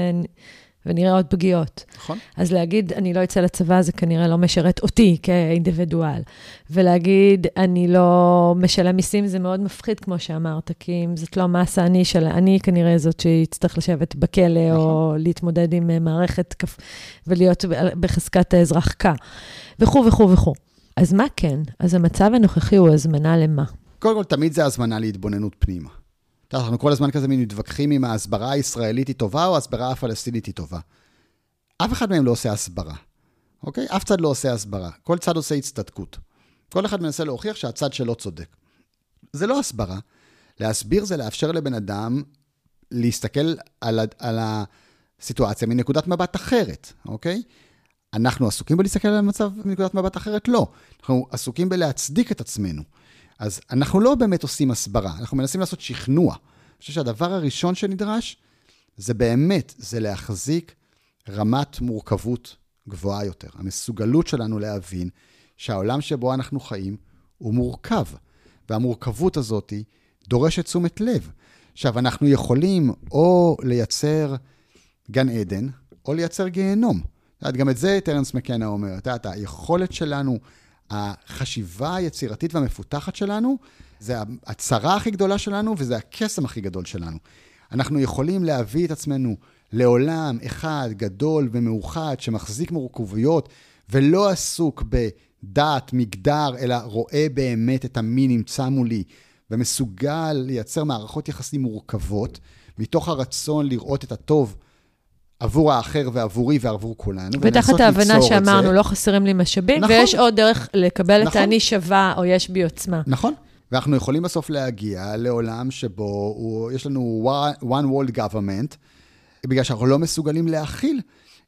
Speaker 1: ונראה עוד פגיעות.
Speaker 2: נכון.
Speaker 1: אז להגיד, אני לא אצא לצבא, זה כנראה לא משרת אותי כאינדיבידואל. ולהגיד, אני לא משלם מיסים, זה מאוד מפחיד, כמו שאמרת, כי אם זאת לא מסה, אני, של, אני כנראה זאת שיצטרך לשבת בכלא,
Speaker 2: נכון.
Speaker 1: או להתמודד עם אה, מערכת כפ... ולהיות בחזקת האזרח קה, וכו' וכו' וכו'. אז מה כן? אז המצב הנוכחי הוא הזמנה למה?
Speaker 2: קודם כל, תמיד זה הזמנה להתבוננות פנימה. אתה אנחנו כל הזמן כזה מתווכחים אם ההסברה הישראלית היא טובה או ההסברה הפלסטינית היא טובה. אף אחד מהם לא עושה הסברה, אוקיי? אף צד לא עושה הסברה. כל צד עושה הצטדקות. כל אחד מנסה להוכיח שהצד שלו צודק. זה לא הסברה. להסביר זה לאפשר לבן אדם להסתכל על, על הסיטואציה מנקודת מבט אחרת, אוקיי? אנחנו עסוקים בלהסתכל על המצב מנקודת מבט אחרת? לא. אנחנו עסוקים בלהצדיק את עצמנו. אז אנחנו לא באמת עושים הסברה, אנחנו מנסים לעשות שכנוע. אני חושב שהדבר הראשון שנדרש, זה באמת, זה להחזיק רמת מורכבות גבוהה יותר. המסוגלות שלנו להבין שהעולם שבו אנחנו חיים הוא מורכב, והמורכבות הזאת דורשת תשומת לב. עכשיו, אנחנו יכולים או לייצר גן עדן, או לייצר גיהנום. את יודעת, גם את זה טרנס מקנה אומר. את יודעת, היכולת שלנו, החשיבה היצירתית והמפותחת שלנו, זה הצרה הכי גדולה שלנו וזה הקסם הכי גדול שלנו. אנחנו יכולים להביא את עצמנו לעולם אחד גדול ומאוחד שמחזיק מורכבויות ולא עסוק בדת, מגדר, אלא רואה באמת את המי נמצא מולי ומסוגל לייצר מערכות יחסים מורכבות מתוך הרצון לראות את הטוב עבור האחר ועבורי ועבור כולנו.
Speaker 1: ותחת ההבנה שאמרנו, לא חסרים לי משאבים, נכון. ויש עוד דרך לקבל נכון. את האני שווה, או יש בי עוצמה.
Speaker 2: נכון. ואנחנו יכולים בסוף להגיע לעולם שבו הוא, יש לנו one, world government, בגלל שאנחנו לא מסוגלים להכיל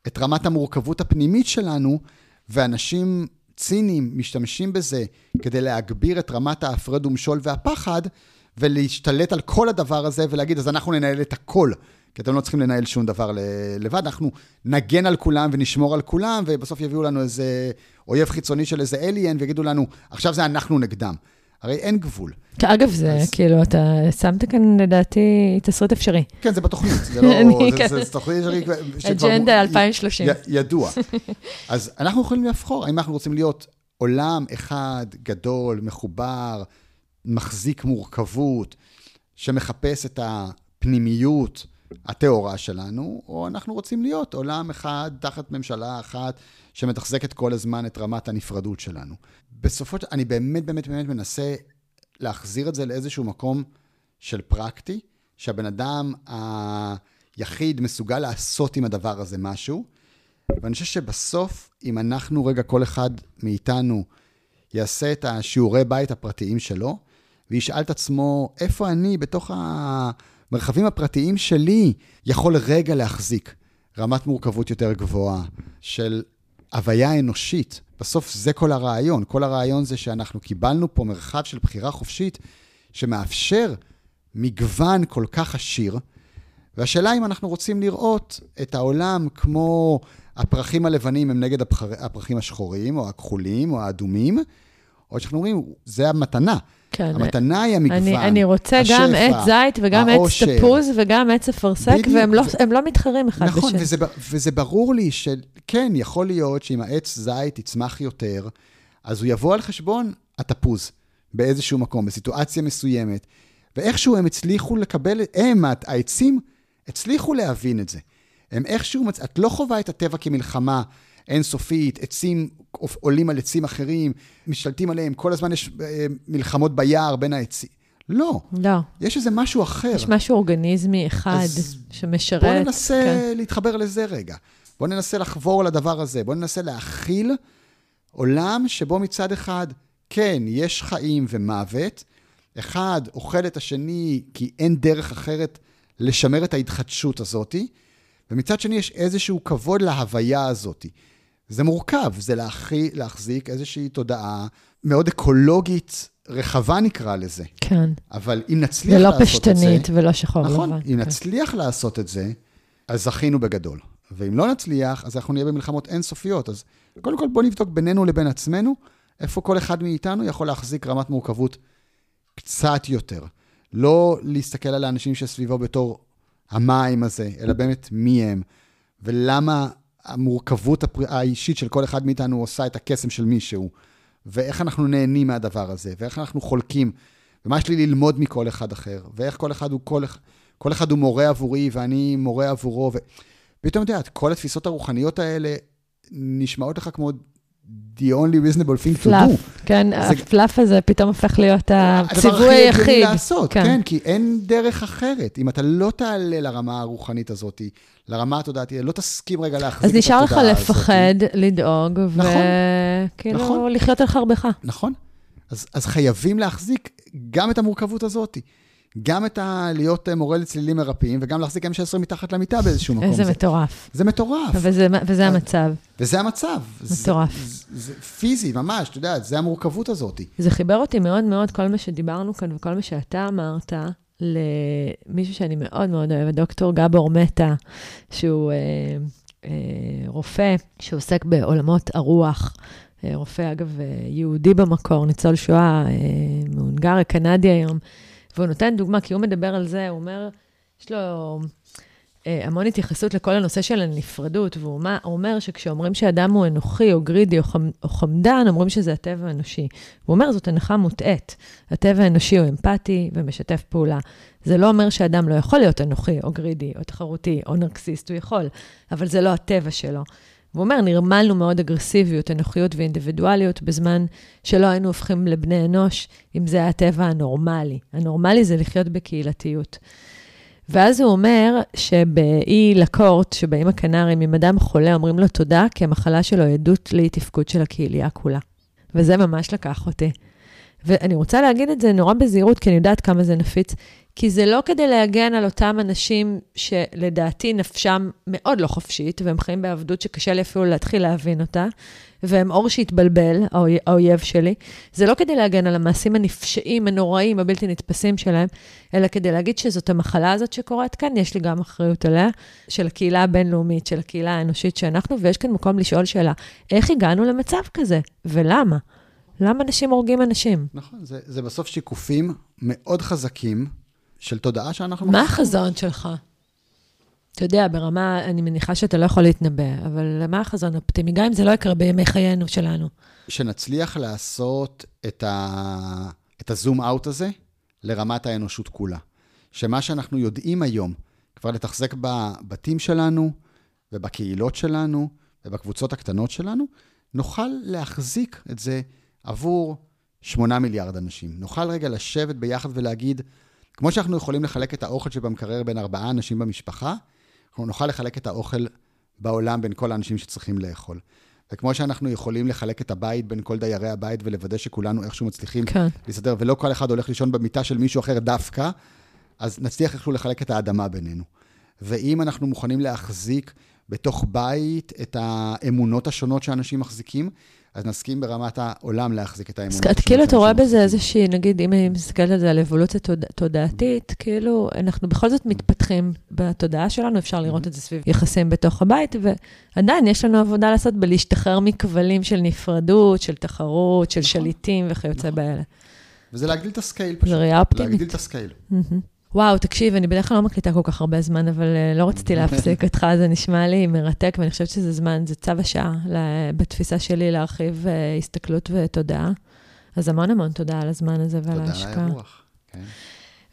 Speaker 2: את רמת המורכבות הפנימית שלנו, ואנשים ציניים משתמשים בזה כדי להגביר את רמת ההפרד ומשול והפחד, ולהשתלט על כל הדבר הזה ולהגיד, אז אנחנו ננהל את הכל. כי אתם לא צריכים לנהל שום דבר לבד, אנחנו נגן על כולם ונשמור על כולם, ובסוף יביאו לנו איזה אויב חיצוני של איזה אליאן, ויגידו לנו, עכשיו זה אנחנו נגדם. הרי אין גבול.
Speaker 1: אגב, זה אז... כאילו, אתה שמת כאן לדעתי תסריט אפשרי.
Speaker 2: כן, זה בתוכנית, זה [laughs] לא... זה, זה, זה תוכנית אפשרי
Speaker 1: אג'נדה 2030.
Speaker 2: י, ידוע. [laughs] אז אנחנו יכולים לבחור, האם אנחנו רוצים להיות עולם אחד, גדול, מחובר, מחזיק מורכבות, שמחפש את הפנימיות, הטהורה שלנו, או אנחנו רוצים להיות עולם אחד תחת ממשלה אחת שמתחזקת כל הזמן את רמת הנפרדות שלנו. בסופו של אני באמת באמת באמת מנסה להחזיר את זה לאיזשהו מקום של פרקטי, שהבן אדם היחיד מסוגל לעשות עם הדבר הזה משהו, ואני חושב שבסוף, אם אנחנו רגע, כל אחד מאיתנו יעשה את השיעורי בית הפרטיים שלו, וישאל את עצמו, איפה אני בתוך ה... המרחבים הפרטיים שלי יכול רגע להחזיק רמת מורכבות יותר גבוהה של הוויה אנושית. בסוף זה כל הרעיון. כל הרעיון זה שאנחנו קיבלנו פה מרחב של בחירה חופשית שמאפשר מגוון כל כך עשיר, והשאלה אם אנחנו רוצים לראות את העולם כמו הפרחים הלבנים הם נגד הפרחים השחורים, או הכחולים, או האדומים, או שאנחנו אומרים, זה המתנה. כן. המתנה היא המגוון,
Speaker 1: אני, אני רוצה השפע, גם עץ זית וגם העושר. עץ תפוז וגם עץ אפרסק, והם לא, לא מתחרים אחד
Speaker 2: נכון, בשני. נכון, וזה, וזה ברור לי שכן, יכול להיות שאם העץ זית יצמח יותר, אז הוא יבוא על חשבון התפוז באיזשהו מקום, בסיטואציה מסוימת. ואיכשהו הם הצליחו לקבל, הם, העצים, הצליחו להבין את זה. הם איכשהו, את לא חווה את הטבע כמלחמה אינסופית, עצים עולים על עצים אחרים, משתלטים עליהם, כל הזמן יש אה, מלחמות ביער בין העצים. לא.
Speaker 1: לא.
Speaker 2: יש איזה משהו אחר.
Speaker 1: יש משהו אורגניזמי אחד שמשרת. בואו
Speaker 2: ננסה כן. להתחבר לזה רגע. בואו ננסה לחבור לדבר הזה. בואו ננסה להכיל עולם שבו מצד אחד, כן, יש חיים ומוות, אחד אוכל את השני כי אין דרך אחרת לשמר את ההתחדשות הזאתי, ומצד שני יש איזשהו כבוד להוויה הזאתי. זה מורכב, זה להחי, להחזיק איזושהי תודעה מאוד אקולוגית רחבה נקרא לזה.
Speaker 1: כן.
Speaker 2: אבל אם נצליח לעשות את זה...
Speaker 1: ולא פשטנית ולא שחור
Speaker 2: נכון,
Speaker 1: לבן.
Speaker 2: אם כן. נצליח לעשות את זה, אז זכינו בגדול. ואם לא נצליח, אז אנחנו נהיה במלחמות אינסופיות. אז קודם כל בואו נבדוק בינינו לבין עצמנו, איפה כל אחד מאיתנו יכול להחזיק רמת מורכבות קצת יותר. לא להסתכל על האנשים שסביבו בתור המים הזה, אלא באמת מי הם, ולמה המורכבות האישית של כל אחד מאיתנו עושה את הקסם של מישהו, ואיך אנחנו נהנים מהדבר הזה, ואיך אנחנו חולקים, ומה יש לי ללמוד מכל אחד אחר, ואיך כל אחד הוא, כל, כל אחד הוא מורה עבורי ואני מורה עבורו, ופתאום, אתה יודע, כל התפיסות הרוחניות האלה נשמעות לך כמו the only reasonable thing to do.
Speaker 1: כן, הפלאף הזה פתאום הופך להיות הציווי היחיד. הדבר הכי הגיוני
Speaker 2: לעשות, כן. כן, כי אין דרך אחרת. אם אתה לא תעלה לרמה הרוחנית הזאת, לרמה התודעתית, לא תסכים רגע להחזיק את התודעה הזאת.
Speaker 1: אז נשאר לך לפחד, לדאוג, נכון, וכאילו נכון. לחיות על חרבך.
Speaker 2: נכון. אז, אז חייבים להחזיק גם את המורכבות הזאת. גם את ה... להיות אה, מורה לצלילים מרפאים, וגם להחזיק M16 מתחת למיטה באיזשהו מקום.
Speaker 1: איזה מטורף.
Speaker 2: זה מטורף.
Speaker 1: וזה, וזה המצב.
Speaker 2: וזה המצב.
Speaker 1: מטורף.
Speaker 2: זה, זה, זה פיזי, ממש, אתה יודע, זה המורכבות הזאת.
Speaker 1: זה חיבר אותי מאוד מאוד, כל מה שדיברנו כאן וכל מה שאתה אמרת, למישהו שאני מאוד מאוד אוהבת, דוקטור גבור מטה, שהוא אה, אה, רופא שעוסק בעולמות הרוח. אה, רופא, אגב, יהודי במקור, ניצול שואה, מהונגריה, קנדי היום, והוא נותן דוגמה, כי הוא מדבר על זה, הוא אומר, יש לו אה, המון התייחסות לכל הנושא של הנפרדות, והוא אומר שכשאומרים שאדם הוא אנוכי או גרידי או, חמ, או חמדן, אומרים שזה הטבע האנושי. הוא אומר, זאת הנחה מוטעית. הטבע האנושי הוא אמפתי ומשתף פעולה. זה לא אומר שאדם לא יכול להיות אנוכי או גרידי או תחרותי או נרקסיסט, הוא יכול, אבל זה לא הטבע שלו. והוא אומר, נרמלנו מאוד אגרסיביות, אנוכיות ואינדיבידואליות בזמן שלא היינו הופכים לבני אנוש, אם זה הטבע הנורמלי. הנורמלי זה לחיות בקהילתיות. ואז הוא אומר שבאי לקורט, שבאים הקנרים, אם אדם חולה, אומרים לו תודה, כי המחלה שלו היא עדות לאי תפקוד של הקהילייה כולה. וזה ממש לקח אותי. ואני רוצה להגיד את זה נורא בזהירות, כי אני יודעת כמה זה נפיץ, כי זה לא כדי להגן על אותם אנשים שלדעתי נפשם מאוד לא חופשית, והם חיים בעבדות שקשה לי אפילו להתחיל להבין אותה, והם אור שהתבלבל, האויב שלי. זה לא כדי להגן על המעשים הנפשעים, הנוראים, הבלתי נתפסים שלהם, אלא כדי להגיד שזאת המחלה הזאת שקורית כאן, יש לי גם אחריות עליה, של הקהילה הבינלאומית, של הקהילה האנושית שאנחנו, ויש כאן מקום לשאול שאלה, איך הגענו למצב כזה, ולמה? למה אנשים הורגים אנשים?
Speaker 2: נכון, זה, זה בסוף שיקופים מאוד חזקים של תודעה שאנחנו...
Speaker 1: מה החזון שלך? אתה יודע, ברמה, אני מניחה שאתה לא יכול להתנבא, אבל מה החזון האופטימי? גם אם זה לא יקרה בימי חיינו שלנו.
Speaker 2: שנצליח לעשות את, ה... את הזום אאוט הזה לרמת האנושות כולה. שמה שאנחנו יודעים היום, כבר לתחזק בבתים שלנו, ובקהילות שלנו, ובקבוצות הקטנות שלנו, נוכל להחזיק את זה עבור 8 מיליארד אנשים. נוכל רגע לשבת ביחד ולהגיד, כמו שאנחנו יכולים לחלק את האוכל שבמקרר בין ארבעה אנשים במשפחה, אנחנו נוכל לחלק את האוכל בעולם בין כל האנשים שצריכים לאכול. וכמו שאנחנו יכולים לחלק את הבית בין כל דיירי הבית ולוודא שכולנו איכשהו מצליחים כן. להסתדר, ולא כל אחד הולך לישון במיטה של מישהו אחר דווקא, אז נצליח איכשהו לחלק את האדמה בינינו. ואם אנחנו מוכנים להחזיק בתוך בית את האמונות השונות שאנשים מחזיקים, אז נסכים ברמת העולם להחזיק את האמונות.
Speaker 1: אז כאילו אתה רואה בזה איזושהי, נגיד, אם אני מסתכלת על זה, על אבולוציה תודע, תודעתית, כאילו, אנחנו בכל זאת מתפתחים בתודעה שלנו, אפשר לראות את זה סביב יחסים בתוך הבית, ועדיין יש לנו עבודה לעשות בלהשתחרר מכבלים של נפרדות, של תחרות, של נכון. שליטים וכיוצא נכון. באלה.
Speaker 2: וזה להגדיל את ה scale פשוט.
Speaker 1: זה ראייה אופטימית.
Speaker 2: להגדיל את ה scale.
Speaker 1: וואו, תקשיב, אני בדרך כלל לא מקליטה כל כך הרבה זמן, אבל אה, לא רציתי להפסיק [laughs] אותך, זה נשמע לי מרתק, ואני חושבת שזה זמן, זה צו השעה בתפיסה שלי להרחיב אה, הסתכלות ותודעה. אז המון המון תודה על הזמן הזה ועל ההשקעה. תודה על האירוח, כן.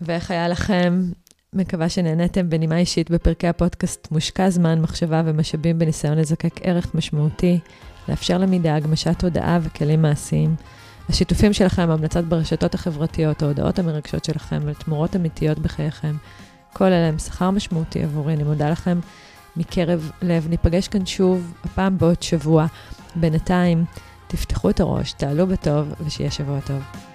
Speaker 1: ואיך היה לכם? מקווה שנהניתם בנימה אישית בפרקי הפודקאסט מושקע זמן, מחשבה ומשאבים בניסיון לזקק ערך משמעותי, לאפשר למידה, הגמשת תודעה וכלים מעשיים. השיתופים שלכם, ההמלצות ברשתות החברתיות, ההודעות המרגשות שלכם ותמורות אמיתיות בחייכם, כל אלה הם שכר משמעותי עבורי. אני מודה לכם מקרב לב. ניפגש כאן שוב, הפעם בעוד שבוע. בינתיים, תפתחו את הראש, תעלו בטוב, ושיהיה שבוע טוב.